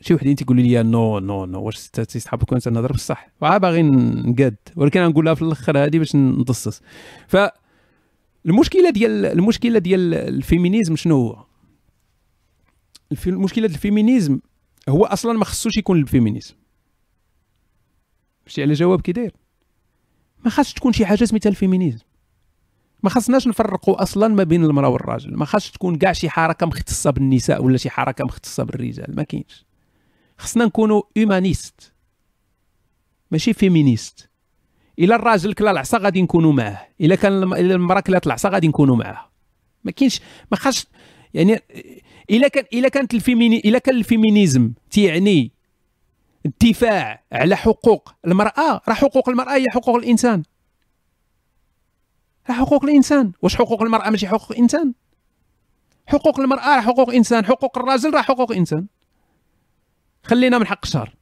شي وحدين تيقولوا لي non non non. واش تيسحب كون تنهضر بصح باغي نقاد. ولكن نقولها في الأخر هذه باش نضصص ف المشكلة ديال المشكلة ديال ال féminisme شنو هو؟ المشكلة ديال ال féminisme هو أصلا ما خصوش يكون ال féminisme. ماشي على جواب كي داير. ما خاصش تكون شي حاجة سميتها ال féminisme. ما خصناش نفرقوا أصلا ما بين المرأة والراجل. ما خاصش تكون كاع شي حركة مختصة بالنساء ولا شي حركة مختصة بالرجال. ما كاينش. خصنا نكونوا humanistes ماشي féministes إلا الراجل كلا العصا غادي نكونوا معاه. إلا كان المرأة كلات العصا غادي نكونوا معاها. ما كاينش ما خاصش يعني الا كان الا كانت ال fémini الا كان ال féminisme تيعني الدفاع على حقوق المرأة. راه حقوق المرأة هي حقوق الإنسان. راه حقوق الإنسان. واش حقوق المرأة؟ ماشي حقوق الإنسان. حقوق المرأة راه حقوق إنسان حقوق الراجل راه حقوق إنسان. خلينا من حق الشهر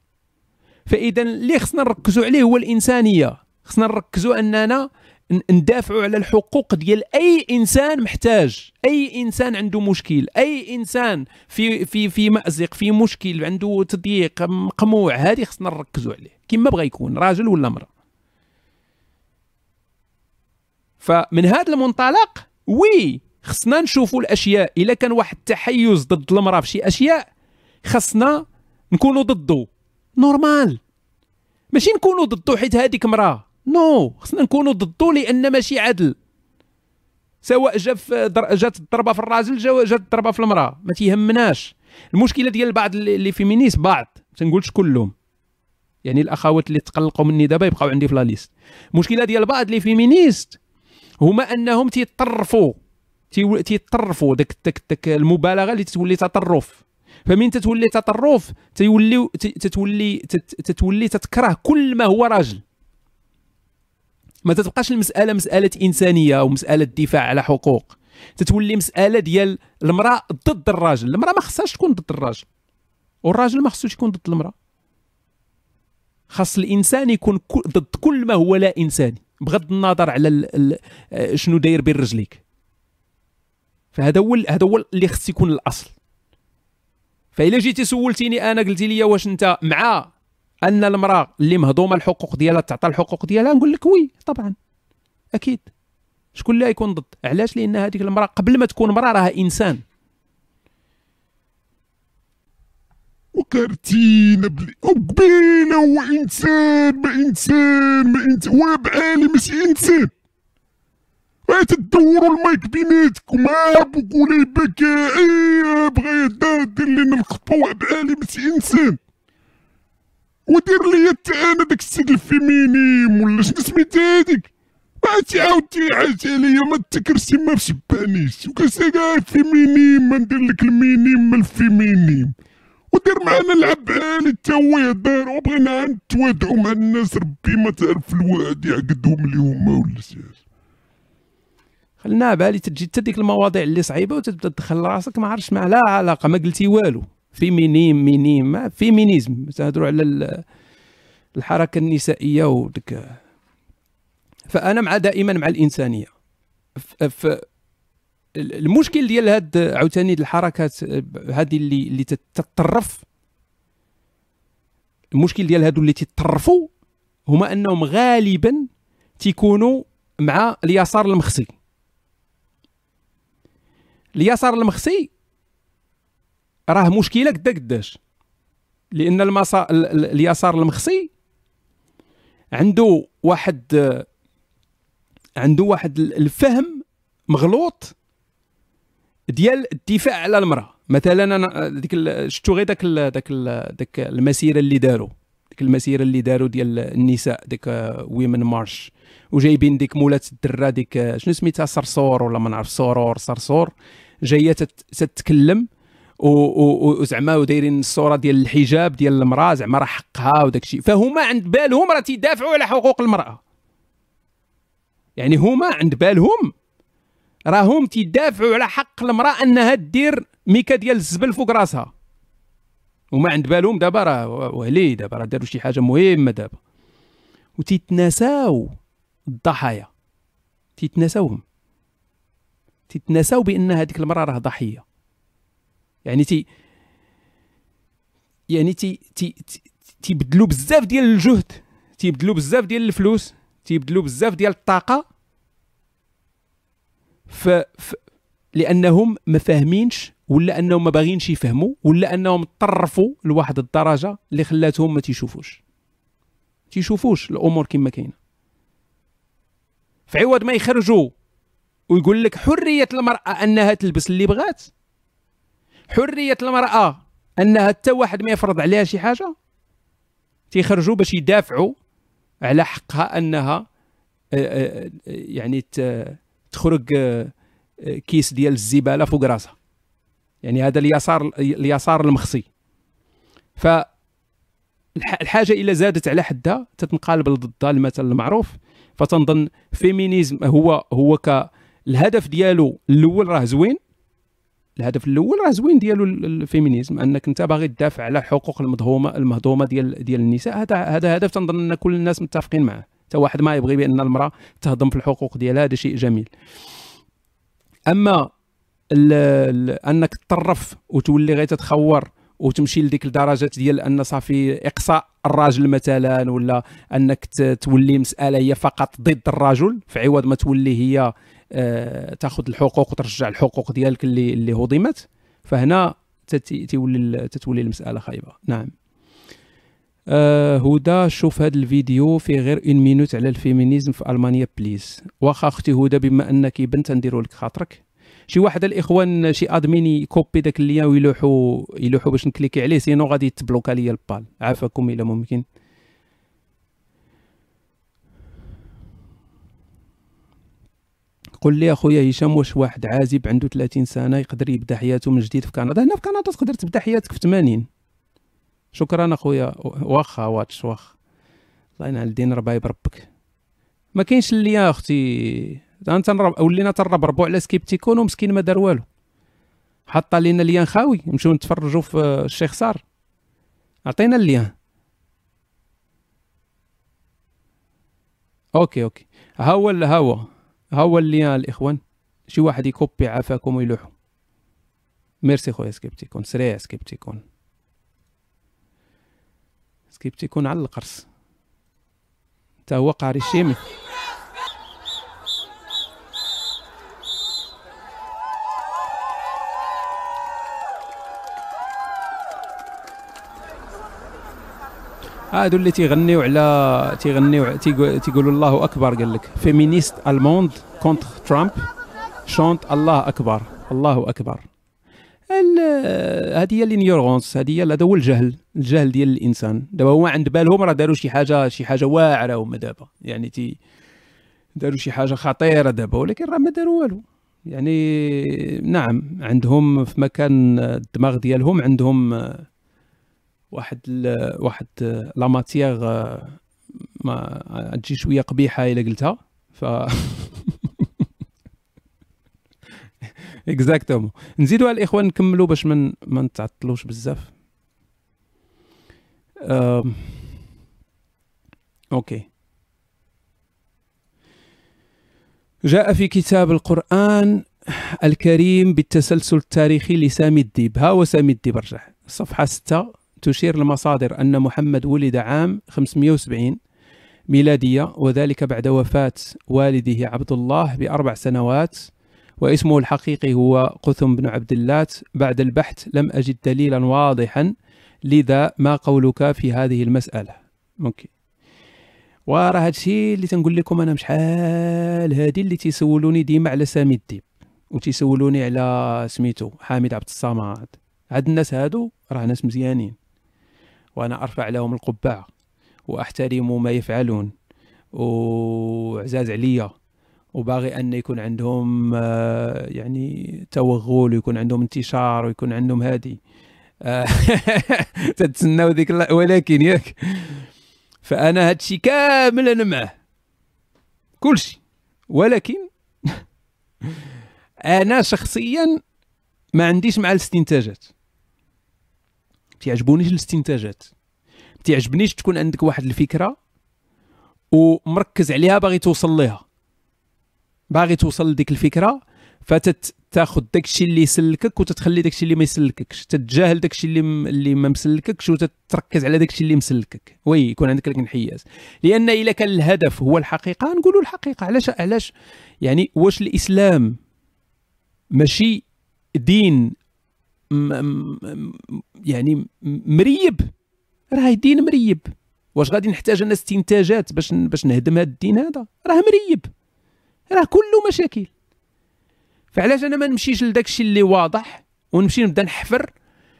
فإذا اللي خصنا نركزوا عليه؟ هو الإنسانية. خصنا نركزوا أننا ندافعوا على الحقوق ديال أي إنسان محتاج أي إنسان عنده مشكل أي إنسان في في في مأزق في مشكل عنده تضييق مقموع هذه خصنا نركزوا عليه. كما بغى يكون راجل ولا امراه فمن هذا المنطلق وي خصنا نشوفوا الأشياء. إلا كان واحد التحيز ضد المرأة في شي أشياء خصنا نكونوا ضده. normal. ماشي نكونوا ضده حيت هذيك مرأة. non خصنا نكونوا ضده لأن ماشي عدل. سواء جا در... جات الضربة في الراجل جا جات الضربة في المرأة ما تيهمناش. المشكلة ديال بعض les féministes بعض ما تنقولش كلهم. يعني الأخوات اللي تقلقوا مني دابا يبقاو عندي في la liste. المشكلة ديال بعض les féministes هما أنهم تيطرفوا تيطرفوا داك داك داك المبالغة اللي تتولي تطرف. فمن تتولي تطرف تيولي تتولي تتولي تتكره كل ما هو راجل. ما تتبقاش المسألة مسألة إنسانية أو مسألة دفاع على حقوق. تتولي مسألة ديال المرأة ضد الراجل. المرأة ما خصهاش تكون ضد الراجل. والراجل ما خصوش يكون ضد المرأة. خاص الإنسان يكون ضد كل ما هو لا إنساني. بغض النظر على ال ال آه، شنو داير بين رجليك. فهذا هو هذا هو اللي خص يكون الأصل. فإلا جيتي سولتيني أنا قلتي لي واش أنت مع أن المرأة اللي مهضومة الحقوق ديالها تعطى الحقوق ديالها نقول لك وي طبعا. أكيد. شكون اللي يكون ضد؟ علاش؟ لأن هذيك المرأة قبل ما تكون مرأة راها إنسان. وكارتينا بلي وقبيله هو انسان ما إنسان ما انسان هو بعالي ماشي إنسان. تدوروا المايك بيناتكم بقول لي بكاء بغا يدا دير لنا الخطوة بعالي ماشي إنسان. ودير لي أنا داك السيد الفيمينيم ولا شنو سميت هذيك ما تعاود تعاد عليا ما تكرسي ما فشبانيش وكاسا الفيمينيم ما ندير لك المينيم ما الفيمينيم ودير معنا لعب عالي تا هو يهضر. وبغينا نتوادعو مع الناس ربي ما تعرف الواد يعقدهم اليوم ولا شي خلنا بآلي تجي حتى ديك المواضيع اللي صعيبة وتبدأ تدخل راسك ما عرفتش ما لا علاقة ما قلتي والو. féminim minim féminisme. تهضروا على الحركة النسائية وديك. فأنا مع دائما مع الإنسانية. ف المشكل ديال هاد عاوتاني الحركات هذه اللي اللي تتطرف. المشكل ديال هادو اللي تيتطرفوا هما أنهم غالبا تيكونوا مع اليسار المخصي اليسار المخصي راه مشكلة قدا قداش. لأن المسار اليسار المخصي عنده واحد عنده واحد الفهم مغلوط ديال الدفاع على المرأة. مثلا أنا ديك شفتوا غير داك داك داك المسيرة اللي داروا ديك المسيرة اللي داروا ديال النساء ديك women march وجايبين ديك مولات الدرة ديك شنو سميتها صرصور ولا ما نعرف صرور صرصور. جاية تتكلم. وزعما ودايرين الصورة ديال الحجاب ديال المرأة زعما راه حقها وداك الشيء فهما عند بالهم راه تيدافعوا على حقوق المرأة. يعني هما عند بالهم راهم تيدافعوا على حق المرأة أنها دير ميكا ديال الزبل فوق راسها. وما عند بالهم دابا راه وهلي دابا راه داروا شي حاجة مهمة دابا. وتيتناساو الضحايا. تيتناساوهم. تيتناساو بأن هذيك المرأة راه ضحية. يعني تي يعني تي تي تيبدلوا بزاف ديال الجهد تيبدلوا بزاف ديال الفلوس تيبدلوا بزاف ديال الطاقة ف, ف... لأنهم ما فاهمينش ولا أنهم ما باغينش يفهموا ولا أنهم تطرفوا لواحد الدرجة اللي خلاتهم ما تيشوفوش. تيشوفوش الأمور كما كاينة. في عوض ما يخرجوا ويقول لك حرية المرأة أنها تلبس اللي بغات حرية المرأة أنها حتى واحد ما يفرض عليها شي حاجة؟ تيخرجوا باش يدافعوا على حقها أنها آه، آه، يعني تخرج آه، كيس ديال الزبالة فوق راسها. يعني هذا اليسار اليسار المخصي. ف الحاجة إلا زادت على حدها تتنقلب ضدها المثل المعروف. فتنظن féminisme هو هو ك الهدف ديالو الأول راه زوين. الهدف الأول راه زوين ديالو ال féminisme أنك أنت باغي تدافع على الحقوق المظهومه المهضومة ديال ديال النساء. هذا هذا هدف تنظن أن كل الناس متفقين معه. حتى واحد ما يبغي بأن المرأة تهضم في الحقوق ديالها هذا شيء جميل. أما ال ال أنك تطرف وتولي غير تتخور وتمشي لديك الدرجات ديال أن صافي إقصاء الراجل مثلا ولا أنك تولي مسألة هي فقط ضد الرجل في عوض ما تولي هي تاخذ الحقوق وترجع الحقوق ديالك اللي اللي هضمت. فهنا تتولي تتولي المسألة خايبة. نعم. آه هدى شوف هذا الفيديو فيه غير une minute على ال féminisme في ألمانيا please واخا أختي هدى بما أنك بنت نديرو لك خاطرك. شي واحد الإخوان شي admin يكوبي داك ال lien ويلوحوا يلوحوا باش نكليكي عليه sinon غادي تبلوكا ليا البال. عافاكم إلى ممكن. قول لي أخويا هشام واش واحد عازب عنده 30 سنة يقدر يبدأ حياته من جديد في كندا؟ هنا في كندا تقدر تبدأ حياتك في 80 شكرا أخويا. واخا واتش واخا. الله ينعل الدين ربايب ربك ما كاينش اللي أختي أنت ولينا تنربربوا على سكيبتيكون ومسكين ما دار والو. حط لينا ليان خاوي نمشيو نتفرجوا في الشيخ صار عطينا الليان. أوكي أوكي. ها هو ها هو. هو الليان الاخوان شي واحد يكوبي عافاكم ويلوحوا. ميرسي خويا سكيبتيكون سريع سكيبتيكون. سكيبتيكون على القرص. تا هو قاري الشيمي هادو اللي تيغنيو على تيغنيو تيقولوا الله أكبر قال لك. فيمينيست الموند contre Trump chantent الله أكبر. الله أكبر. هذه هي l'ignorance هذه هي هذا هو الجهل. الجهل ديال الإنسان. دابا هما عند بالهم راه داروا شي حاجة شي حاجة واعرة هما دابا. يعني تي داروا شي حاجة خطيرة دابا ولكن راه ما داروا والو. يعني نعم عندهم في مكان الدماغ ديالهم عندهم واحد ال واحد la matière ما تجي شوية قبيحة إلا قلتها. ف <laughs> exactement نزيدوا الإخوان نكملوا باش من ما نتعطلوش بزاف. okay. جاء في كتاب القرآن الكريم بالتسلسل التاريخي لسامي الديب. ها هو سامي الديب رجع. صفحة 6 تشير المصادر أن محمد ولد عام 570 ميلادية وذلك بعد وفاة والده عبد الله بأربع سنوات واسمه الحقيقي هو قثم بن عبد اللات. بعد البحث لم أجد دليلا واضحا لذا ما قولك في هذه المسألة. ممكن وراه هادشي اللي تنقول لكم أنا شحال هادي اللي تيسولوني ديما على سامي الديب وتيسولوني على سميتو حامد عبد الصمد. هاد الناس هادو راه ناس مزيانين. وأنا أرفع لهم القبعة واحترم ما يفعلون. وعزاز عليا. وباغي أن يكون عندهم آه، يعني توغل ويكون عندهم انتشار ويكون عندهم هادي. آه، <laughs> تتسناو ديك ولكن ياك. فأنا هادشي كامل أنا معاه. كلشي. ولكن <laughs> أنا شخصيا ما عنديش مع الاستنتاجات. تيعجبونيش الاستنتاجات. تيعجبنيش تكون عندك واحد الفكرة ومركز عليها باغي توصل ليها. باغي توصل لديك الفكرة فتاخذ داكشي اللي يسلكك وتتخلي داكشي اللي ما يسلككش. تتجاهل داكشي اللي. اللي ما مسلككش وتتركز على داكشي اللي مسلكك. وي يكون عندك الانحياز لأن إلا كان الهدف هو الحقيقة نقولوا الحقيقة. علاش علاش؟ يعني واش الإسلام ماشي دين يعني مريب. راه دين مريب. واش غادي نحتاج أنا استنتاجات باش باش نهدم هذا الدين هذا؟ راه مريب. راه كله مشاكل. فعلاش أنا ما نمشيش لداك الشيء اللي واضح ونمشي نبدا نحفر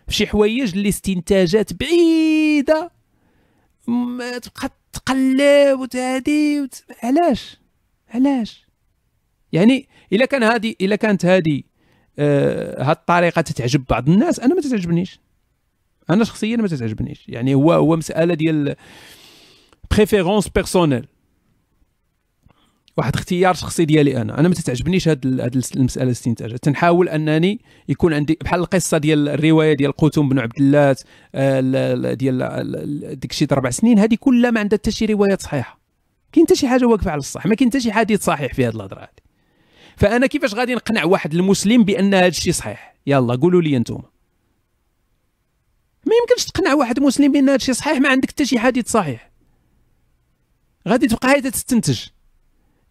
في شي حوايج اللي استنتاجات بعيدة؟ تبقى تقلب وتهدي وت... علاش؟ علاش؟ يعني إلا كان هذه إلا كانت هذه آه هاد الطريقة تتعجب بعض الناس. أنا ما تتعجبنيش. أنا شخصيا ما تتعجبنيش. يعني هو هو مسألة ديال préférence personnelle واحد اختيار شخصي ديالي أنا. أنا ما تتعجبنيش هاد هاد المسألة الاستنتاج. تنحاول أنني يكون عندي بحال القصة ديال الرواية ديال قوتم بن عبد اللات آه، ديال ديك شي أربع سنين. هذه كلها ما عندها حتى شي روايات صحيحة. كاين حتى شي حاجة واقفة على الصح. ما كاين حتى شي حديث صحيح في هذه الهضرة هذه فأنا كيفاش غادي نقنع واحد المسلم بأن هذا الشيء صحيح؟ يلا قولوا لي أنتم. ما يمكنش تقنع واحد مسلم بأن هذا الشيء صحيح ما عندك حتى شي حديث صحيح. غادي تبقى هاي تستنتج.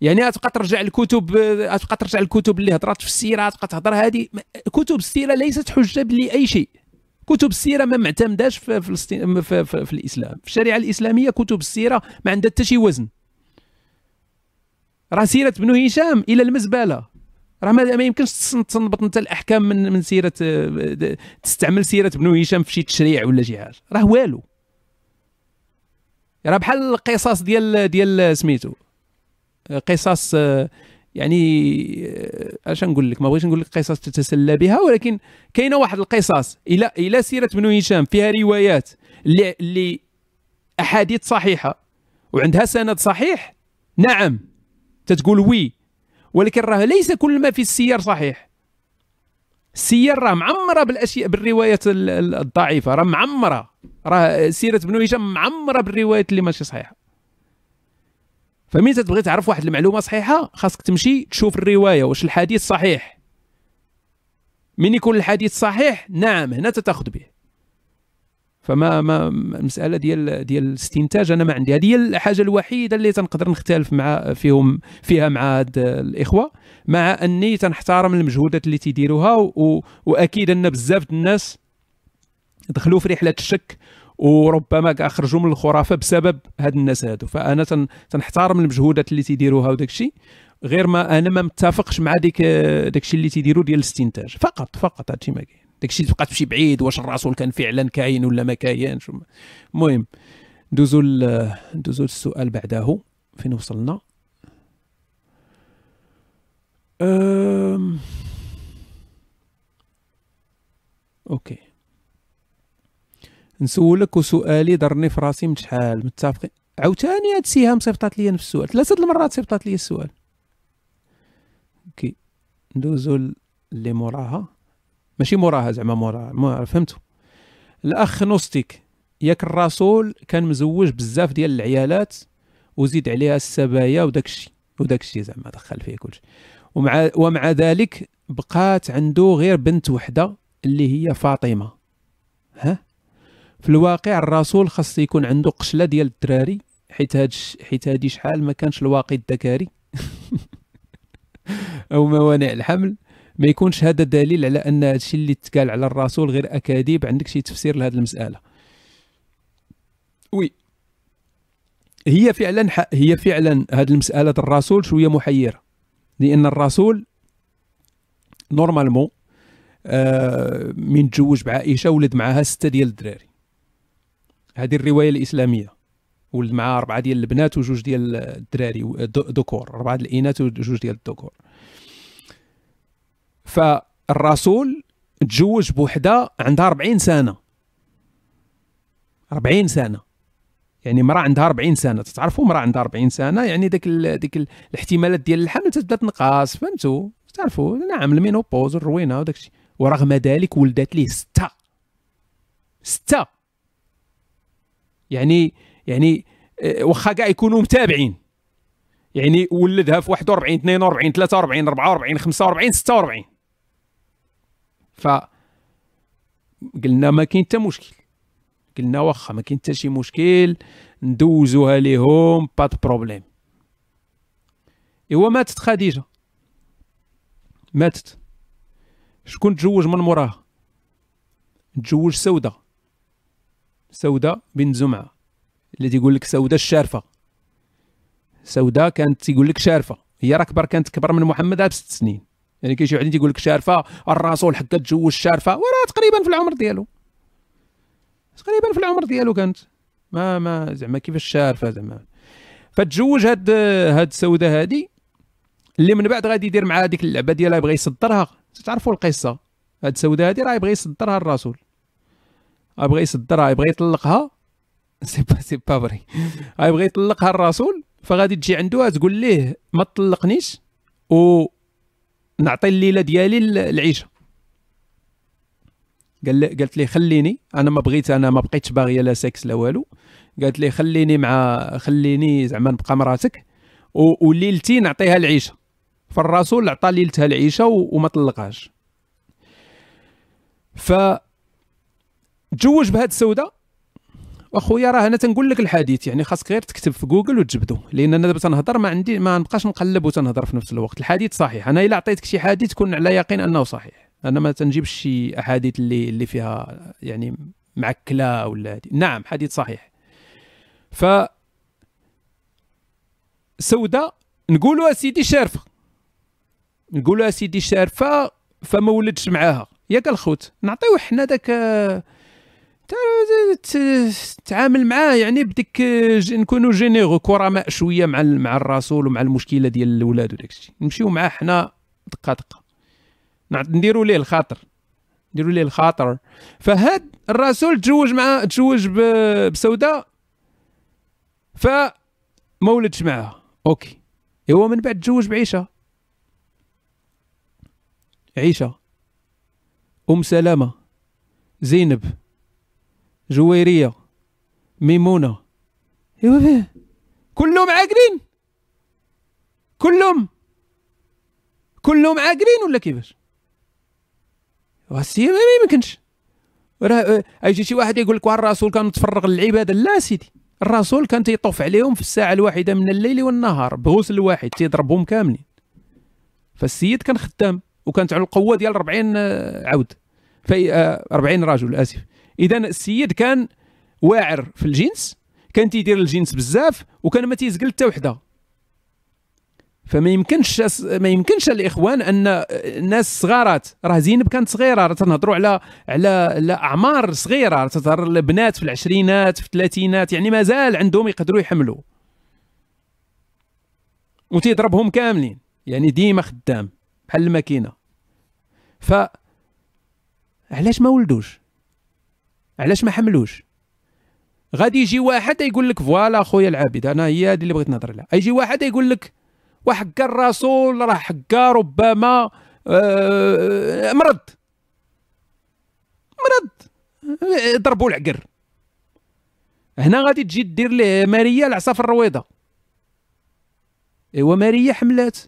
يعني غتبقى ترجع الكتب غتبقى ترجع الكتب اللي هضرات في السيرة غتبقى تهضر هذه. كتب السيرة ليست حجة لاي شيء. كتب السيرة ما معتمداش في فلسطين في, في, في الإسلام. في الشريعة الإسلامية كتب السيرة ما عندها حتى شي وزن. راه سيرة بنو هشام إلى المزبلة. راه ما يمكنش تنبط أنت الأحكام من من سيرة تستعمل سيرة بنو هشام في شي تشريع ولا شي حاجة. راه والو. راه بحال القصص ديال ديال سميتو. قصص يعني أش نقول لك؟ ما بغيتش نقول لك قصص تتسلى بها ولكن كاينة واحد القصص إلى إلى سيرة بنو هشام فيها روايات اللي اللي أحاديث صحيحة وعندها سند صحيح؟ نعم. تتقول وي. ولكن راه ليس كل ما في السير صحيح. السير راه معمرة بالاشياء بالروايات الضعيفة. راه معمرة. راه سيرة بنو هشام معمرة بالروايات اللي ماشي صحيحة. فمين تبغي تعرف واحد المعلومة صحيحة خاصك تمشي تشوف الرواية واش الحديث صحيح. من يكون الحديث صحيح؟ نعم هنا تتأخذ به. فما ما المساله ديال ديال الاستنتاج أنا ما عندي. هذه هي الحاجة الوحيدة اللي تنقدر نختلف مع فيهم فيها مع هاد الإخوة مع أني تنحترم المجهودات اللي تيديروها وأكيد أن بزاف الناس دخلوا في رحلة الشك وربما كاع خرجوا من الخرافة بسبب هاد الناس هادو. فأنا تنحترم المجهودات اللي تيديروها وداك الشيء غير ما أنا ما متفقش مع ديك داك الشيء اللي تيديروا ديال الاستنتاج. فقط فقط هادشي ما كاين. داك الشيء تبقى تمشي بعيد واش الرسول كان فعلا كاين ولا ما كاينش. المهم ندوزو ندوزو للسؤال بعده. فين وصلنا؟ أم... okay. نسولك وسؤالي ضرني في راسي من شحال؟ متفقين؟ عاوتاني هاد السهام صيفطات لي في السؤال. ثلاثة المرات صيفطات لي السؤال. okay. ندوزو اللي موراها ماشي موراها زعما موراها فهمتوا الأخ نوستيك ياك الرسول كان مزوج بزاف ديال العيالات وزيد عليها السبايا وداك الشيء وداك الشيء زعما دخل فيه كلشي. ومع ومع ذلك بقات عنده غير بنت وحدة اللي هي فاطمة. ها؟ في الواقع الرسول خاص يكون عنده قشلة ديال الدراري حيت هاد حيت هادي شحال ما كانش الواقي الذكري <laughs> أو موانع الحمل. ما يكونش هذا دليل على أن هذا الشيء اللي تقال على الرسول غير أكاذيب عندك شي تفسير لهذه المسألة. وي. هي فعلا هي فعلا هذه المسألة الرسول شوية محيرة. لأن الرسول نورمالمون آه من تزوج بعائشة ولد معها ستة ديال الدراري. هذه الرواية الإسلامية. ولد معها أربعة ديال البنات وجوج ديال الدراري ذكور أربعة الإناث وجوج ديال الذكور فالرسول تزوج بوحدة عندها 40 سنة. 40 سنة. يعني مرأة عندها 40 سنة. تعرفوا مرأة عندها 40 سنة؟ يعني ديك ديك الاحتمالات ديال الحمل تبدأ تنقص. فهمتوا تعرفوا؟ نعم المينوبوز الروينه وداك الشيء. ورغم ذلك ولدت ليه ستة. ستة. يعني يعني آه، واخا كاع يكونوا متابعين. يعني ولدها في 41 42 43 44 45 46 ف قلنا ما كاين حتى مشكل. قلنا واخا ما كاين حتى شي مشكل ندوزوها ليهم pas problème. ايوا ماتت خديجة. ماتت. شكون تزوج من موراها؟ تزوج سودة. سودة بنت زمعة اللي تيقول لك سودة الشارفة. سودة كانت تيقول لك شارفة. هي راه كبر كانت كبر من محمد بست سنين. يعني كاين شي واحد تيقول لك شارفة الرسول حكا تزوج شارفة. وراه تقريبا في العمر ديالو. تقريبا في العمر ديالو كانت. ما ما زعما كيفاش شارفة زعما. فتزوج هاد هاد سودة هادي اللي من بعد غادي يدير مع هذيك اللعبة ديالها يبغي يصدرها. تعرفوا القصة؟ هاد سودة هادي راه يبغي يصدرها الرسول. يبغي يصدرها يبغي يطلقها. c'est pas c'est pas vrai يبغي يطلقها الرسول. فغادي تجي عنده تقول ليه ما تطلقنيش؟ و نعطي الليلة ديالي العيشة. قال قالت لي خليني أنا ما بغيت أنا ما بقيتش باغية لا سكس لا والو. قالت لي خليني مع خليني زعما نبقى مراتك وليلتي نعطيها العيشة. فالرسول عطى ليلتها العيشة وما طلقهاش. ف تزوج بهاد سودة واخويا راه أنا تنقول لك الحديث يعني خاصك غير تكتب في جوجل وتجبدو لأن أنا دابا تنهضر ما عندي ما نبقاش نقلب وتنهضر في نفس الوقت. الحديث صحيح. أنا إلا عطيتك شي حديث تكون على يقين أنه صحيح. أنا ما تنجيبش شي أحاديث اللي اللي فيها يعني معكلة ولا هادي. نعم حديث صحيح. ف سوداء نقولوا أسيدي شارفة. نقولوا أسيدي شارفة فما ولدش معاها. ياك الخوت نعطيو حنا داك تعامل معاه يعني بديك نكونوا جينيرو كرماء شوية مع مع الرسول ومع المشكلة ديال الاولاد وداك الشيء. نمشيو معاه حنا دقه دقه نديروا ليه الخاطر. نديروا ليه الخاطر. فهاد الرسول تزوج مع تزوج بسوداء ف ما ولدش معاها. أوكي. هو من بعد تزوج بعيشة. عيشة. أم سلامة. زينب. جويريه ميمونة. ايوا فيه كلهم عاقلين كلهم؟ كلهم عاقلين ولا كيفاش؟ وهالسي ما يمكنش. راه يجي شي واحد يقول لك الرسول كان متفرغ للعبادة. لا سيدي الرسول كان تيطوف عليهم في الساعة الواحدة من الليل والنهار بغسل واحد تيضربهم كاملين. فالسيد كان خدام وكانت على القوة ديال 40 عود. في 40 رجل آسف. اذا السيد كان واعر في الجنس كان تيدير الجنس بزاف وكان ما تيزقل حتى وحدة. فما يمكنش ما يمكنش الإخوان أن الناس صغارات راه زينب كانت صغيرة راه تنهضروا على على أعمار صغيرة تظهر البنات في العشرينات في الثلاثينات يعني مازال عندهم يقدروا يحملوا. وتيضربهم كاملين يعني ديما خدام بحال الماكينة. ف علاش ما ولدوش؟ علاش ما حملوش؟ غادي يجي واحد يقول لك فوالا خويا العابد أنا هي هذه اللي بغيت نهضر عليها. يجي واحد يقول لك وحق الرسول راه حقا ربما آه مرض. مرض. ضربوا العقر. هنا غادي تجي دير ليه ماريا العصا في الرويضة. إيوا ماريا حملات.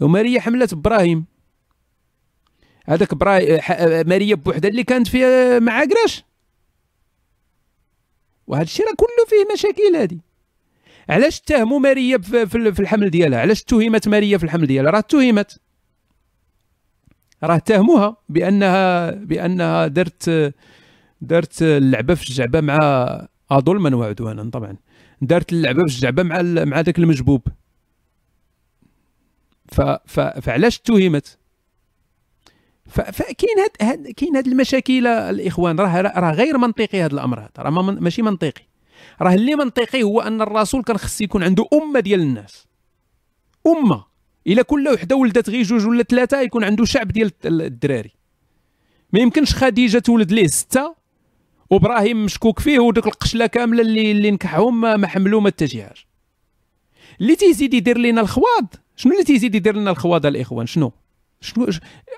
وماريا حملات إبراهيم. هذاك براي ماريا بوحدها اللي كانت فيها مع عكراش وهذا الشيء راه كله فيه مشاكل هذه. علاش اتهموا ماريا في الحمل ديالها؟ علاش اتهمت ماريا في الحمل ديالها؟ راه اتهمت. راه اتهموها بأنها بأنها درت درت اللعبة في الجعبة مع اظلما وعدوانا طبعا. دارت اللعبة في الجعبة مع مع ذاك المجبوب. ف فعلاش اتهمت؟ فكاين هاد كاين هاد المشاكل الإخوان. راه راه غير منطقي هذا الأمر هذا. راه ماشي منطقي. راه اللي منطقي هو أن الرسول كان خص يكون عنده أمة ديال الناس. أمة. إلا كل وحدة ولدت غير جوج ولا ثلاثة يكون عنده شعب ديال الدراري. ما يمكنش خديجة تولد ليه ستة وإبراهيم مشكوك فيه وديك القشلة كاملة اللي اللي نكحهم ما حملوا ما اتجهاش. اللي تيزيد يدير لنا الخواض؟ شنو اللي تيزيد يدير لنا الخواض الإخوان؟ شنو؟ شنو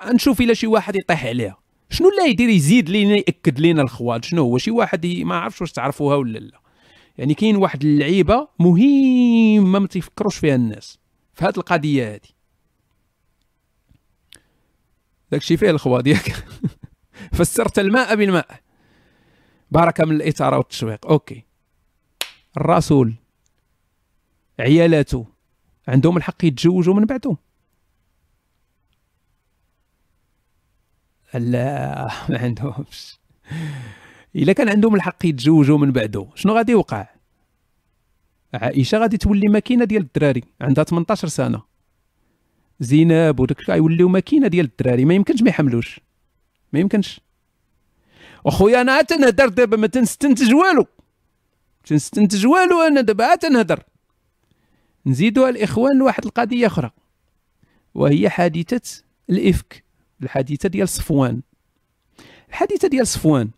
نشوف إلا شي واحد يطيح عليها. شنو لا يدير يزيد لينا يأكد لينا الخواض شنو هو؟ شي واحد ما عرفش واش تعرفوها ولا لا. يعني كاين واحد اللعيبة مهمه ما تيفكروش فيها الناس. في هذه القضية هذه داكشي فيه الخواض ياك. <laughs> فسرت الماء بالماء. بركه من الاثاره والتشويق. OK. الرسول عيالاته عندهم الحق يتزوجوا من بعده لا <laughs> ما عندهمش. إلا كان عندهم الحق يتزوجوا من بعده شنو غادي يوقع؟ عائشه غادي تولي ماكينة ديال الدراري. عندها 18 سنة. زينب وداك غيوليو ماكينة ديال الدراري. ما يمكنش ما يحملوش. ما يمكنش. أخويا أنا تنهدر دابا ما تنستنتج والو. تنستنتج والو أنا دابا تنهدر. نزيدوا الإخوان لواحد القضية أخرى. وهي حادثة الإفك. الحادثة ديال صفوان. الحادثة ديال صفوان.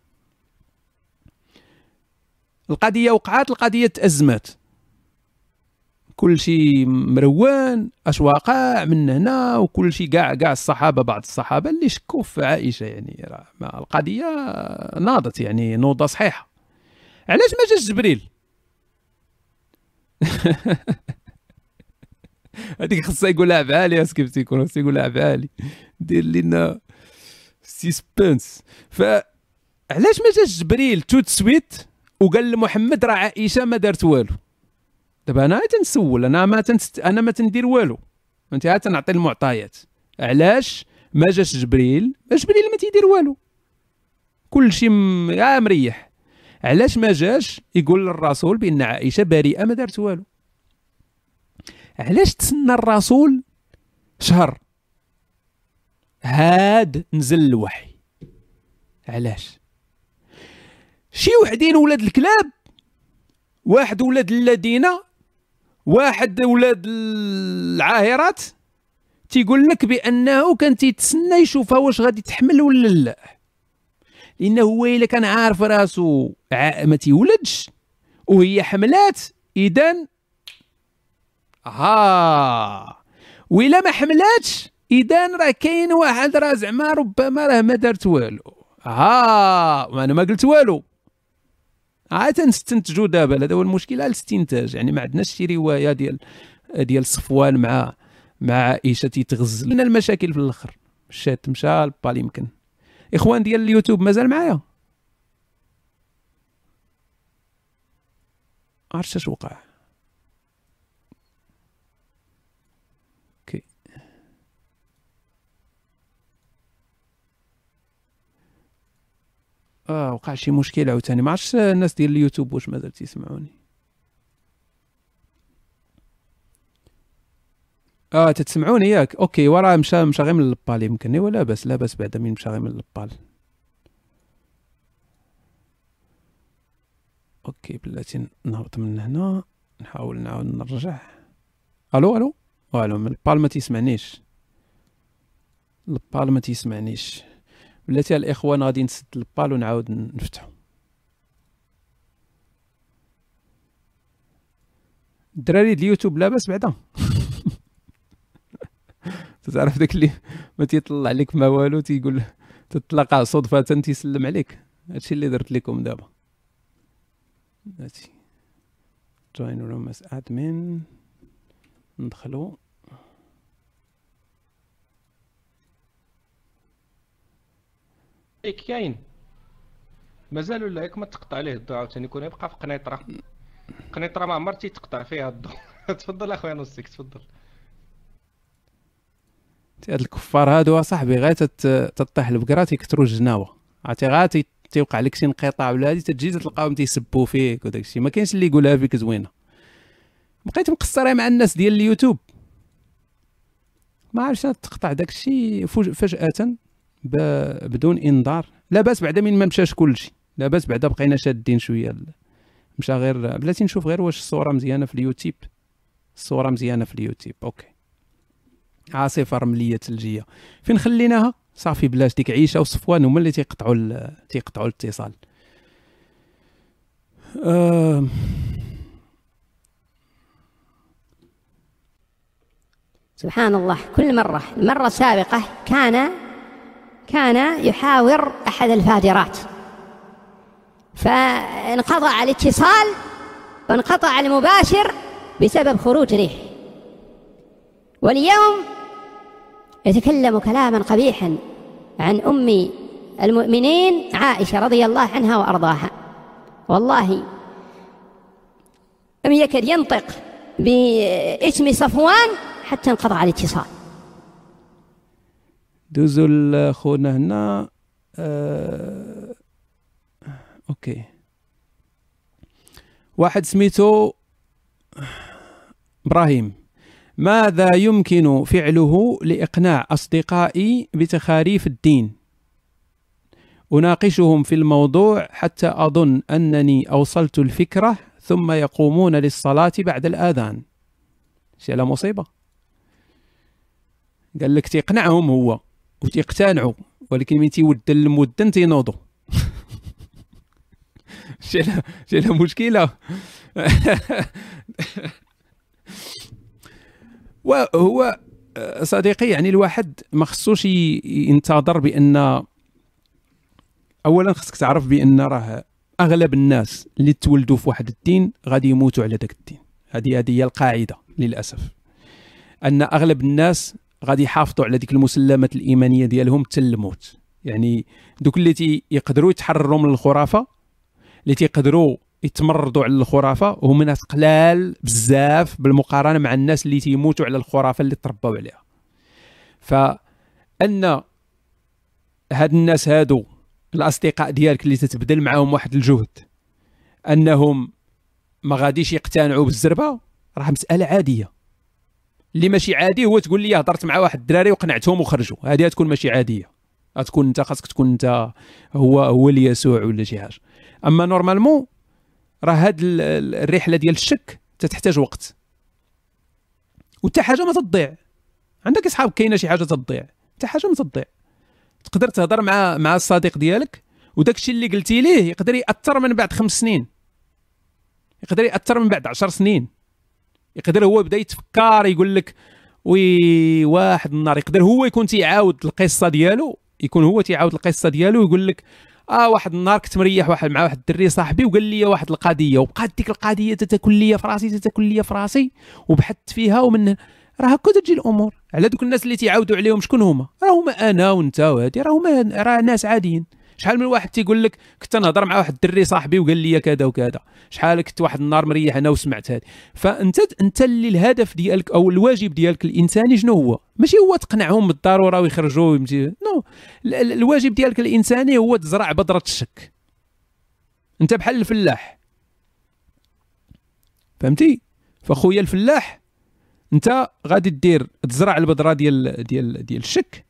القضية وقعات القضية تازمات كل شيء مروان أش واقع من هنا؟ وكل شيء كاع كاع الصحابة بعض الصحابة اللي شكوا في عائشة يعني. القضية ناضت يعني نوضة صحيحة. علاش ما جاش جبريل؟ <laughs> <laughs> هذيك خصها يقولها بعالي كيف تيكون خصها يقولها بعالي دير لنا suspense فعلاش ما جاش جبريل tout de suite وقال لمحمد راه عائشة ما دارت والو؟ دابا أنا تنسول أنا ما تنست... أنا ما تندير والو. أنت ها تنعطي المعطيات. علاش ما جاش جبريل؟ جبريل ما تيدير والو. كلشي م... يا مريح. علاش ما جاش يقول للرسول بأن عائشة بريئة ما دارت والو؟ علاش تسنى الرسول شهر؟ هاد نزل الوحي. علاش؟ شي وحدين ولاد الكلاب واحد ولاد الذين واحد ولاد العاهرات تيقول لك بأنه كان تيتسنى يشوفها واش غادي تحمل ولا لا. لأنه هو إلا كان عارف راسو ما تيولدش وهي حملات اذا ها. وإلا ما حملاتش؟ اذا راه كاين واحد راه زعما ربما راه ما دارت والو. ها أنا ما قلت والو. عاد تنستنتجوا دابا. هذا هو المشكل الاستنتاج. يعني ما عندناش شي رواية ديال ديال صفوان مع مع عائشة تيتغزل لنا المشاكل في الآخر. مشات مشى البال يمكن. إخوان ديال اليوتيوب مازال معايا؟ عرفت اش وقع؟ آه وقع شي مشكل عاوتاني. ما عرفتش الناس ديال اليوتيوب واش مازال تيسمعوني آه تتسمعوني ياك؟ OK وراه مشى مشى غير من البال يمكن ولا بس لا بس بعدا من مشى غير من البال. OK بلاتي نهبط من هنا نحاول نعاود نرجع. ألو ألو؟ ألو من البال ما تيسمعنيش. البال ما تيسمعنيش. بلاتي الإخوان غادي نسد البال ونعاود نفتحو. الدراري ديال اليوتيوب لاباس بعدا. <laughs> تعرف داك اللي ما تيطلع لك ما والو تيقول تتلاقى صدفة تيسلم عليك. هادشي اللي درت لكم دابا. هاتي join room as ندخلو. ايك كاين مازال ولا ما تقطع عليه الضوء عاوتاني يكون يبقى في قنيطرة. قنيطرة ما عمر تيتقطع فيها الضوء. <laughs> تفضل أخويا نصيك تفضل. هاد الكفار هادو اصاحبي غير تطيح البقره تيكثروا الجناوه عرفتي غير تيوقع لك شي انقطاع ولا هادي تجي تلقاهم تيسبوا فيك وداك الشيء ما كاينش اللي يقولها فيك زوينة. بقيت مقصرة مع الناس ديال اليوتيوب. ما عرفتش تقطع داك الشيء فجأة. بدون انذار. لا باس بعدا من ما مشاش كلشي. لا باس بعدا بقينا شادين شوية مشى غير بلاتي نشوف غير واش الصورة مزيانة في اليوتيوب. الصورة مزيانة في اليوتيوب. OK. عاصفة رملية ثلجية. فين خليناها؟ صافي بلاش ديك عيشة وصفوان. هما اللي تيقطعوا تيقطعوا الاتصال. أه سبحان الله. كل مرة. المرة السابقة كان كان يحاور أحد الفاجرات. فانقطع الاتصال وانقطع المباشر بسبب خروج ريح. واليوم يتكلم كلاما قبيحا عن أم المؤمنين عائشة رضي الله عنها وأرضاها. والله لم يكد ينطق باسم صفوان حتى انقطع الاتصال. دوزو لخونا هنا أه... OK. واحد سميتو إبراهيم. ماذا يمكن فعله لإقناع أصدقائي بتخاريف الدين؟ أناقشهم في الموضوع حتى أظن أنني أوصلت الفكرة ثم يقومون للصلاة بعد الأذان. شي على مصيبة. قال لك تيقنعهم هو. وتيقتنعوا ولكن من تيود المدن تينوضوا <laughs> شي مشكلة. <laughs> وهو صديقي يعني الواحد ما خصوش ينتظر بأن اولا خصك تعرف بأن راه أغلب الناس اللي تولدوا في واحد الدين غادي يموتوا على ذاك الدين. هذه هذه هي القاعدة للأسف. أن أغلب الناس غادي يحافظوا على ديك المسلمات الإيمانية ديالهم حتى الموت يعني دوك اللي يقدروا يتحرروا من الخرافة اللي تيقدروا يتمردوا على الخرافة هما ناس قلال بزاف بالمقارنة مع الناس اللي تيموتوا على الخرافة اللي تربوا عليها. ف ان هاد الناس هادو الأصدقاء ديالك اللي تتبذل معاهم واحد الجهد أنهم ما غاديش يقتنعوا بالزربة راه مسألة عادية. اللي ماشي عادي هو تقول لي هضرت مع واحد الدراري وقنعتهم وخرجوا. هذه تكون ماشي عادية. غتكون أنت خاصك تكون أنت هو هو اللي يسوع ولا شي حاجة. أما نورمالمون راه هاد الرحلة ديال الشك تتحتاج وقت. وتا حاجة ما تضيع. عندك أصحاب كاينة شي حاجة تضيع. حتى حاجة ما تضيع. تقدر تهضر مع مع الصديق ديالك وداك الشيء اللي قلتي ليه يقدر يأثر من بعد خمس سنين. يقدر يأثر من بعد عشر سنين. يقدر هو بدا يتفكر يقول لك وي واحد النهار يقدر هو يكون تيعاود القصة ديالو يكون هو تيعاود القصة ديالو ويقول لك آه واحد النهار كنت مريح واحد مع واحد الدري صاحبي وقال لي واحد القضية وبقات ديك القضية تتاكل لي في راسي تتاكل لي في راسي وبحثت فيها ومن راه هكا تجي الأمور. على دوك الناس اللي تيعاودوا عليهم شكون هما؟ راه هما أنا وأنت وهادي راه هما راه ناس عاديين. شحال من واحد تيقول لك كنت نهضر مع واحد الدري صاحبي وقال لي كذا وكذا. شحال كنت واحد النهار مريح أنا وسمعت هذه. فأنت أنت اللي الهدف ديالك أو الواجب ديالك الإنساني شنو هو؟ ماشي هو تقنعهم بالضرورة ويخرجوا ويمشي. نو. الواجب ديالك الإنساني هو تزرع بذره الشك. أنت بحال الفلاح. فهمتي؟ فخويا الفلاح أنت غادي دير تزرع البذره ديال ديال ديال الشك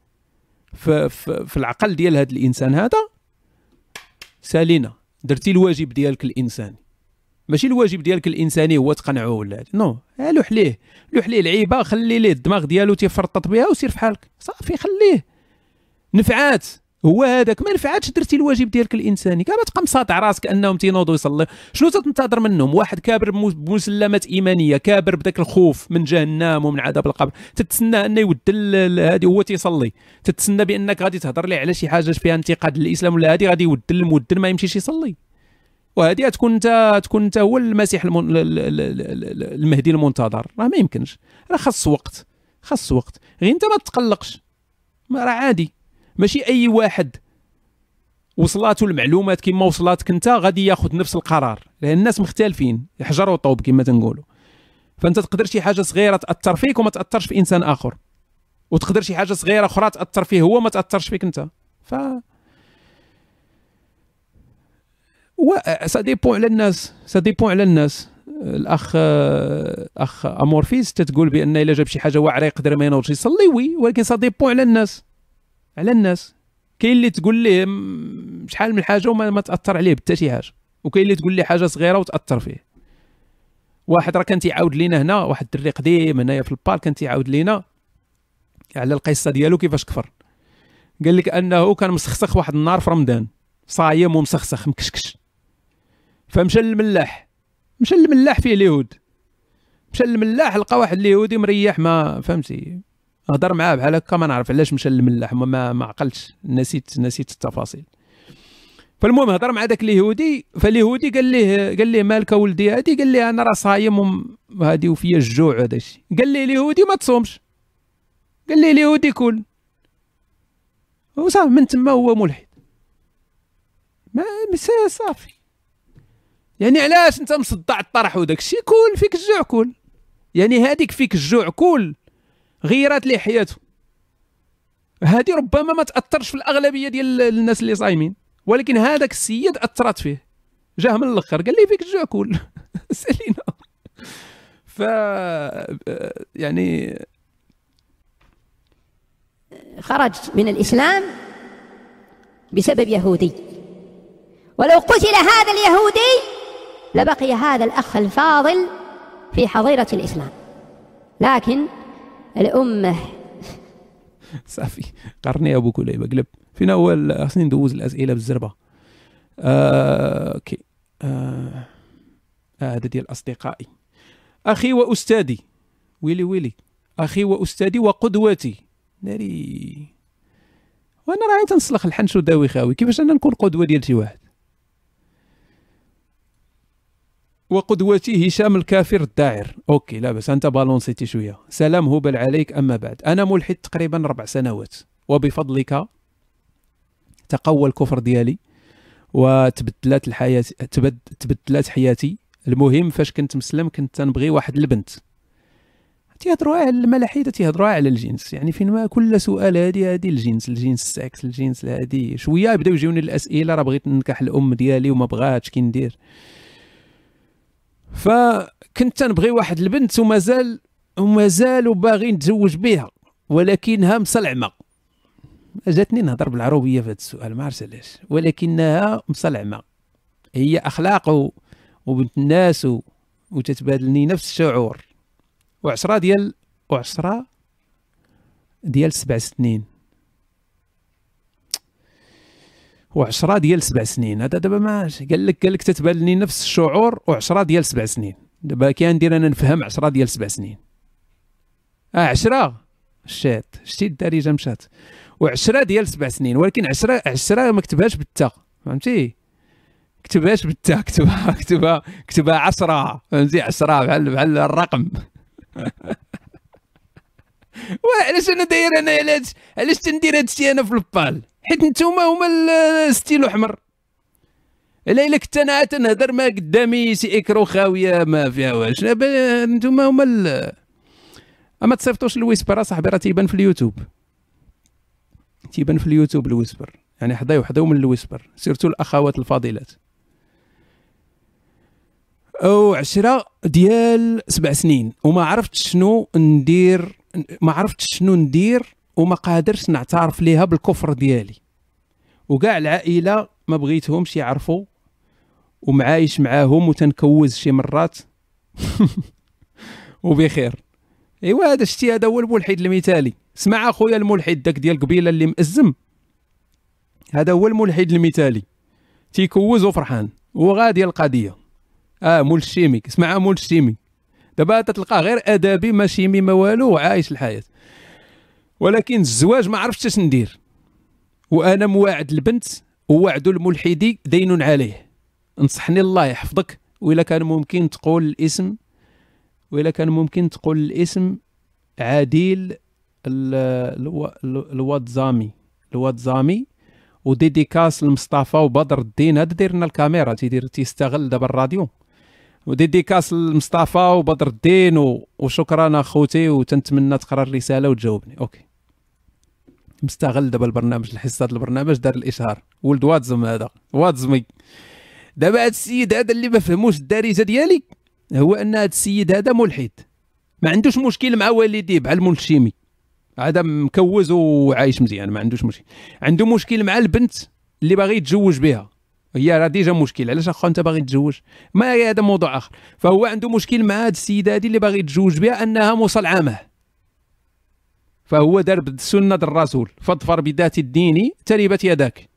في, في, في العقل ديال هذا الإنسان هذا. سالينا درتي الواجب ديالك الإنساني. ماشي الواجب ديالك الإنساني هو تقنعه ولا نو لوح ليه. لوح ليه العيبة خلي ليه الدماغ ديالو تيفرطط بها وسير في حالك. صافي خليه. نفعات. هو هذاك ما نفعتش درتي الواجب ديالك الإنساني. كما تبقى مصاطع راسك أنهم تينوضوا يصلي. شنو تنتظر منهم؟ واحد كابر بمسلمات إيمانية كابر بداك الخوف من جهنم ومن عذاب القبر. تتسنى أنه يودل هذه هو تيصلي. تتسنى بأنك غادي تهضر ليه على شي حاجة فيها انتقاد للإسلام ولا هذه غادي يودل المودل ما يمشيش يصلي. وهذه تكون انت تكون انت هو المسيح المن... المهدي المنتظر. راه ما يمكنش. راه خاص وقت. خاص وقت. غير انت ما تقلقش. راه عادي. ماشي أي واحد وصلاتو المعلومات كما وصلاتك أنت غادي ياخذ نفس القرار. لأن الناس مختلفين حجر وطوب كما تنقولوا. فأنت تقدر شي حاجة صغيرة تأثر فيك وما تأثرش في إنسان آخر. وتقدر شي حاجة صغيرة أخرى تأثر فيه هو ما تأثرش فيك أنت. ف و ça dépend على الناس ça dépend على الناس. الأخ أخ أمورفيس تتقول بأن إلا جاب شي حاجة واعرة يقدر ما ينوضش يصلي oui ولكن ça dépend على الناس. على الناس. كاين اللي تقول ليه شحال من حاجة وما ما تأثر عليه حتى شي حاجة. وكاين اللي تقول ليه حاجة صغيرة وتأثر فيه. واحد راه كان تيعاود لينا هنا واحد الدري قديم هنايا في البال كان تيعاود لينا على القصة ديالو كيفاش كفر. قال لك أنه كان مسخسخ واحد النهار في رمضان. صايم ومسخسخ مكشكش. فمشى للملاح. مشى للملاح فيه اليهود. مشى للملاح لقى واحد اليهودي مريح ما فهمتي؟ هضر معاه بحال هكا ما نعرف علاش مشى للملاح ما, ما عقلتش نسيت نسيت التفاصيل. فالمهم هضر مع ذاك اليهودي فاليهودي قال ليه قال ليه مالك ولدي؟ هادي قال ليه أنا راه صايم وهادي وفيا الجوع هذا الشيء. قال ليه اليهودي ما تصومش. قال ليه اليهودي كل. وصافي من تما هو ملحد. ما صافي. يعني علاش أنت مصدع الطرح وداك الشيء؟ كل فيك الجوع كل. يعني هذيك فيك الجوع كل. غيرت ليه حياته هذه ربما ما تأثرش في الأغلبية ديال الناس اللي صايمين ولكن هذاك السيد أثرت فيه. جاه من الأخر قال لي فيك الجوع كل <laughs> سألينا. ف يعني خرج من الإسلام بسبب يهودي. ولو قتل هذا اليهودي لبقي هذا الأخ الفاضل في حظيرة الإسلام. لكن الأمة. <laughs> صافي قرني أبو كليبة. قلب. فينا هو خصني ندوز الأسئلة بالزربة. آه، أوكي. آه، هذا ديال أصدقائي. أخي وأستاذي. ويلي ويلي. أخي وأستاذي وقدوتي. ناري. وأنا راهي تنسلخ الحنش وداوي خاوي. كيفاش أنا نكون قدوة ديال شي واحد؟ وقدوتي هشام الكافر الداعر. OK لا بس أنت بالونسيتي شوية. سلام هبل عليك أما بعد. أنا ملحد تقريبا ربع سنوات وبفضلك تقوى الكفر ديالي وتبدلات الحياة تبدلات حياتي. المهم فاش كنت مسلم كنت تنبغي واحد البنت. تيهضروا على الملاحدة تيهضروا على الجنس. يعني فين ما كل سؤال هادي هادي الجنس الجنس السكس الجنس هادي شوية بداو يجيوني الأسئلة راه بغيت ننكح الأم ديالي وما بغاتش كي ندير. فكنت تنبغي واحد البنت ومازال ومازال باغي نتزوج بها ولكنها مصلعمه جاتني نهضر بالعربيه في هذا السؤال ما عرفت علاش ولكنها مصلعمه هي أخلاق. وبنت الناس. وتتبادلني نفس الشعور وعشرة ديال وعشرة ديال سبع سنين وعشرة ديال سبع سنين. هذا دابا ما قال لك قال لك تتبادلني نفس الشعور وعشرة ديال سبع سنين. دابا كي ندير أنا نفهم عشرة ديال سبع سنين. آه عشرة؟ شات شتي الدارجه مشات. وعشرة ديال سبع سنين. ولكن عشرة عشرة ما كتبهاش بالتا فهمتي؟ كتبهاش بالتا كتبها كتبها كتبها عشرة. فهمتي؟ عشرة بحال بحال الرقم. <laughs> وعلاش أنا داير أنا علاش علاش تندير هادشي أنا في البال؟ حيت نتوما هما الستيلو أحمر. إلا إلا كنت أنا تنهضر ما قدامي شي إكرو خاوية ما فيها واش. نتوما هما ال... ما تصيفطوش ال whisper أصاحبي راه تيبان في اليوتيوب. تيبان في اليوتيوب ال whisper. يعني حضيو حضيو من ال whisper. سيرتو الأخوات الفاضلات أو عشرة ديال سبع سنين. وما عرفتش شنو ندير ما عرفتش شنو ندير وما قادرش نعترف ليها بالكفر ديالي. وكاع العائلة ما بغيتهمش يعرفوا ومعايش معاهم وتنكوز شي مرات. <laughs> وبخير. إيوا هذا شتي هذا هو الملحد المثالي. سمع أخويا الملحد داك ديال قبيلة اللي مأزم. هذا هو الملحد المثالي. تيكوز وفرحان. وغادي القضية آه مول الشيمي. اسمعها مول الشيمي. دابا تلقاه غير ادبي ما شيمي ما والو وعايش الحياة. ولكن الزواج ما عرفتش اش ندير. وأنا مواعد البنت ووعد الملحدي دين عليه. نصحني الله يحفظك. وإلا كان ممكن تقول الاسم وإلا كان ممكن تقول الاسم عادل الوادزامي. الوادزامي و dédicace لمصطفى وبدر الدين. هذا داير لنا الكاميرا تيدير تيستغل دابا الراديو. و dédicace لمصطفى وبدر الدين. وشكرا اخوتي وتنتمنى تقرا الرسالة وتجاوبني. أوكي. مستغل دابا البرنامج الحصات البرنامج دار الإشهار. ولد واد زم هذا وادزمي. دابا هذا السيد هذا اللي ما فهموش الدارجة ديالي هو أن هذا السيد هذا ملحد. ما عندوش مشكل مع والديه بحال الملشيمي هذا مكوز وعايش مزيان ما عندوش مشكل. عنده مشكل مع البنت اللي باغي يتزوج بها. هي راه ديجا مشكل علاش أخو أنت باغي تتزوج ما هذا موضوع آخر. فهو عنده مشكل مع هذه السيده هذه اللي باغي يتزوج بها أنها مصلعمه. فهو دار سنة الرسول فاظفر بذات الدين تربت يداك.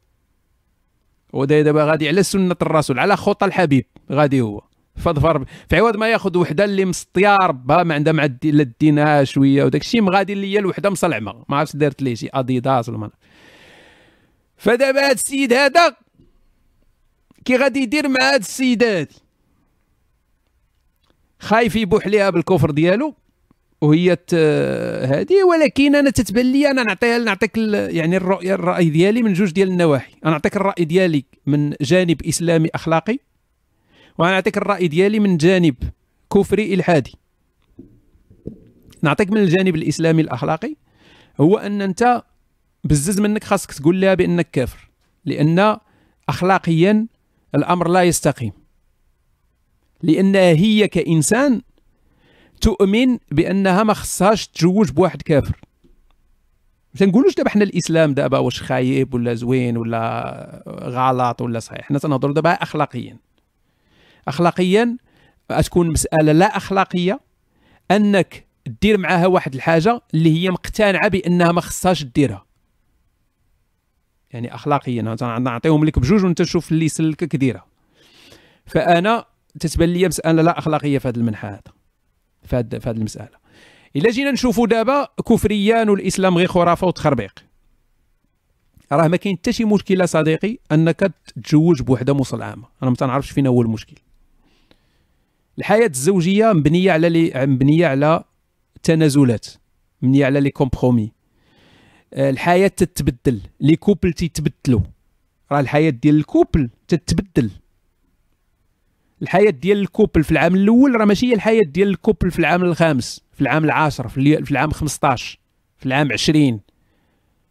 ودابا غادي على سنة الرسول على خطى الحبيب غادي هو. فظفر في عوض ما ياخذ وحده اللي مسطيه ربها ما عندها مع الدين شوية وداك الشيء مغادي ليا الوحدة مصلعمه ما عرفتش دارت ليه شي اديداس ولا ما فدابا هذا السيد هذا كي غادي يدير مع هاد السيده هادي خايف يبوح ليها بالكفر ديالو. وهي هذه ولكن أنا تتبان لي أنا نعطيها نعطيك يعني الرؤيه الرأي ديالي من جوج ديال النواحي. أنا نعطيك الرأي ديالي من جانب إسلامي أخلاقي وأنا نعطيك الرأي ديالي من جانب كفري إلحادي. نعطيك من الجانب الإسلامي الأخلاقي هو أن أنت بزز منك خاصك تقول لها بأنك كافر لأن اخلاقيا الأمر لا يستقيم. لانها هي كإنسان تؤمن بأنها ما خصهاش تتزوج بواحد كافر. ما تنقولوش دابا حنا الإسلام دابا واش خايب ولا زوين ولا غلط ولا صحيح. حنا تنهضروا دابا اخلاقيا. اخلاقيا تكون مسألة لا أخلاقية أنك دير معاها واحد الحاجة اللي هي مقتنعة بأنها ما خصهاش ديرها يعني اخلاقيا نعطيهم لك بجوج وأنت تشوف اللي يسلكك ديرها. فأنا تتبان لي مسألة لا أخلاقية في هذا المنحى هذا. في هذه المسألة. إلا جينا نشوفوا دابا كفريان والاسلام غير خرافة وتخربيق. راه ما كاين حتى شي مشكلة صديقي أنك تتزوج بوحدة مصلعمه أنا ما تنعرفش فين هو المشكل. الحياة الزوجية مبنية على les مبنية على تنازلات مبنية على les compromis الحياة تتبدل les couples تيتبدلوا راه الحياة ديال ال couple تتبدل. الحياة ديال ال couple في العام الأول راه ماشي هي الحياة ديال ال couple في العام الخامس في العام العاشر في, في العام 15 في العام 20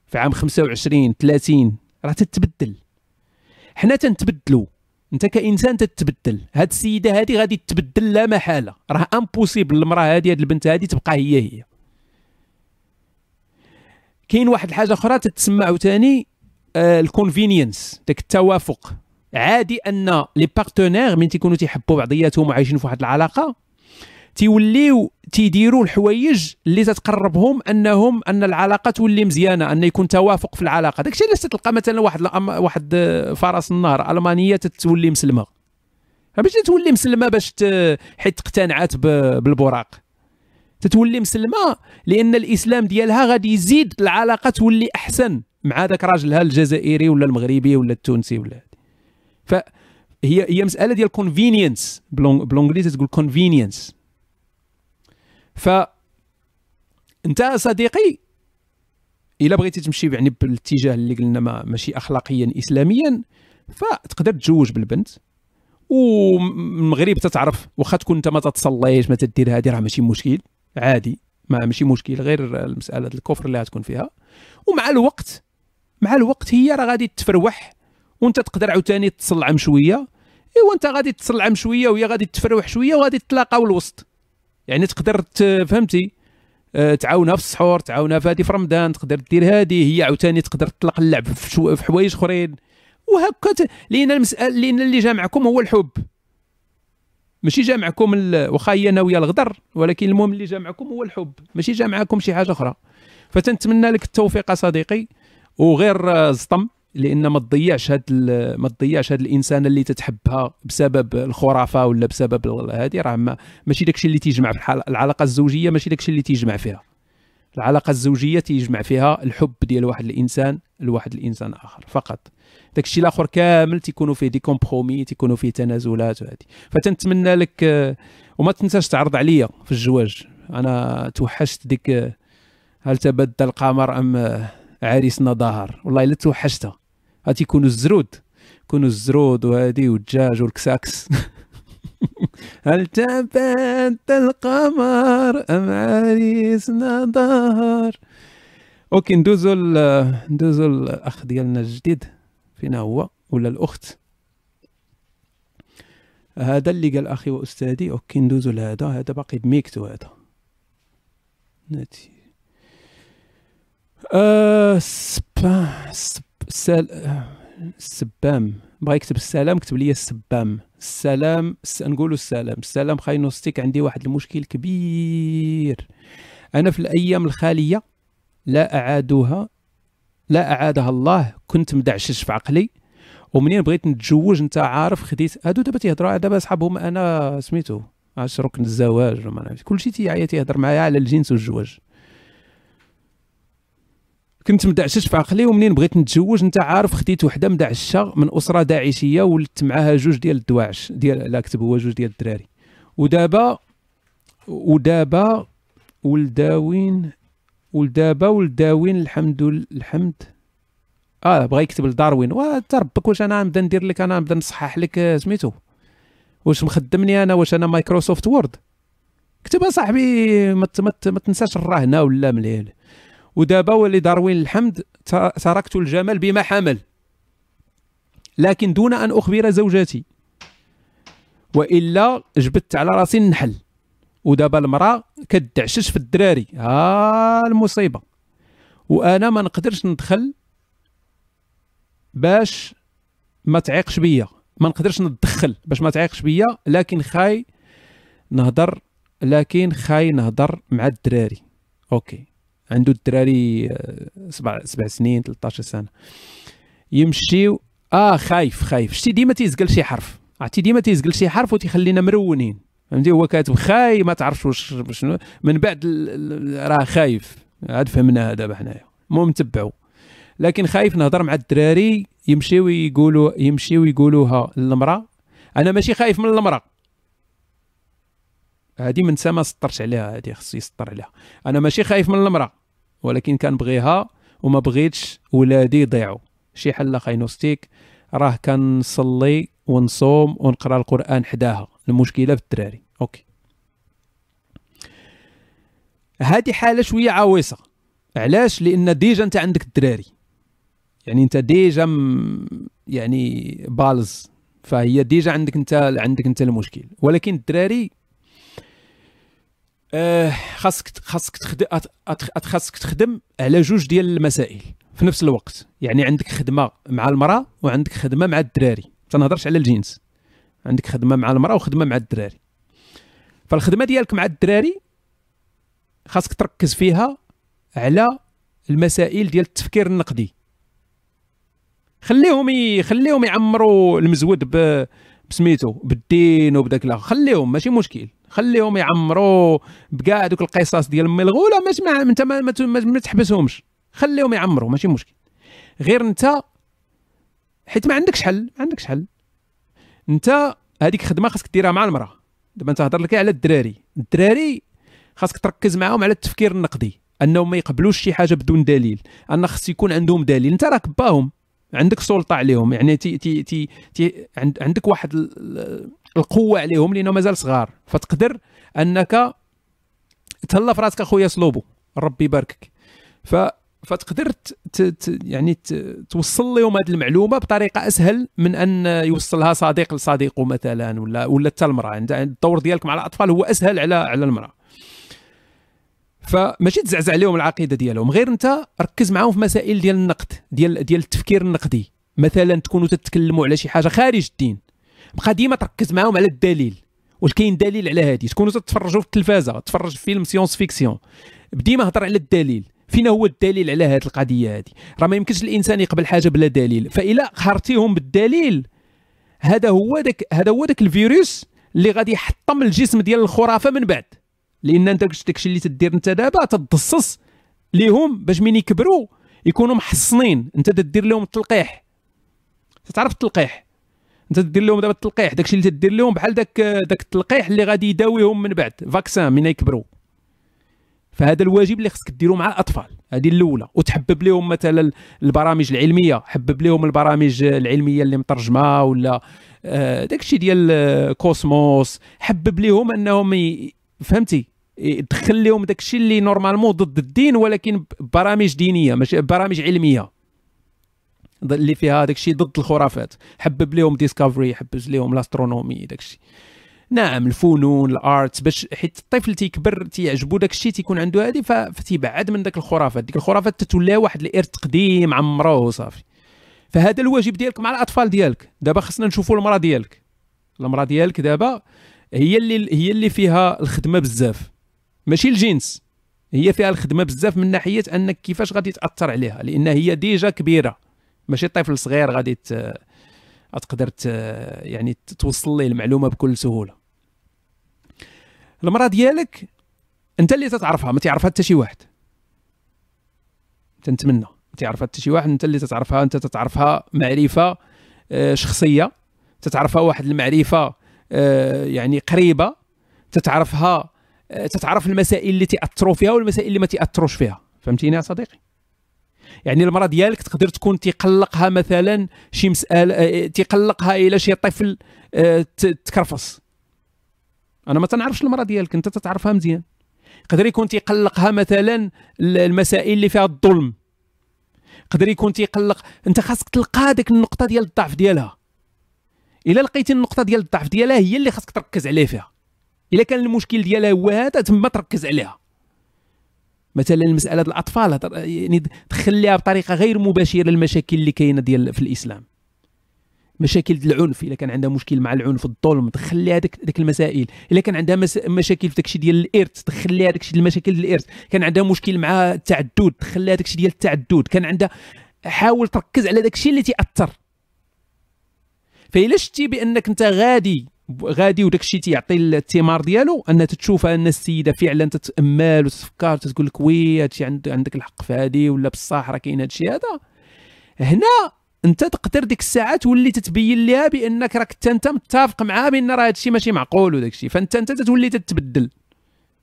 في عام 25 30 راه تتبدل. حنا تنتبدلوا انت كإنسان تتبدل. هاد السيدة هادي غادي تتبدل لا محالة. راه impossible المرأة هادي هاد البنت هادي تبقى هي هي. كاين واحد الحاجة أخرى تتسمى عاوتاني آه ال convenience داك التوافق. عادي أن les partenaires من تيكونوا تيحبوا بعضياتهم وعايشين في واحد العلاقة تيوليو تيديروا الحوايج اللي تتقربهم أنهم أن العلاقة تولي مزيانة أن يكون توافق في العلاقة داكشي علاش تلقى مثلا واحد واحد فرس النهر ألمانية تتولي مسلمة باش تولي مسلمة باش حيت اقتنعت بالبراق تتولي مسلمة لأن الإسلام ديالها غادي يزيد العلاقة تولي أحسن مع ذاك راجلها الجزائري ولا المغربي ولا التونسي ولا. فهي هي مسألة ديال convenience بالانجليزي تقول convenience ف انت صديقي إلا بغيتي تمشي يعني بالاتجاه اللي قلنا ما ماشي اخلاقيا اسلاميا فتقدر تتزوج بالبنت. والمغرب تتعرف واخا تكون انت ما تتصليش ما تدير هذه راه ماشي مشكل. عادي ما ماشي مشكل غير المسألة الكفر اللي غتكون فيها. ومع الوقت مع الوقت هي راه غادي تفروح وانت تقدر عاوتاني تصلعم شوية. ايوا انت غادي تصلعم شوية وهي غادي تفروح شوية وغادي تتلاقاو الوسط. يعني تقدر فهمتي؟ آه، تعاونها في السحور تعاونها في هذه في رمضان تقدر دير هذه هي عاوتاني تقدر تطلق اللعب في, حوايج أخرين. وهكا لأن المسألة لأن اللي جامعكم هو الحب. ماشي جامعكم ال- واخا هي ناويه الغدر ولكن المهم اللي جامعكم هو الحب. ماشي جامعكم شي حاجة أخرى. فتنتمنى لك التوفيق صديقي. وغير آه، زطم. لأن ما تضيعش هاد ما تضيعش هاد الإنسان اللي تتحبها بسبب الخرافة ولا بسبب هادي. راه ما- ماشي داكشي اللي تيجمع في العلاقة الزوجية ماشي داكشي اللي تيجمع فيها. العلاقة الزوجية تيجمع فيها الحب ديال واحد الإنسان لواحد الإنسان آخر فقط. داكشي الآخر كامل تيكونوا فيه des compromis تيكونوا فيه تنازلات وهادي. فتنتمنى لك وما تنساش تعرض عليا في الزواج أنا توحشت ديك هل تبدل القمر أم عريسنا ظهر والله إلا توحشتها غادي يكونوا الزرود. يكونوا الزرود وهادي والدجاج والكساكس. <laughs> هل تبدل القمر أم عريسنا ظهر أوكي ندوزو ندوزو الأخ ديالنا الجديد. فين هو ولا الأخت؟ هذا اللي قال أخي وأستاذي. أوكي ندوزو لهذا. هذا باقي بميكتو هذا. ناتي سبا سب سال السبام بغا يكتب السلام كتب لي السبام السلام. نقولوا السلام. السلام خاينوستيك عندي واحد المشكل كبير. أنا في الأيام الخالية لا أعادوها لا أعادها الله. كنت مدعشش في عقلي. ومنين بغيت نتزوج انت عارف خديت. هادو دابا تيهضروا دابا صحابهم أنا سميتو عاش ركن الزواج كلشي تيعيا تيهضر معايا على الجنس والزواج كنت مدعشش في عقلي ومنين بغيت نتزوج انت عارف خديت وحدة مدعشه من أسرة داعشية ولدت معاها جوج ديال الدواعش ديال لا كتب هو جوج ديال الدراري. ودابا ودابا ولداوين ولدابا ولداوين الحمد لله الحمد. آه بغا يكتب لداروين. وانت ربك واش أنا نبدا ندير لك؟ أنا نبدا نصحح لك آه، سميتو. واش مخدمني أنا؟ واش أنا مايكروسوفت وورد كتب صاحبي ما ت- ما ت- ما تنساش الرهنه ولا مليل. ودابا ولي داروين الحمد تركت الجمال بما حمل. لكن دون أن أخبر زوجتي وإلا جبت على راسي النحل. ودابا المرأة كتدعشش في الدراري. ها المصيبة. وأنا ما نقدرش ندخل باش ما تعيقش بيا. ما نقدرش نتدخل باش ما تعيقش بيا. لكن خاي نهضر لكن خاي نهضر مع الدراري. أوكي. عنده الدراري آه، سبع سبع سنين 13 سنة. يمشيو آه خايف خايف. شتي ديما تيزقل شي حرف. عرفتي؟ ديما تيزقل شي حرف وتيخلينا مرونين. فهمتي؟ هو كاتب خاي ما تعرفش واش شنو. من بعد راه خايف. عاد فهمناها دابا حنايا. المهم تبعوا لكن خايف نهضر مع الدراري يمشيو يقولوا يمشيو يقولوها للمرأة. أنا ماشي خايف من المرأة. هذه من سما سطرش عليها هذه خصو يسطر عليها. أنا ماشي خايف من المرأة. ولكن كنبغيها وما بغيتش ولادي يضيعوا. شي حل خاي نوستيك راه كنصلي ونصوم ونقرأ القرآن حداها. المشكلة في الدراري. أوكي. هذه حالة شوية عويصة. علاش؟ لأن déjà أنت عندك الدراري. يعني أنت déjà يعني بالز. فهي déjà عندك أنت عندك أنت المشكل. ولكن الدراري خاصك خاصك تخدم خاصك تخدم على جوج ديال المسائل في نفس الوقت. يعني عندك خدمة مع المرأة وعندك خدمة مع الدراري. تنهضرش على الجنس. عندك خدمة مع المرأة وخدمة مع الدراري. فالخدمة ديالك مع الدراري خاصك تركز فيها على المسائل ديال التفكير النقدي. خليهم. خليهم يعمروا المزود ب... بسميتو بالدين وبداك الآخر. خليهم ماشي مشكل. خليهم يعمروا بكاع دوك القصص ديال امي الغولة ماشي ما أنت ما, ما, ما, ما تحبسهمش. خليهم يعمروا ماشي مشكل. غير أنت حيت ما عندكش حل ما عندكش حل. أنت هذيك خدمة خاصك ديرها مع المرأة. دابا أنت هضر لك على الدراري. الدراري خاصك تركز معاهم على التفكير النقدي أنهم ما يقبلوش شي حاجة بدون دليل أن خص يكون عندهم دليل. أنت راك باهم. عندك سلطة عليهم يعني تي تي تي, تي عند عندك واحد ال- ال- القوة عليهم لأنه مازال صغار. فتقدر أنك تهلا في راسك أخويا سلوبو ربي يباركك. ف فتقدر ت... ت... يعني ت... توصل لهم هذه المعلومة بطريقة أسهل من أن يوصلها صديق لصديقه مثلا ولا ولا حتى المرأة. عند- الدور ديالك مع الأطفال هو أسهل على على المرأة. فماشي تزعزع عليهم العقيدة ديالهم. غير انت ركز معاهم في مسائل ديال النقد ديال ديال التفكير النقدي. مثلا تكونوا تتكلموا على شي حاجة خارج الدين. بقى ديما تركز معاهم على الدليل. واش كاين دليل على هذه تكونوا تتفرجوا في التلفازة تفرج في فيلم science-fiction. بديما هضر على الدليل. فين هو الدليل على هذه القضية هذه راه ما يمكنش الإنسان يقبل حاجة بلا دليل. فإلا قهرتيهم بالدليل هذا هو داك هذا هو داك الفيروس اللي غادي يحطم الجسم ديال الخرافة من بعد. لأن انت داكشي اللي تدير انت دابا تدصص ليهم باش من يكبروا يكونوا محصنين. انت تدير لهم التلقيح. تعرف التلقيح؟ انت تدير لهم دابا التلقيح. داكشي اللي تدير لهم بحال داك داك التلقيح اللي غادي يداويهم من بعد. فاكسان من يكبروا فهذا الواجب اللي خصك ديرو مع الأطفال. هذه الأولى. وتحبب لهم مثلا البرامج العلمية. حبب لهم البرامج العلمية اللي مترجمة ولا آه، داكشي ديال آه، كوسموس. حبب لهم أنهم فهمتي؟ دخل لهم داكشي اللي normalement ضد الدين ولكن برامج دينية ماشي برامج علمية. اللي فيها داكشي ضد الخرافات. حبب لهم Discovery حبب لهم ال astronomie داكشي. نعم الفنون ال art باش حيت الطفل تيكبر تيعجبو داك الشيء تيكون عنده هذه فتيبعد من داك الخرافات. ديك الخرافات تتولى واحد الإرث قديم عمره وصافي. فهذا الواجب ديالك مع الأطفال ديالك. دابا خصنا نشوفوا المرأة ديالك. المرأة ديالك دابا هي اللي هي اللي فيها الخدمة بزاف. ماشي الجنس. هي فيها الخدمة بزاف من ناحية أنك كيفاش غادي تأثر عليها لأن هي ديجا كبيرة. ماشي طفل صغير غادي. تقدر. يعني توصل ليه المعلومة بكل سهولة. المرأة ديالك أنت اللي تتعرفها ما تعرفها حتى شي واحد. تنتمنى. ما تعرفها حتى شي واحد أنت اللي تتعرفها أنت تتعرفها معرفة آه، شخصية. تتعرفها واحد المعرفة يعني قريبة تتعرفها آه، تتعرف المسائل اللي تاثروا فيها والمسائل اللي ما تأثروش فيها. فهمتيني يا صديقي؟ يعني المرأة ديالك تقدر تكون تقلقها مثلا شي مسألة آه، تقلقها إلى شي طفل آه، تكرفص. أنا ما تنعرفش المرأة ديالك أنت تتعرفها مزيان. يقدر يكون تيقلقها مثلا ال- المسائل اللي فيها الظلم. يقدر يكون تيقلق أنت خاصك تلقى ديك النقطة ديال الضعف ديالها. إلا لقيتي النقطة ديال الضعف ديالها هي اللي خاصك تركز عليه فيها. إلا كان المشكل ديالها هو هذا تما تركز عليها. مثلا مساله الأطفال هضر- يعني تخليها بطريقة غير مباشرة المشاكل اللي كاينة ديال في الإسلام. مشاكل العنف إلا كان عندها مشكل مع العنف الظلم تخليها ديك ديك المسائل. إلا كان عندها مس... مشاكل في داكشي ديال الإرث تخليها داكشي ديال المشاكل ديال الإرث. كان عندها مشكل مع التعدد تخليها داكشي ديال التعدد. كان عندها حاول تركز على داكشي اللي تاثر فإلا شتي بانك انت غادي غادي وداك الشيء تيعطي الثمار ديالو ان تتشوف ان السيدة فعلا تتأمل وتتفكر تقول لك oui هادشي عند عندك الحق في هذه ولا بصح راه كاين هادشي هذا. هنا انت تقدر ديك الساعة تولي تتبين لها بأنك راك انت متفق معاه بأن راه هادشي ماشي معقول وداك الشيء فأنت أنت تتولي تتبدل.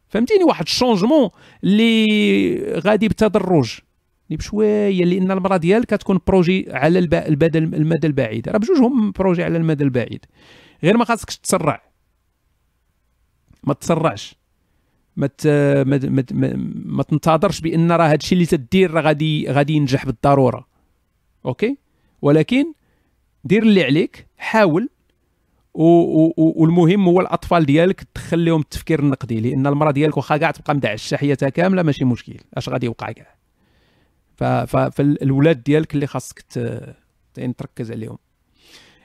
فهمتيني؟ واحد ال changement اللي غادي بتدرج. اللي بشوية لأن المراه ديالك كتكون projet على الب- البدل المدى البعيد راه بجوجهم projet على المدى البعيد غير ما خاصكش تسرع ما تسرعش ما. ما, ما, ما, تنتظرش بأن راه هادشي اللي تدير راه غادي غادي ينجح بالضرورة okay ولكن دير اللي عليك حاول. والمهم هو الأطفال ديالك تدخل لهم التفكير النقدي لأن المراه ديالك واخا كاع تبقى مدعشه حياتها كاملة ماشي مشكل أش غادي يوقع كاع. فالولاد ديالك اللي خاصك تركز عليهم.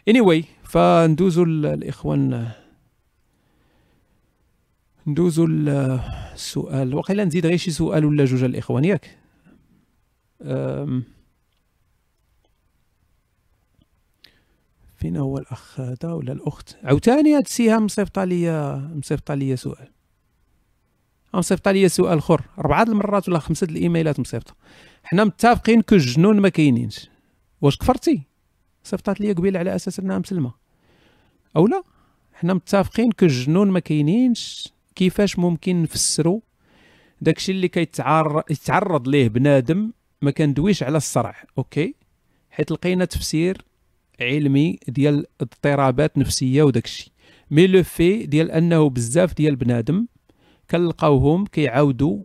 Anyway فندوزو الإخوان ندوزو السؤال. وقيلا نزيد غير شي سؤال ولا جوج الإخوان ياك؟ فين هو الأخ هذا ولا الأخت؟ عاوتاني هاد السيهام مصيفطة ليا مصيفطة ليا سؤال. مصيفطة ليا سؤال اخر أربعة المرات ولا خمسة الإيميلات مصيفطة. حنا متفقين que الجنون ما كاينينش. واش كفرتي؟ صيفطات ليا قبيلة على أساس أنها مسلمة. أو لا؟ حنا متفقين que الجنون ما كاينينش كيفاش ممكن نفسروا داكشي اللي كيتعرض يتعرض ليه بنادم ما كندويش على الصرع okay؟ حيت لقينا تفسير علمي ديال اضطرابات نفسية وداكشي. مي لو في ديال أنه بزاف ديال بنادم كنلقاوهم كيعاودوا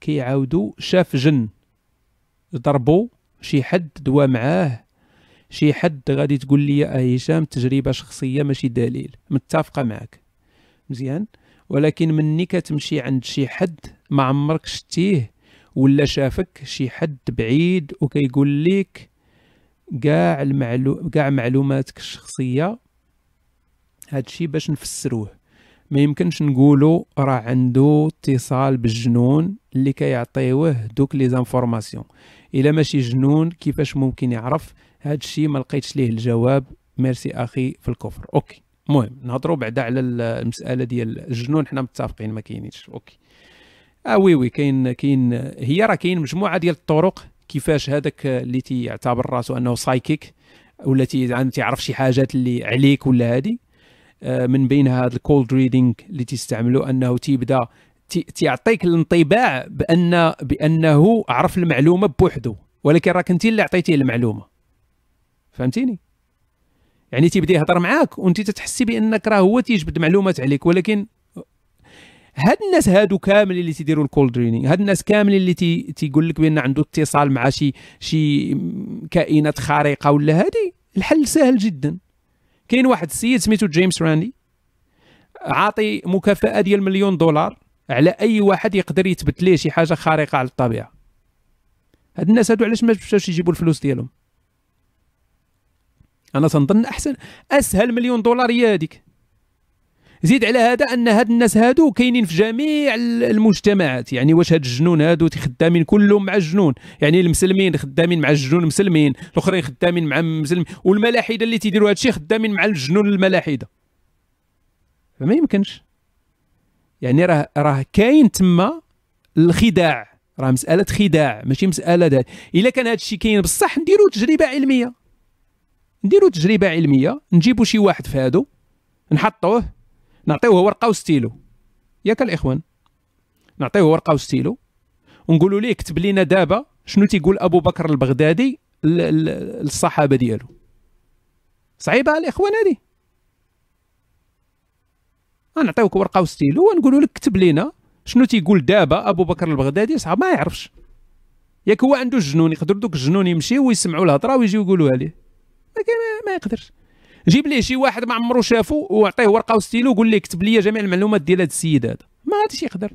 كيعاودوا شاف جن ضربوا شي حد دوا معاه شي حد غادي تقول لي آه هشام تجربة شخصية ماشي دليل متفقة معك مزيان؟ ولكن مني كتمشي عند شي حد ما عمرك شتيه ولا شافك شي حد بعيد وكيقول لك كاع المعلو كاع معلوماتك الشخصية. هادشي باش نفسروه. ما يمكنش نقولوا راه عنده اتصال بالجنون اللي كيعطيوه دوك les informations. إلا ماشي جنون كيفاش ممكن يعرف؟ هادشي ما لقيتش ليه الجواب. ميرسي أخي في الكفر. okay. المهم نهضروا بعدا على المسألة ديال الجنون. حنا متفقين ما كاينينش. okay. آه oui oui. كاين كاين هي راه كاين مجموعة ديال الطرق كيفاش هذاك اللي تيعتبر راسو أنه psychic ولا تيعرف شي حاجات اللي عليك ولا هادي. من بينها هذا ال cold reading اللي تيستعملوا أنه تيبدأ تيعطيك الانطباع بان بأنه عرف المعلومة بوحده ولكن راك انت اللي عطيتيه المعلومة. فهمتيني؟ يعني تيبدأ يهضر معاك وانت تتحسي بأنك راه هو تيجبد معلومات عليك ولكن هاد الناس هادو كامل اللي تيديروا ال cold reading هاد الناس كامل اللي تي تيقول لك بأن عنده اتصال مع شي شي كائنات خارقة ولا هادي الحل سهل جدا. كاين واحد السيد سميتو جيمس راندي عاطي مكافأة ديال مليون دولار على أي واحد يقدر يثبت ليه شي حاجة خارقة على الطبيعة. هاد الناس هادو علاش ما مشاوش يجيبوا الفلوس ديالهم؟ أنا تنظن أحسن أسهل مليون دولار هي هذيك زيد على هذا أن هاد الناس هادو كاينين في جميع المجتمعات. يعني واش هاد الجنون هادو خدامين كلهم مع الجنون. يعني المسلمين خدامين مع الجنون المسلمين الأخرين خدامين مع المسلمين والملاحدة اللي تيديروا هادشي خدامين مع الجنون الملاحدة. فما يمكنش. يعني راه راه كاين تما الخداع. راه مسألة خداع ماشي مسألة دا إلا كان هادشي كاين بصح نديروا تجربة علمية. نديروا تجربة علمية نجيبوا شي واحد في هادو نحطوه. نعطيوه ورقة وستيلو. ياك الإخوان. نعطيوه ورقة وستيلو. ونقولوا ليه كتب لنا دابا شنو تيقول أبو بكر البغدادي للصحابة ديالو. صعيبة الإخوان هذه نعطيوك ورقة وستيلو ونقولوا لك كتب لنا شنو تيقول دابا أبو بكر البغدادي صعب ما يعرفش. ياك هو عنده الجنون يقدر دوك الجنون يمشيو ويسمعوا الهضرة ويجيو يقولوها ليه. ما يقدرش. جيب ليه شي واحد ما عمرو شافو وعطيه ورقة وستيلو وقول ليه كتب لي جميع المعلومات ديال هذا السيد هذا. ما غاديش يقدر.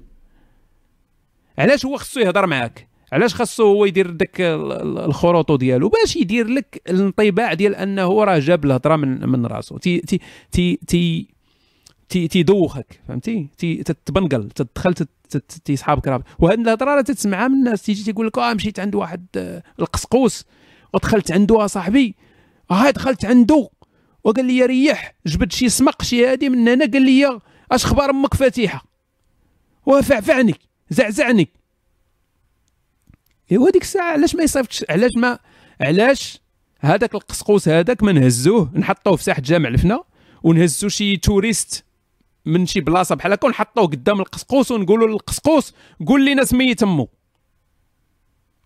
علاش هو خصو يهضر معاك؟ علاش خاصو هو يدير داك الخروطو ديالو؟ باش يدير لك الانطباع ديال أنه راه جاب الهضرة من من راسو. تي تي تي تي تي تيدوخك فهمتي؟ تتبنقل تدخل تي صحابك راه. وهاد الهضرة راه تسمعها من الناس. تيجي تيقول لك آه مشيت عند واحد آه، القسقوس. ودخلت عنده صاحبي. آه دخلت عنده وقال لي ريح جبد شي سمق شي هادي من هنا قال لي أش خبار أمك فاتحه وفعفعني زعزعني ايوا ديك الساعة علاش ما يصيفطش؟ علاش ما علاش هذاك القسقوس هذاك ما نهزوه؟ نحطوه في ساحة جامع الفنا ونهزو شي touriste من شي بلاصة بحال هكا ونحطوه قدام القسقوس ونقولوا للقسقوس قول لنا سميت أمو.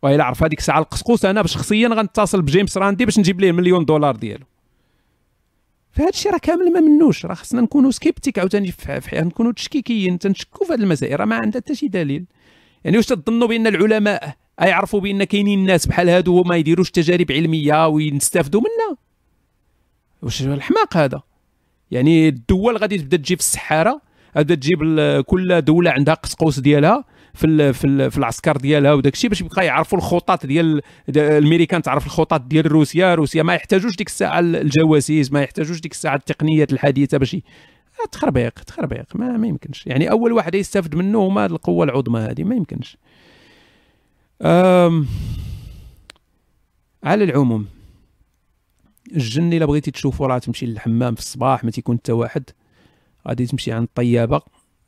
وإلا عرف هذيك الساعة القسقوس أنا شخصيا غنتصل بجيمس راندي باش نجيب ليه مليون دولار ديالو. فهذا الشيء راه كامل ما منوش راه خصنا نكونوا sceptiques عاوتاني في في- نكونوا تشكيكيين تنشكوا في هذه المسائل راه ما عندها حتى شي دليل. يعني واش تظنوا بأن العلماء يعرفوا بأن كاينين ناس بحال هادو وما يديروش تجارب علمية ويستافدوا منها؟ واش الحماق هذا؟ يعني الدول غادي تبدا تجي في السحارة غادا تجيب كل دولة عندها قسقوس ديالها في ال في, ال في العسكر ديالها وداك الشيء باش يبقى يعرفوا الخطط ديال الامريكان تعرف الخطط ديال روسيا روسيا ما يحتاجوش ديك الساعة الجواسيس ما يحتاجوش ديك الساعة التقنيات الحديثة باش آه، تخربيق تخربيق ما, ما يمكنش. يعني أول واحد يستافد منه هما القوة العظمى هذه ما يمكنش. على العموم الجن إلا بغيتي تشوفو راه تمشي للحمام في الصباح ما تيكون حتى واحد. غادي تمشي عند الطيابة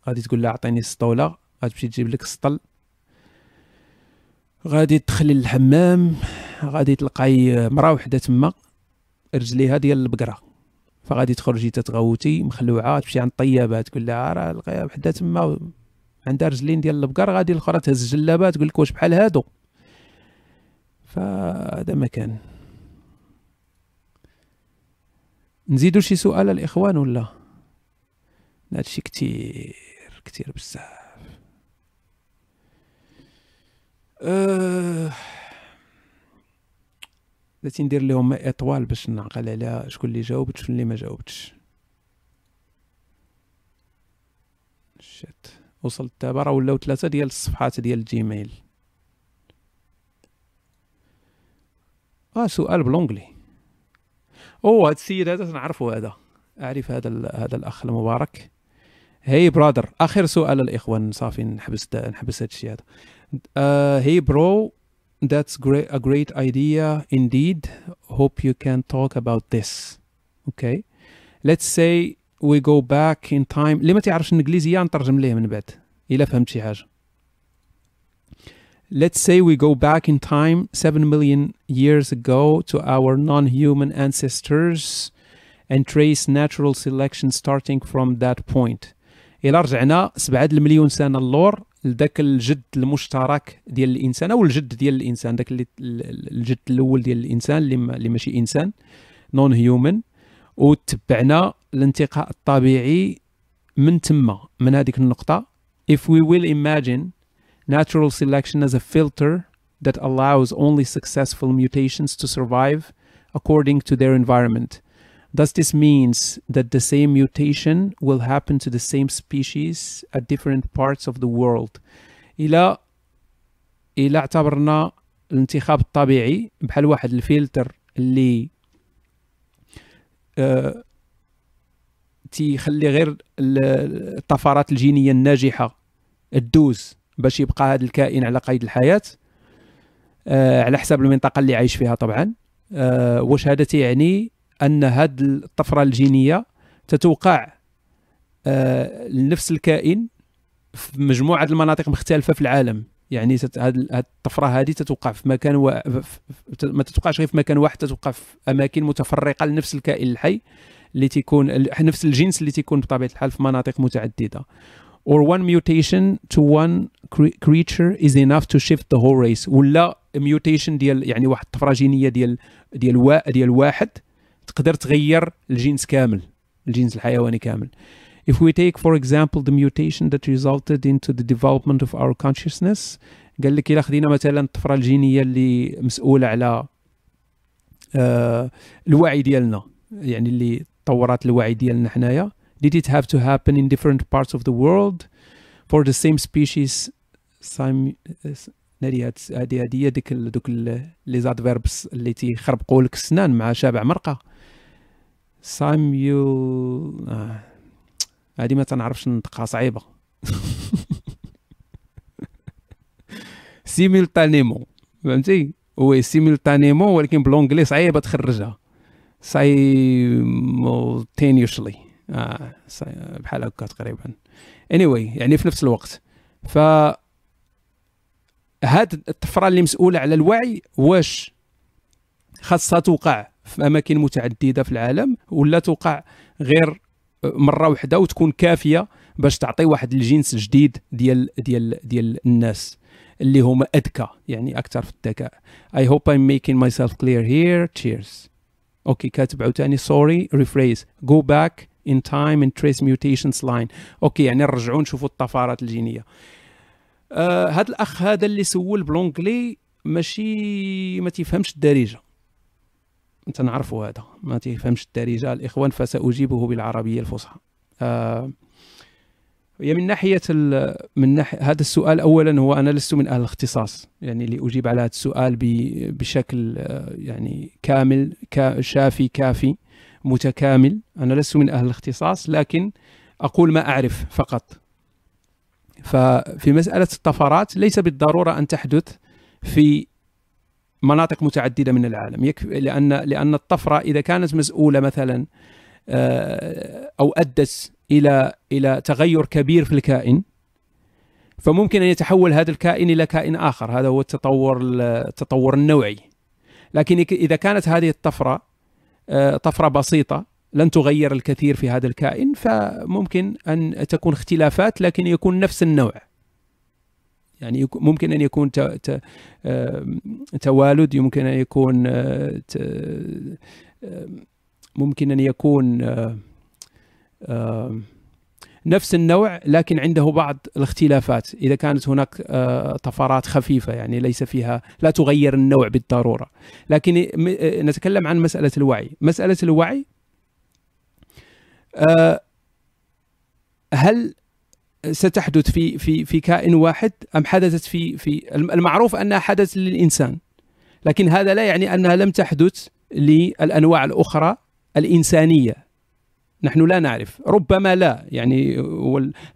غادي تقول لها عطيني السطولة. غادي تمشي تجيب لك السطل. غادي تدخلي للحمام غادي تلقاي مرا وحدة تما رجليها ديال البقرة. فغادي تخرجي تتغوتي مخلوعة تمشي عند الطيابه تقول لها راه لقيها وحدة تما عندها رجلين ديال البقر غادي الأخرى تهز الجلابة تقول لك واش بحال هادو. فهذا ما كان. نزيدوا شي سؤال الإخوان ولا؟ هادشي كتير كتير بزاف. أه... بغيتي ندير لهم إطوال باش نعقل على شكون اللي جاوبت شكون اللي ما جاوبتش. شات وصلت دابا راه ولاو ثلاثة ديال الصفحات ديال الجيميل آه سؤال بالونجلي أو هذا السيد هذا تنعرفه هذا. أعرف هذا هذا الأخ المبارك. هي برادر آخر سؤال الإخوان صافي نحبس نحبس هذا. الشيء هذا هي برو that's great a great idea indeed hope you can talk about this okay let's say we go back in time اللي ما تعرفش الانجليزيه نترجم ليه من بعد الا فهمت شي حاجه Let's say we go back in time 7 million years ago to our non-human ancestors and trace natural selection starting from that point. إلا رجعنا 7 المليون سنة اللور لذاك الجد المشترك ديال الإنسان أو الجد ديال الإنسان ذاك الجد الأول ديال الإنسان اللي, ما اللي ماشي إنسان نون هيومن وتبعنا الانتقاء الطبيعي من تما من هذيك النقطة if we will imagine natural selection as a filter that allows only successful mutations to survive according to their environment. Thus, this means that the same mutation will happen to the same species at different parts of the world. إلى إلى اعتبرنا الانتخاب الطبيعي بحال واحد الفلتر اللي آه تيخلي غير ال- الطفرات الجينية الناجحة تدوز باش يبقى هذا الكائن على قيد الحياة. آه على حساب المنطقة اللي عايش فيها طبعا. آه واش هذا تيعني؟ أن هذه الطفرة الجينية تتوقع آه لنفس الكائن في مجموعة المناطق مختلفة في العالم. يعني تت- هاد ال- هاد الطفرة هذه تتوقع في مكان و... ما تتوقعش غير في مكان واحد تتوقع في أماكن متفرقة لنفس الكائن الحي اللي تيكون نفس الجنس اللي تيكون بطبيعة الحال في مناطق متعددة. Or one mutation to one cre- creature is enough to shift the whole race. ولا mutation ديال يعني واحد الطفرة جينية ديال ديال ديال واحد تقدر تغير الجنس كامل الجنس الحيواني كامل. If we take for example the mutation that resulted into the development of our consciousness قال لك إلا خدينا مثلا الطفرة الجينية اللي مسؤولة على آه الوعي ديالنا يعني اللي طورات الوعي ديالنا حنايا. Did it have to happen in different parts of the world for the same species sim ناري هاد هادي هادي هي ديك دوك لي زادفيربس اللي تيخربقوا لك السنان مع شابع مرقة. ساميول آه. هادي ما تنعرفش نطقها صعيبة. <laughs> simultanément فهمتي؟ oui simultanément ولكن ب l'anglais صعيبة تخرجها. آه صي- بحال هكا تقريبا. Anyway يعني في نفس الوقت. ف هاد الطفرة اللي مسؤولة على الوعي واش خاصها توقع في أماكن متعددة في العالم ولا توقع غير مرة واحدة وتكون كافية باش تعطي واحد الجنس جديد ديال ديال ديال الناس اللي هما أذكى يعني أكثر في الذكاء. I hope I'm making myself clear here. Cheers. OK كاتب عاوتاني sorry rephrase go back in time and trace mutations line OK يعني نرجعوا نشوفوا الطفرات الجينية. آه الأخ هذا اللي سول ب l'anglais ماشي ما تفهمش الدارجة. أنت نعرفوا هذا ما تفهمش الدارجه الاخوان فسأجيبه بالعربية الفصحى. آه هي من ناحية من ناحية هذا السؤال اولا هو أنا لست من أهل الاختصاص يعني لأجيب على هذا السؤال بشكل آه، يعني كامل شافي كافي متكامل. أنا لست من أهل الاختصاص لكن أقول ما أعرف فقط. ففي مسألة الطفرات ليس بالضرورة أن تحدث في مناطق متعددة من العالم. يكفي لأن لأن الطفرة إذا كانت مسؤولة مثلا آه، أو أدت إلى إلى تغير كبير في الكائن فممكن أن يتحول هذا الكائن إلى كائن آخر. هذا هو التطور التطور النوعي. لكن إذا كانت هذه الطفرة آه، طفرة بسيطة لن تغير الكثير في هذا الكائن فممكن أن تكون اختلافات لكن يكون نفس النوع. يعني ممكن أن يكون آه، توالد يمكن أن يكون آه، ممكن أن يكون نفس النوع لكن عنده بعض الاختلافات. إذا كانت هناك آه، طفرات خفيفة يعني ليس فيها لا تغير النوع بالضرورة. لكن آه، نتكلم عن مسألة الوعي. مسألة الوعي آه، هل ستحدث في في في كائن واحد أم حدثت في في المعروف أنها حدثت للإنسان لكن هذا لا يعني أنها لم تحدث للأنواع الأخرى الإنسانية. نحن لا نعرف. ربما لا يعني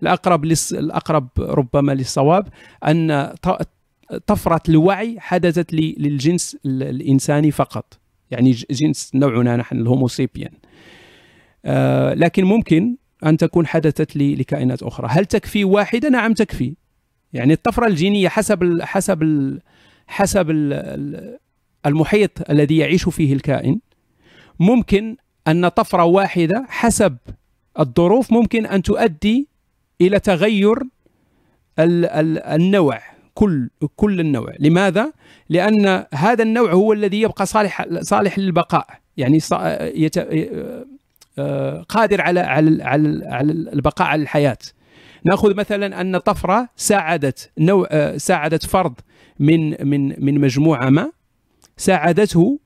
الأقرب الأقرب ربما للصواب أن طفرة الوعي حدثت للجنس الإنساني فقط. يعني جنس نوعنا نحن الهوموسيبيان آه لكن ممكن أن تكون حدثت لكائنات أخرى. هل تكفي واحدة؟ نعم تكفي. يعني الطفرة الجينية حسب ال حسب ال حسب ال المحيط الذي يعيش فيه الكائن ممكن أن طفرة واحدة حسب الظروف ممكن أن تؤدي إلى تغير النوع كل كل النوع. لماذا؟ لأن هذا النوع هو الذي يبقى صالح صالح للبقاء. يعني قادر على على على البقاء على الحياة. نأخذ مثلا أن طفرة ساعدت نوع آه، ساعدت فرد من من من مجموعة ما ساعدته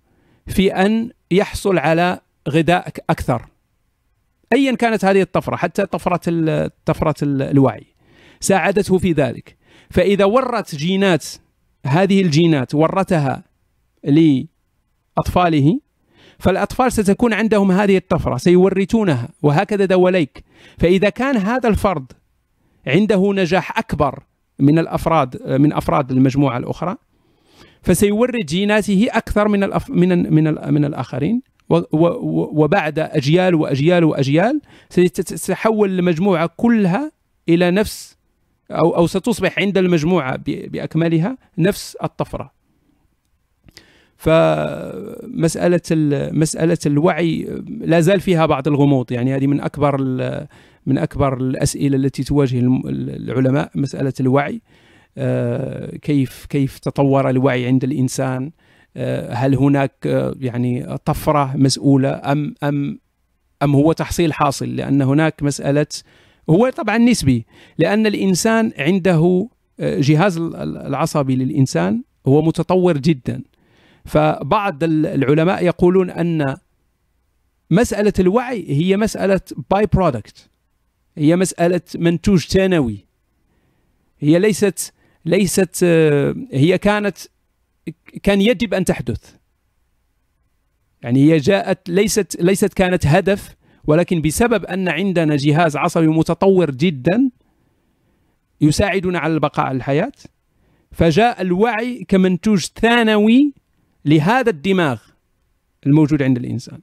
في أن يحصل على غذاء أكثر. ايا كانت هذه الطفرة حتى طفرة طفرة الوعي. ساعدته في ذلك. فإذا ورت جينات هذه الجينات ورتها لأطفاله فالأطفال ستكون عندهم هذه الطفرة سيورثونها وهكذا دواليك فإذا كان هذا الفرد عنده نجاح أكبر من الأفراد من أفراد المجموعة الأخرى فسيورث جيناته أكثر من الأف من من من الآخرين. وبعد أجيال وأجيال وأجيال ستتحول المجموعة كلها إلى نفس أو أو ستصبح عند المجموعة بأكملها نفس الطفرة. فمسألة مسألة الوعي لا زال فيها بعض الغموض. يعني هذه من أكبر من أكبر الأسئلة التي تواجه العلماء مسألة الوعي. آه، كيف كيف تطور الوعي عند الإنسان؟ آه، هل هناك آه، يعني طفرة مسؤولة أم أم أم هو تحصيل حاصل؟ لأن هناك مسألة هو طبعا نسبي لأن الإنسان عنده جهاز العصبي للإنسان هو متطور جدا. فبعض العلماء يقولون أن مسألة الوعي هي مسألة by-product هي مسألة منتوج ثانوي. هي ليست ليست هي كانت كان يجب أن تحدث. يعني هي جاءت ليست ليست كانت هدف ولكن بسبب أن عندنا جهاز عصبي متطور جدا يساعدنا على البقاء على الحياة فجاء الوعي كمنتوج ثانوي لهذا الدماغ الموجود عند الإنسان.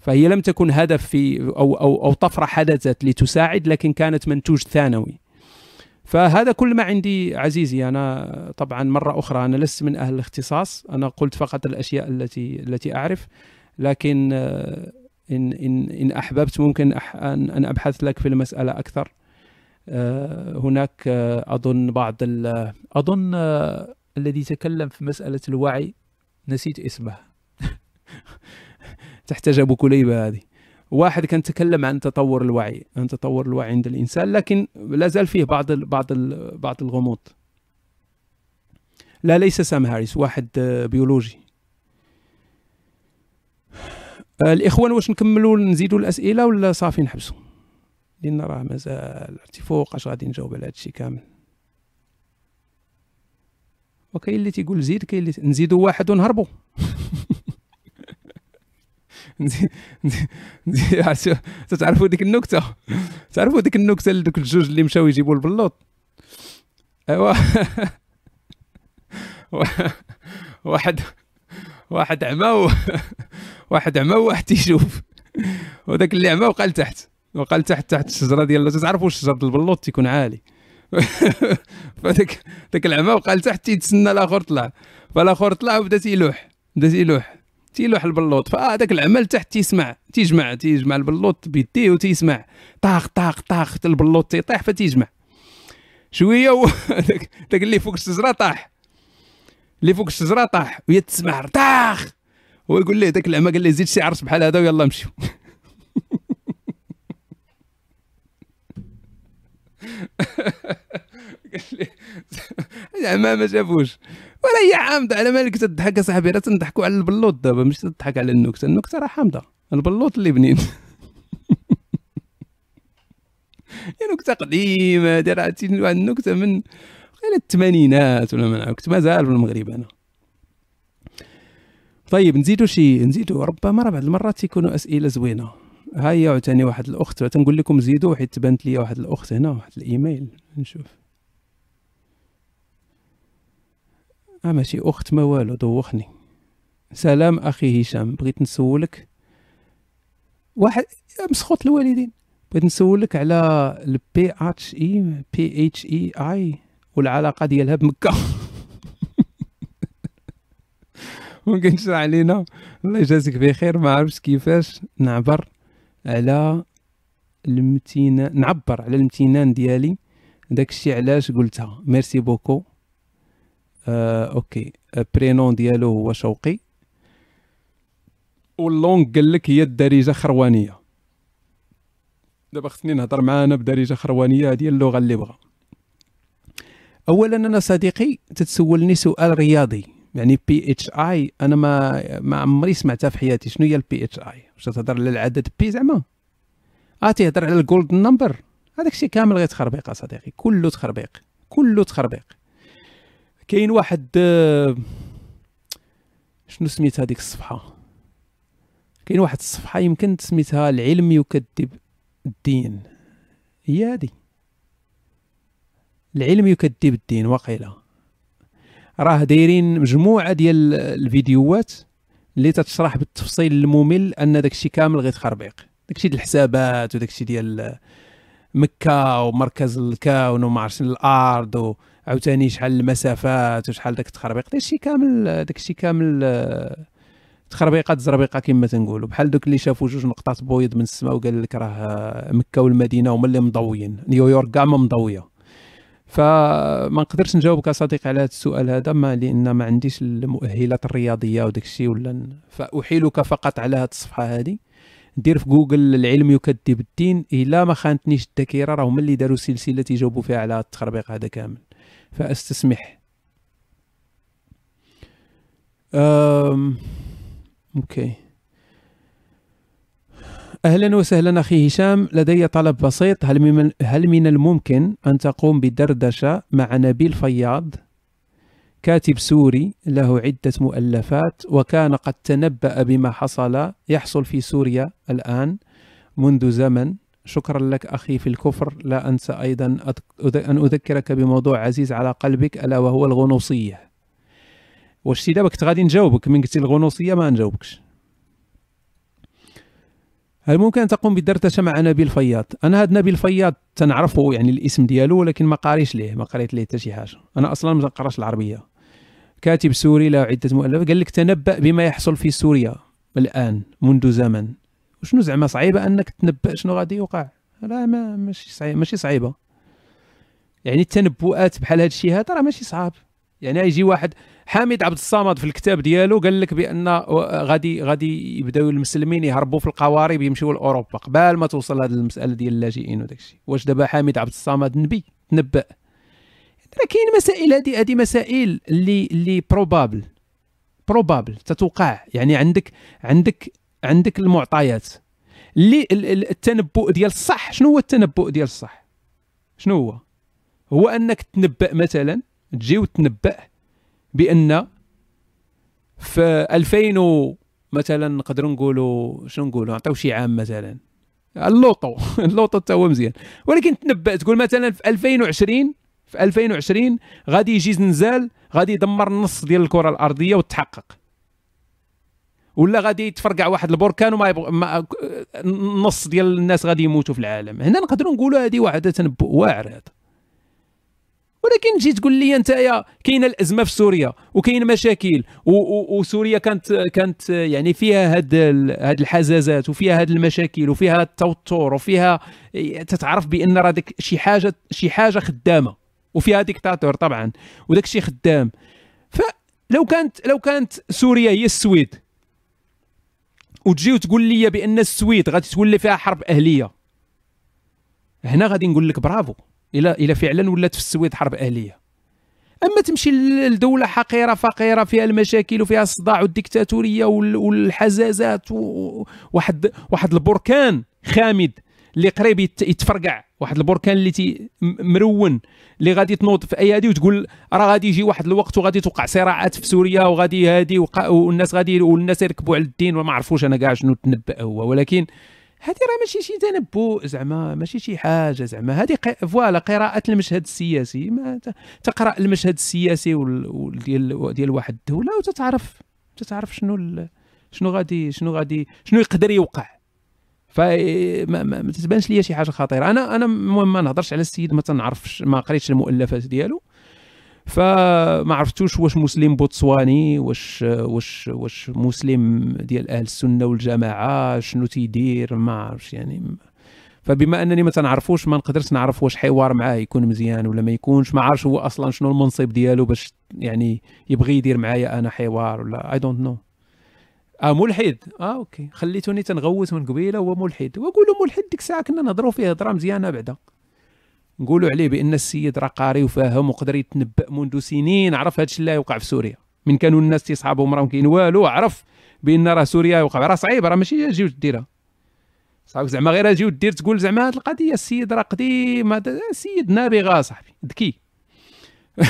فهي لم تكن هدف في أو أو أو طفرة حدثت لتساعد لكن كانت منتوج ثانوي. فهذا كل ما عندي عزيزي أنا طبعا مرة أخرى أنا لست من أهل الاختصاص أنا قلت فقط الأشياء التي التي أعرف لكن آه، إن إن إن أحببت ممكن أن أبحث لك في المسألة أكثر. آه، هناك آه، أظن بعض أظن الذي تكلم في مسألة الوعي نسيت اسمه. <laughs> تحتاج أبو كليبة هذه. واحد كان تكلم عن تطور الوعي عن تطور الوعي عند الإنسان لكن لا زال فيه بعض ال بعض ال بعض الغموض. لا ليس سام هاريس واحد بيولوجي. الإخوان واش نكملوا؟ نزيدوا الأسئلة ولا صافي نحبسوا؟ لأن راه مازال. عرفتي فوقاش غادي نجاوب على هذا الشيء كامل؟ وكاين اللي تيقول زيد كاين اللي نزيدوا واحد ونهربوا <laughs> تعرفوا ديك النكتة؟ تعرفوا ديك النكتة لدوك الجوج اللي مشاو يجيبوا البلوط أيوا. <laughs> واحد واحد عمى. واحد عمى وواحد تيشوف وذاك اللي عمى وقال تحت وقال تحت تحت الشجرة ديال تعرفوا شجره البلوط تيكون عالي. <laughs> فذاك ذاك العمى وقال تحت تيتسنى الآخر طلع فالاخر طلع وبدا تيلوح. بدا تيلوح. تيلوح البلوط. فهذاك العمل تحت تيسمع. تيجمع تيجمع البلوط بيديه وتيسمع. طاخ طاخ طاخ البلوط تيطيح فتيجمع. شوية ذاك <laughs> اللي فوق الشجرة طاح. اللي فوق الشجرة طاح. وهي تسمع طاخ. هو يقول ليه ذاك العمى قال لي زيد شي عرس بحال هذا ويلا نمشيو <laughs> قال لي العمى ما شافوش. ولا هي حامضه على مالك تضحك اصاحبي راه تنضحكوا على البلوط دابا مش تضحك على النكتة. النكتة راه حامضه البلوط اللي بنين. <laughs> يا نكتة قديمة هذه راه واحد النكتة من غير الثمانينات ولا ما كنت مازال في المغرب أنا. طيب نزيدوا شي نزيدوا ربما راه بعض المرات تيكونوا أسئلة زوينة. ها هي عاوتاني واحد الأخت تنقول لكم زيدوا حيت تبانت لي واحد الأخت هنا واحد الإيميل. نشوف. آه ماشي. أخت ما والو دوخني. سلام أخي هشام بغيت نسولك. واحد مسخوط الوالدين. بغيت نسولك على البي اتش اي بي اتش اي اي والعلاقة ديالها بمكة. <laughs> ممكن تشرح علينا. الله يجازيك بخير ما عرفتش كيفاش. نعبر. على المتينان نعبر على الامتنان ديالي. داكشي علاش قلتها. merci beaucoup. آه OK. prénom ديالو هو شوقي. و la langue قال لك هي الدارجة خروانية. دابا خصني نهضر معاه بدارجة خروانية. هذه اللغة اللي بغا. اولا أنا صديقي تتسولني سؤال رياضي. يعني PHI أنا ما ما عمري سمعتها في حياتي. شنو هي ال PHI واش تهضر على العدد بي زعما. آه تهضر على ال gold number هذاك الشيء كامل غير تخربيق صديقي. كله تخربيق. كله تخربيق. كاين واحد آه، شنو سميت هذيك الصفحة؟ كاين واحد الصفحة يمكن سميتها العلم يكذب الدين. هي هذه. العلم يكذب الدين وقيله راه دايرين مجموعة ديال الفيديوهات اللي تتشرح بالتفصيل الممل أن داكشي كامل غير تخربيق. داكشي ديال الحسابات وداكشي ديال مكة ومركز الكون وما عرفتش الأرض وعاوتاني شحال المسافات وشحال داك التخربيق. داكشي كامل داكشي كامل تخربيقات زربيقة كما تنقولوا. بحال دوك اللي شافوا جوج نقطات بويض من السماء وقال لك راه مكة والمدينة هما اللي مضويين. نيويورك كاع ما مضوية. فما نقدرش نجاوبك صديقي على هذا السؤال هذا ما لأن ما عنديش المؤهلات الرياضية وداك الشيء ولا فأحيلك فقط على هذه الصفحة هذه. دير في جوجل العلم يكذب الدين إلا ما خانتنيش الذاكرة راه هما اللي داروا سلسلة تيجاوبوا فيها على التخربيق هذا كامل. فأستسمح. أم... OK. أهلا وسهلا أخي هشام. لدي طلب بسيط. هل من, هل من الممكن أن تقوم بدردشة مع نبيل فياض؟ كاتب سوري له عدة مؤلفات وكان قد تنبأ بما حصل يحصل في سوريا الآن منذ زمن. شكرا لك أخي في الكفر. لا أنسى أيضا أن أذكرك بموضوع عزيز على قلبك ألا وهو الغنوصية. واش كنت غادي نجاوبك. من قلتي الغنوصية ما نجاوبكش. هل ممكن أن تقوم بدردشه مع نبيل فياض؟ أنا هذا نبيل فياض تنعرفه يعني الاسم ديالو ولكن ما قاريش ليه ما قريت ليه حتى شي حاجة. أنا أصلا ما قراش العربية. كاتب سوري له عدة مؤلفات. قال لك تنبأ بما يحصل في سوريا الآن منذ زمن. وشنو زعما صعيبة أنك تنبأ شنو غادي يوقع؟ لا ما ماشي صعيبه ماشي صعيبة. يعني التنبؤات بحال هذا الشيء هذا راه ماشي صعاب. يعني يجي واحد حامد عبد الصمد في الكتاب ديالو قال لك بأن غادي غادي يبداو المسلمين يهربوا في القوارب يمشيو لأوروبا قبل ما توصل هذه المسألة ديال اللاجئين وداك الشيء. واش دابا حامد عبد الصمد نبي؟ تنبأ كاين مسائل هذه هذه مسائل اللي اللي بروبابل بروبابل تتوقع. يعني عندك عندك عندك المعطيات. اللي التنبؤ ديال الصح. شنو هو التنبؤ ديال الصح؟ شنو هو؟ هو أنك تنبأ مثلا تجي وتنبأ بأن في 2000 مثلا نقدروا نقولوا شنو نقولوا نعطيو شي عام مثلا. اللوطو <laughs> اللوطو حتى هو مزيان. ولكن تنبأ تقول مثلا في 2020 في 2020 غادي يجي زنزال غادي يدمر النص ديال الكرة الأرضية وتحقق. ولا غادي يتفرقع واحد البركان وما يبغ... ما... النص ديال الناس غادي يموتوا في العالم. هنا نقدروا نقولوا هذه واحدة تنبؤ واعر هذا ولكن تجي تقول لي أنت كاينة الأزمة في سوريا وكاين مشاكل. وسوريا كانت كانت يعني فيها هاد. هاد الحزازات وفيها هاد المشاكل وفيها التوتر وفيها تتعرف بأن راه ديك شي حاجة شي حاجة خدامة وفيها ديكتاتور طبعا وداك الشيء خدام فلو كانت لو كانت سوريا هي السويد وتجي وتقول لي بأن السويد غادي تولي فيها حرب أهلية هنا غادي نقول لك برافو إلى إلى فعلا ولات في السويد حرب أهلية. أما تمشي لدولة حقيرة فقيرة فيها المشاكل وفيها الصداع والديكتاتورية والحزازات وواحد واحد البركان خامد اللي قريب يتفرقع. واحد البركان اللي تي مرون اللي غادي تنوض في أي هذه وتقول راه غادي يجي واحد الوقت وغادي توقع صراعات في سوريا وغادي هادي والناس غادي والناس يركبوا على الدين. وما عرفوش أنا كاع شنو تنبأ هو. ولكن هذه راه ماشي شي تنبؤ زعما ماشي شي حاجة زعما. هذه voilà قراءة المشهد السياسي. ما تقرأ المشهد السياسي ديال ديال واحد الدولة وتتعرف تتعرف شنو شنو غادي شنو غادي شنو يقدر يوقع. فما ما, ما تتبانش ليا شي حاجة خطيرة. أنا أنا ما نهضرش على السيد ما تنعرفش ما قريتش المؤلفات ديالو. فما عرفتوش واش مسلم بوتسواني واش واش واش مسلم ديال أهل السنة والجماعة شنو تيدير ما عرفتش يعني. فبما أنني ما تنعرفوش ما نقدرش نعرف واش حوار معاه يكون مزيان ولا ما يكونش. ما عارفش هو أصلا شنو المنصب ديالو باش يعني يبغي يدير معايا أنا حوار ولا I don't know آه ملحد. آه OK. خليتوني تنغوت من قبيلة هو ملحد. وقولوا ملحد ديك الساعة كنا نهضروا فيه هضرة مزيانة بعدا. نقولوا عليه بأن السيد راه قاري وفاهم وقدر يتنبأ منذ سنين. عرف هذا اللي يوقع في سوريا. من كانوا الناس تيصحابهم راهم كاين والو عرف بأن راه سوريا يوقع. راه صعيب راه ماشي تجي وتديرها صعيب زعما غير تجي ودير تقول زعما هذه القضية السيد راه قديم السيد نابغه صاحبي. ذكي. <laughs>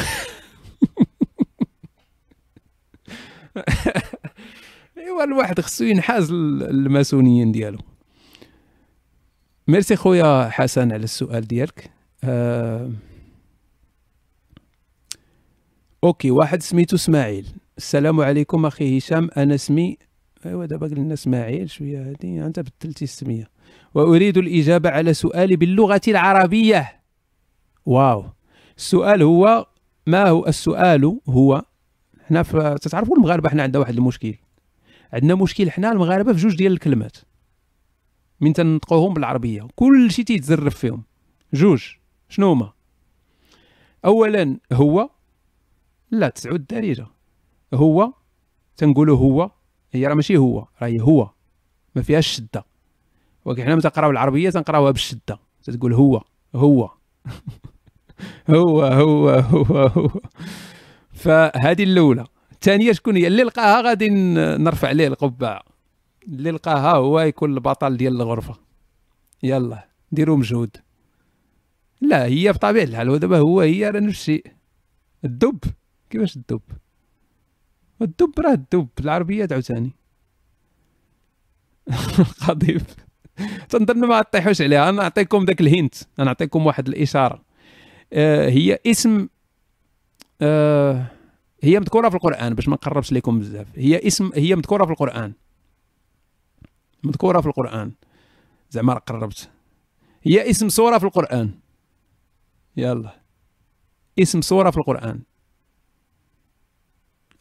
إيوا الواحد خصو ينحاز الماسونيين ديالو. ميرسي خويا حسن على السؤال ديالك. آه... OK واحد سميتو إسماعيل. السلام عليكم أخي هشام. أنا اسمي ايوا دابا قلنا إسماعيل شوية. هادي أنت بدلتي السمية. وأريد الإجابة على سؤالي باللغة العربية. واو. السؤال هو ما هو السؤال هو؟ حنا تتعرفوا المغاربة حنا عندنا واحد المشكل. عندنا مشكل حنا المغاربة في جوج ديال الكلمات. من تنطقوهم بالعربية. كل شيء تيتزرف فيهم. جوج. شنو هما؟ اولا هو لا تسعود الدارجه هو تنقولوا هو هي راه ماشي هو راهي هو. ما فيهاش شدة. ولكن حنا متى نقراو العربية تنقراوها بالشده تقول هو هو. <laughs> هو هو هو هو. فهذه الأولى. الثانية شكون هي؟ اللي لقاها غادي نرفع عليه القبعة. اللي لقاها هو يكون البطل ديال الغرفة. يلا ديروا مجهود. لا هي بطبيعه الحال ودابا هو هي راه نفس الشيء. الدب كيفاش الدب؟ الدب راه الدب العربية عاوتاني. <laughs> قضيب تنظن ما طيحوش عليها أنا نعطيكم ذاك الهنت أنا نعطيكم واحد الإشارة. آه هي اسم آه هي مذكورة في القرآن باش ما نقربش لكم بزاف. هي اسم هي مذكورة في القرآن. مذكورة في القرآن. زعما قربت. هي اسم سوره في القرآن. يلا. اسم سورة في القرآن.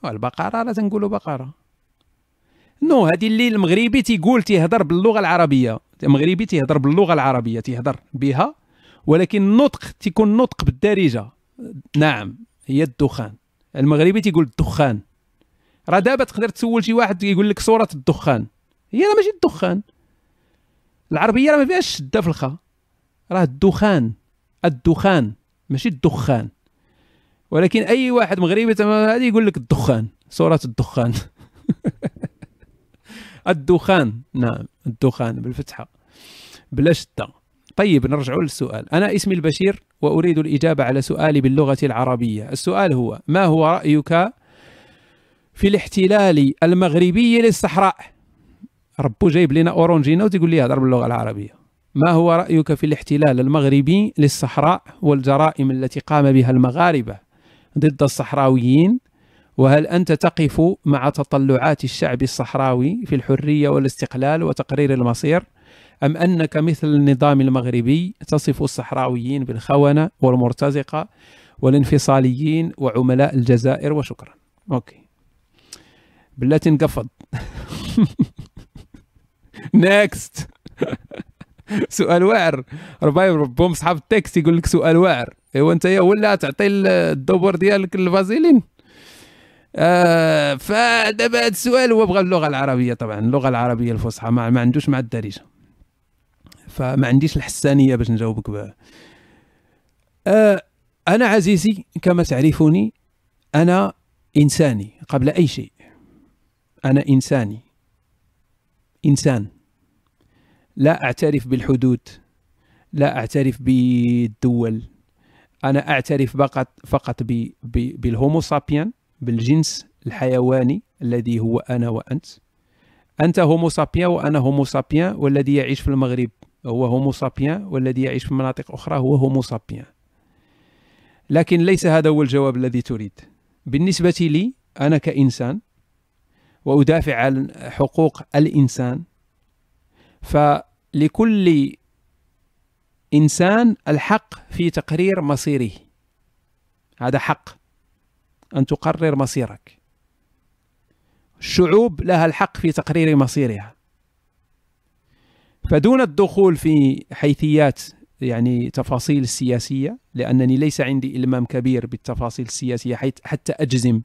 البقره لا تنقولوا بقرة. نو هذه اللي المغربي تيقول تيهضر باللغة العربية. المغربي تيهضر باللغة العربية تيهضر بها. ولكن النطق تيكون نطق بالدارجة. نعم هي الدخان. المغربي تيقول الدخان. راه دابا تقدر تسول شي واحد يقول لك صوره الدخان. هي راه ماشي الدخان. العربية راه ما فيهاش شدة في الخا راه الدخان. الدخان ماشي الدخان. ولكن أي واحد مغربي هذا يقول لك الدخان صورة الدخان. <laughs> الدخان نعم الدخان بالفتحة بلا شدة. طيب نرجع للسؤال. أنا اسمي البشير وأريد الإجابة على سؤالي باللغة العربية. السؤال هو ما هو رأيك في الاحتلال المغربي للصحراء؟ ربو جايب لنا اورونجينا وتقول لي هضر باللغة العربية. ما هو رأيك في الاحتلال المغربي للصحراء والجرائم التي قام بها المغاربة ضد الصحراويين؟ وهل أنت تقف مع تطلعات الشعب الصحراوي في الحرية والاستقلال وتقرير المصير؟ أم أنك مثل النظام المغربي تصف الصحراويين بالخونة والمرتزقة والانفصاليين وعملاء الجزائر؟ وشكرا. أوكي. بالله تنقفض. <laughs> نيكست <laughs> <laughs> سؤال واعر. ربايب ربهم اصحاب التكست يقول لك سؤال واعر. إيوا أنت ولا تعطي الدبر ديالك الفازيلين آه فدابا هذا السؤال هو بغى اللغة العربية طبعا اللغة العربية الفصحى ما, ما عندوش مع الدارجة. فما عنديش الحسانية باش نجاوبك بها. آه أنا عزيزي كما تعرفني أنا إنساني قبل أي شيء. أنا إنساني. إنسان. لا أعترف بالحدود لا أعترف بالدول. أنا أعترف فقط فقط بال homo sapiens بالجنس الحيواني الذي هو أنا وأنت. أنت homo sapiens وأنا homo sapiens والذي يعيش في المغرب هو homo sapiens والذي يعيش في مناطق أخرى هو homo sapiens. لكن ليس هذا هو الجواب الذي تريد. بالنسبة لي أنا كإنسان وأدافع عن حقوق الإنسان فلكل إنسان الحق في تقرير مصيره. هذا حق أن تقرر مصيرك. الشعوب لها الحق في تقرير مصيرها. فدون الدخول في حيثيات يعني تفاصيل السياسيه لأنني ليس عندي إلمام كبير بالتفاصيل السياسية حتى أجزم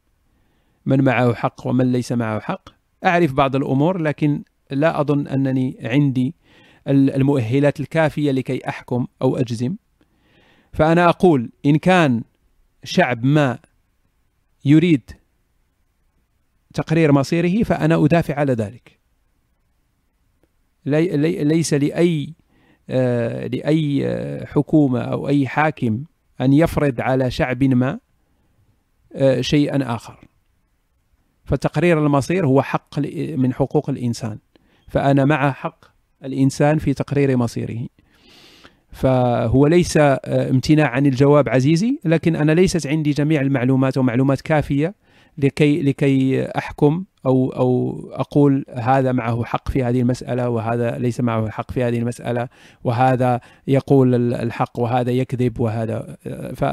من معه حق ومن ليس معه حق. أعرف بعض الأمور لكن لا أظن أنني عندي المؤهلات الكافية لكي أحكم أو أجزم. فأنا أقول إن كان شعب ما يريد تقرير مصيره فأنا أدافع على ذلك. لي ليس لأي آه لأي آه، حكومة أو أي حاكم أن يفرض على شعب ما آه شيئا آخر. فتقرير المصير هو حق من حقوق الإنسان. فأنا مع حق الإنسان في تقرير مصيره. فهو ليس آه، امتناع عن الجواب عزيزي لكن أنا ليست عندي جميع المعلومات ومعلومات كافية لكي لكي أحكم أو أو أقول هذا معه حق في هذه المسألة وهذا ليس معه حق في هذه المسألة وهذا يقول الحق وهذا يكذب وهذا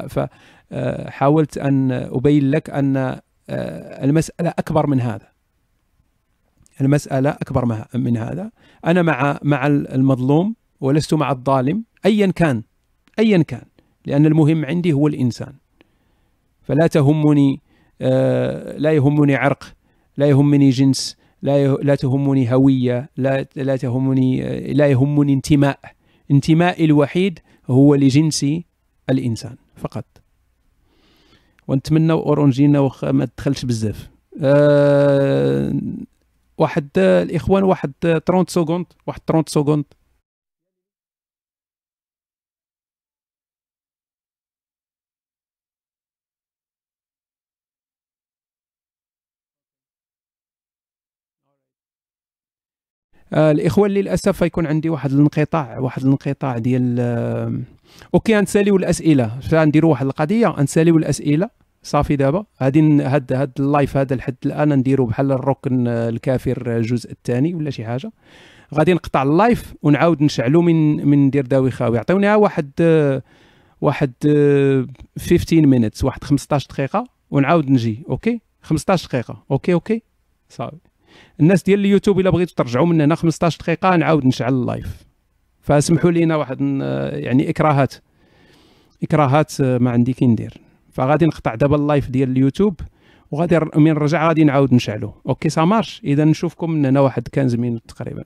فحاولت آه، أن أبين لك أن آه، المسألة أكبر من هذا. المسألة أكبر من هذا. أنا مع مع المظلوم ولست مع الظالم ايا كان ايا كان لأن المهم عندي هو الإنسان. فلا تهمني آه لا يهمني عرق لا يهمني جنس لا لا تهمني هوية لا لا تهمني آه لا يهمني انتماء. انتمائي الوحيد هو لجنس الإنسان فقط. ونتمنى أورونجينا واخا ما تدخلش بزاف. آه واحد الإخوان واحد 30 secondes واحد 30 secondes آه الإخوان للأسف يكون عندي واحد الانقطاع واحد الانقطاع ديال okay نساليو الأسئلة. فنديروا واحد القضية نساليو الأسئلة. صافي دابا. غادي هاد هاد ال live هذا لحد الآن نديرو بحال الركن الكافر الجزء الثاني ولا شي حاجة. غادي نقطع ال live ونعاود نشعلو من من ندير داوي خاوي. عطيوني واحد واحد 15 minutes واحد 15 دقيقة ونعاود نجي okay؟ 15 دقيقة okay okay؟ صافي. الناس ديال اليوتيوب إلا بغيتوا ترجعوا من هنا 15 دقيقة نعاود نشعل ال live. فاسمحوا لينا واحد يعني إكراهات. إكراهات ما عندي كي ندير. فغادي نقطع دابا ال live ديال اليوتيوب وغادي من نرجع غادي نعاود نشعلو. okay ça marche إذا نشوفكم من هنا واحد 15 minutes تقريبا.